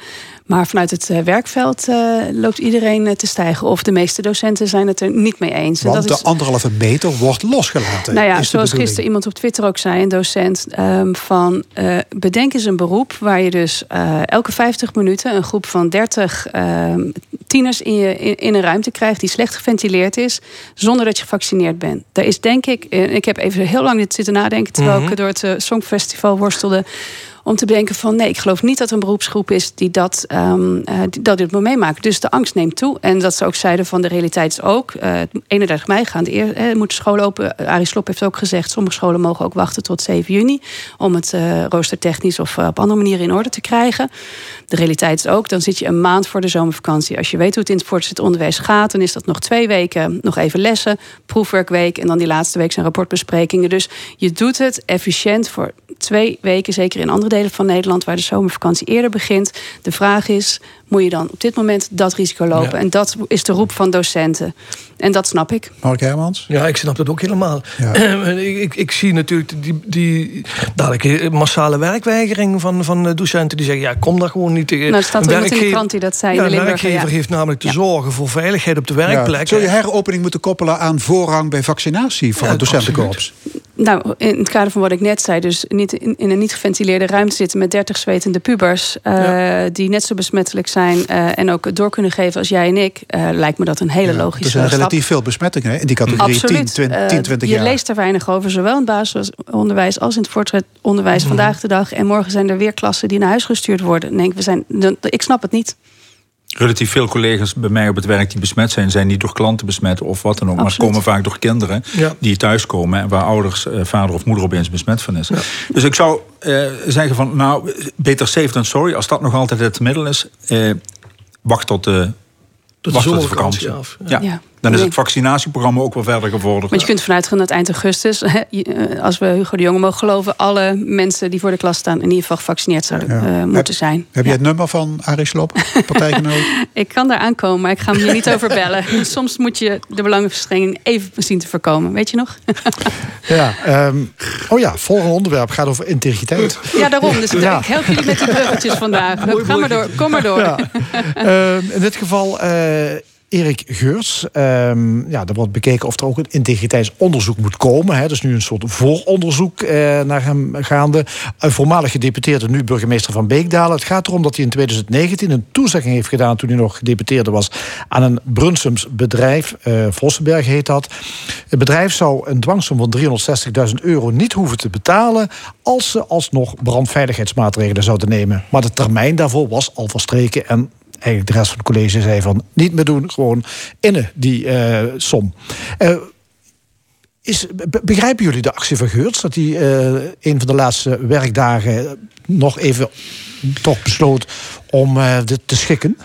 Maar vanuit het eh, werkveld eh, loopt iedereen eh, te stijgen. Of de meeste docenten zijn het er niet mee eens. En Want dat is, de anderhalve meter wordt losgelaten. nou ja, zoals gisteren iemand op Twitter ook zei, een docent, ehm, van eh, bedenk eens een beroep waar je dus eh, elke 50 minuten een groep van 30 ehm, tieners in, je, in, in een ruimte krijgt die slecht geventileerd is, zonder dat je gevaccineerd bent. Daar is denk ik, ik heb even heel lang dit zitten nadenken terwijl Mhm. ik door het Songfestival worstelde. Om te bedenken van nee, ik geloof niet dat een beroepsgroep is die dat, eh, die, dat dit moet meemaken. Dus de angst neemt toe. En dat ze ook zeiden van de realiteit is ook. eh 31 mei gaan de eer, eh, moeten scholen open. Eh, Arie Slob heeft ook gezegd, sommige scholen mogen ook wachten tot 7 juni. Om het eh roostertechnisch of eh, op andere manieren in orde te krijgen. De realiteit is ook, dan zit je een maand voor de zomervakantie. Als je weet hoe het in het voortgezet onderwijs gaat, dan is dat nog twee weken, nog even lessen, proefwerkweek en dan die laatste week zijn rapportbesprekingen. Dus je doet het efficiënt voor twee weken, zeker in andere delen van Nederland, waar de zomervakantie eerder begint. De vraag is, moet je dan op dit moment dat risico lopen? Ja. En dat is de roep van docenten. En dat snap ik. Mark Hermans? Ja, ik snap dat ook helemaal. Ja. ik, ik, ik zie natuurlijk die, die dadelijk massale werkweigering van, van docenten die zeggen: ja, kom daar gewoon niet tegen. Nou, er staat er iemand in de werkgever- krant die dat zei Ja, de werkgever ja. heeft namelijk te zorgen voor veiligheid op de Ja. werkplek. Zul je heropening moeten koppelen aan voorrang bij vaccinatie van Ja, het docentenkorps? Nou, in het kader van wat ik net zei, dus niet in, in een niet geventileerde ruimte zitten met 30 zwetende pubers, eh, die net zo besmettelijk zijn eh, en ook door kunnen geven als jij en ik, eh, lijkt me dat een hele Er logische zijn stap. relatief veel besmettingen hè, in die categorie 10, Absoluut. 20, Eh, 10, 20 je jaar. leest er weinig over, zowel in het basisonderwijs als in het voortgezet onderwijs Mhm. vandaag de dag. En morgen zijn er weer klassen die naar huis gestuurd worden. Denk we zijn, ik snap het niet. Relatief veel collega's bij mij op het werk die besmet zijn, zijn niet door klanten besmet of wat dan ook. Maar komen vaak door kinderen Ja. die thuiskomen en waar ouders, eh, vader of moeder opeens besmet van is. Dus ik zou eh, zeggen van, nou, beter safe than sorry. Als dat nog altijd het middel is, eh, wacht tot de, de wacht tot de vakantie. af. Ja. Ja. Dan is het vaccinatieprogramma ook wel verder gevorderd. Want je kunt vanuit gaan dat eind augustus, eh, als we Hugo de Jonge mogen geloven, alle mensen die voor de klas staan in ieder geval gevaccineerd zouden Ja. eh, moeten Heb- zijn. Heb je het nummer van Arie Slob, partijgenoot? Ik kan daar aankomen, maar ik ga hem hier niet over bellen. Soms moet je de belangenverstrengeling even zien te voorkomen. Weet je nog? Ja, ehm, oh ja, volgende onderwerp gaat over integriteit. Ja, daarom. Dus Ja. ik help jullie met die bruggetjes vandaag. Ga maar door. Kom maar door. Ehm, in dit geval eh, Erik Geurs. Ehm, ja, er wordt bekeken of er ook een integriteitsonderzoek moet komen. Hè. Dus nu een soort vooronderzoek eh, naar hem gaande. Een voormalig gedeputeerde, nu burgemeester van Beekdalen. Het gaat erom dat hij in 2019 een toezegging heeft gedaan... toen hij nog gedeputeerde was aan een Brunsums bedrijf. eh Vossenberg heet dat. Het bedrijf zou een dwangsom van 360.000 euro niet hoeven te betalen... als ze alsnog brandveiligheidsmaatregelen zouden nemen. Maar de termijn daarvoor was al verstreken... en eigenlijk de rest van het college zei van niet meer doen, gewoon innen die eh, som. Eh, is, be- begrijpen jullie de actie van Geurts? Dat hij eh, een van de laatste werkdagen nog even toch besloot om dit te schikken?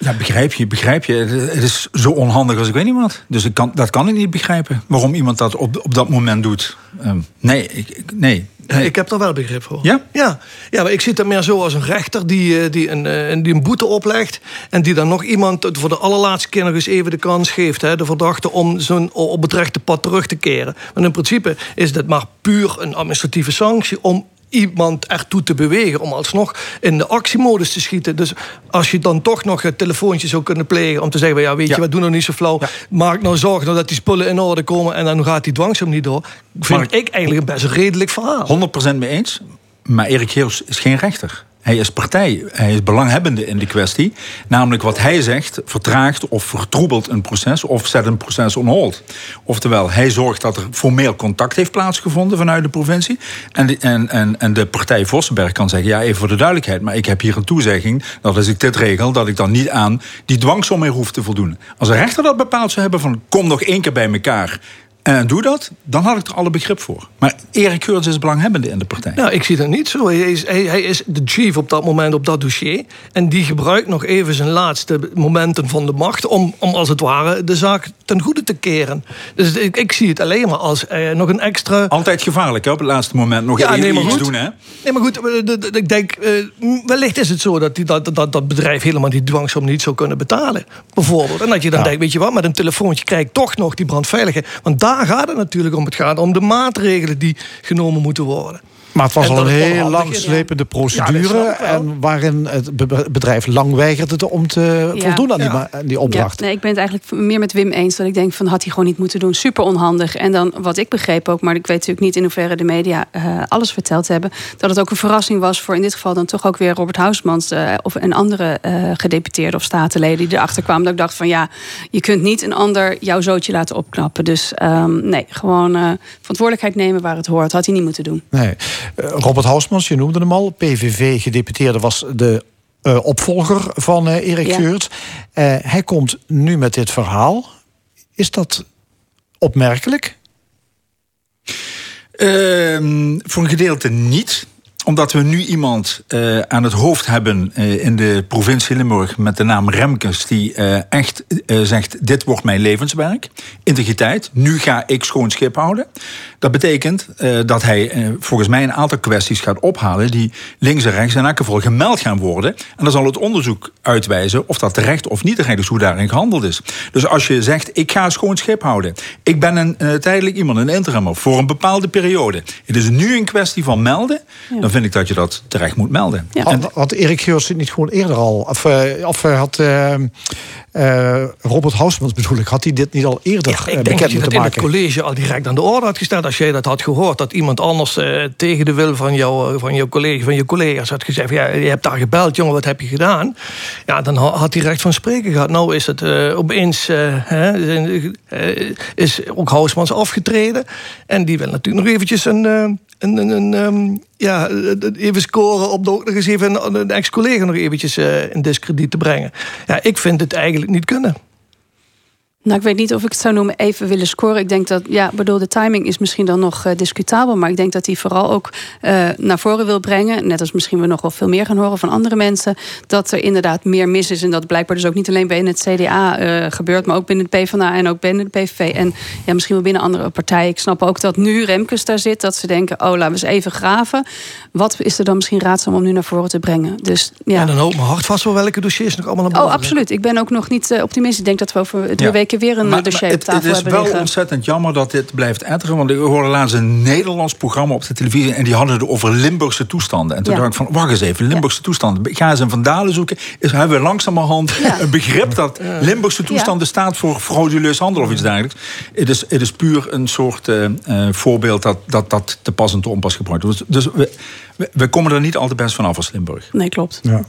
Ja, begrijp je, begrijp je. Het is zo onhandig als ik weet niet wat. Dus ik kan, dat kan ik niet begrijpen. Waarom iemand dat op, op dat moment doet. Ehm, nee, ik, nee. Ik heb daar wel begrip voor. Ja? Ja, ja maar ik zie het meer zo als een rechter die, eh, die, een, eh, die een boete oplegt. En die dan nog iemand voor de allerlaatste keer nog eens even de kans geeft. Hè, de verdachte om zijn op het rechte pad terug te keren. Want in principe is dit maar puur een administratieve sanctie om iemand ertoe te bewegen om alsnog in de actiemodus te schieten. Dus als je dan toch nog het telefoontje zou kunnen plegen om te zeggen, ja, weet je, Ja. we doen nog niet zo flauw. Maak nou zorg dat die spullen in orde komen en dan gaat die dwangsom niet door. Vind Maar- ik eigenlijk een best redelijk verhaal. 100% mee eens. Maar Erik Geers is geen rechter. Hij is partij, hij is belanghebbende in de kwestie. Namelijk wat hij zegt vertraagt of vertroebelt een proces of zet een proces on hold. Oftewel, hij zorgt dat er formeel contact heeft plaatsgevonden vanuit de provincie. En de, en, en, en de partij Vossenberg kan zeggen, ja even voor de duidelijkheid... maar ik heb hier een toezegging dat als ik dit regel... dat ik dan niet aan die dwangsom meer hoef te voldoen. Als een rechter dat bepaald zou hebben van kom nog één keer bij elkaar... En doe dat, dan had ik er alle begrip voor. Maar Erik Geurts is belanghebbende in de partij. Nou, ik zie dat niet zo. Hij is, hij, hij is de chief op dat moment op dat dossier. En die gebruikt nog even zijn laatste momenten van de macht... om, om als het ware de zaak ten goede te keren. Dus ik, ik zie het alleen maar als eh, nog een extra... Altijd gevaarlijk hè, op het laatste moment nog Ja, even nee, maar iets goed. doen. Hè? Nee, maar goed, eh, ik denk, eh, wellicht is het zo dat, die, dat, dat dat bedrijf helemaal die dwangsom niet zou kunnen betalen. Bijvoorbeeld. En dat je dan denkt, weet je wat, met een telefoontje krijg ik toch nog die brandveiligheid. Want daar gaat het natuurlijk om. Het gaat om de maatregelen die genomen moeten worden. Maar het was al een heel lang slepende procedure. en waarin het be- bedrijf lang weigerde om te Ja. voldoen aan die, Ja. ma- aan die opdracht. Nee, ik ben het eigenlijk meer met Wim eens. Dat ik denk van had hij gewoon niet moeten doen. Super onhandig. En dan wat ik begreep ook, maar ik weet natuurlijk niet in hoeverre de media eh, alles verteld hebben. Dat het ook een verrassing was voor in dit geval dan toch ook weer Robert Huismans eh, of een andere eh gedeputeerde of statenleden die erachter kwamen. Dat ik dacht van ja, je kunt niet een ander jouw zootje laten opknappen. Dus ehm, nee, gewoon verantwoordelijkheid nemen waar het hoort. Had hij niet moeten doen. Nee. Eh, Robert Hausmans, je noemde hem al. PVV-gedeputeerde was de eh, opvolger van eh, Erik Ja. Geurts. Eh, hij komt nu met dit verhaal. Is dat opmerkelijk? Ehm, voor een gedeelte niet omdat we nu iemand eh, aan het hoofd hebben eh, in de provincie Limburg met de naam Remkes, die eh, echt zegt: Dit wordt mijn levenswerk. Integriteit. Nu ga ik schoon schip houden. Dat betekent dat hij volgens mij een aantal kwesties gaat ophalen die links en rechts in elk geval gemeld gaan worden. En dan zal het onderzoek uitwijzen of dat terecht of niet terecht is, hoe daarin gehandeld is. Dus als je zegt: Ik ga schoon schip houden. Ik ben een tijdelijk iemand, een interimmer, voor een bepaalde periode. Het is nu een kwestie van melden. Ja. Dan vind ik dat je dat terecht moet melden. Had, had Erik Geurts dit niet gewoon eerder al... of, eh, of eh, had eh, eh, Robert Hausmans bedoel ik... had hij dit niet al eerder eh, Ik denk bekend dat je dat moeten in het maken? college al direct aan de orde had gesteld. Als jij dat had gehoord, dat iemand anders eh, tegen de wil van, jou, van jouw college, van je collega's had gezegd: ja, je hebt daar gebeld, jongen, wat heb je gedaan? Ja, dan ha- had hij recht van spreken gehad. Nou is het eh, opeens, is ook Hausmans afgetreden. En die wil natuurlijk nog eventjes een. Een, een, ehm, ja, even scoren op de, ook nog eens even een, ex-collega nog eventjes eh, in discrediet te brengen. Ja, ik vind het eigenlijk niet kunnen. Nou, ik weet niet of ik het zou noemen even willen scoren. Ik denk dat, ja, bedoel, de timing is misschien dan nog uh, discutabel. Maar ik denk dat hij vooral ook uh, naar voren wil brengen. Net als misschien we nog wel veel meer gaan horen van andere mensen. Dat er inderdaad meer mis is. En dat blijkbaar dus ook niet alleen binnen het CDA uh, gebeurt. Maar ook binnen de PvdA en ook binnen de PVV. En ja, misschien wel binnen andere partijen. Ik snap ook dat nu Remkes daar zit. Dat ze denken, oh, laten we eens even graven. Wat is er dan misschien raadzaam om nu naar voren te brengen? Dus, ja. En dan hoop me hard vast wel welke dossiers nog allemaal naar boven. Oh, absoluut. Ik ben ook nog niet optimistisch. Ik denk dat we over twee ja. weken weer een maar, dossier maar op tafel het, het is wel ontzettend jammer dat dit blijft etteren. Want ik hoorde laatst een Nederlands programma op de televisie... en die hadden het over Limburgse toestanden. En toen dacht ik van, wacht eens even, Limburgse toestanden. Ga eens een vandalen zoeken. Is, hebben we langzamerhand een begrip dat Limburgse toestanden staat... voor frauduleus handel of iets dergelijks. Het is, het is puur een soort uh, uh, voorbeeld dat, dat dat te pas en te onpas gebruikt wordt. Dus, dus we, we, we, komen er niet al te best vanaf als Limburg. Nee, klopt. Ja.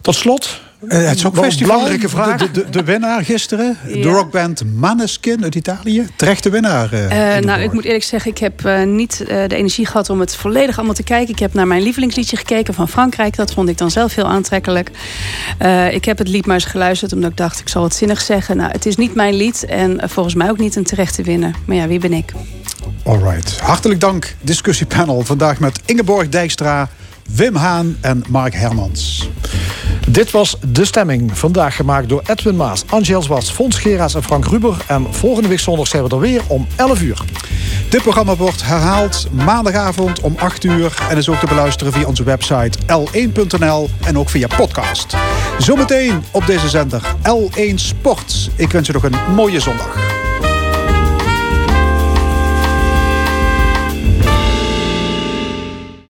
Tot slot, het Songfestival. belangrijke vraag. De, de, de winnaar gisteren, ja. de rockband Maneskin uit Italië. Terechte winnaar. Uh, uh, nou, ik moet eerlijk zeggen, ik heb niet de energie gehad om het volledig allemaal te kijken. Ik heb naar mijn lievelingsliedje gekeken van Frankrijk. Dat vond ik dan zelf heel aantrekkelijk. ik heb het lied maar eens geluisterd, omdat ik dacht, ik zal het zinnig zeggen. Nou, het is niet mijn lied en volgens mij ook niet een terechte winnaar. Maar ja, wie ben ik? Alright. Hartelijk dank, discussiepanel. Vandaag met Ingeborg Dijkstra, Wim Haan en Mark Hermans. Dit was De Stemming. Vandaag gemaakt door Edwin Maas, Angels Was, Fons Geraas en Frank Ruber. En volgende week zondag zijn we er weer om 11 uur. Dit programma wordt herhaald maandagavond om 8 uur. En is ook te beluisteren via onze website l1.nl en ook via podcast. Zometeen op deze zender L1 Sport. Ik wens je nog een mooie zondag.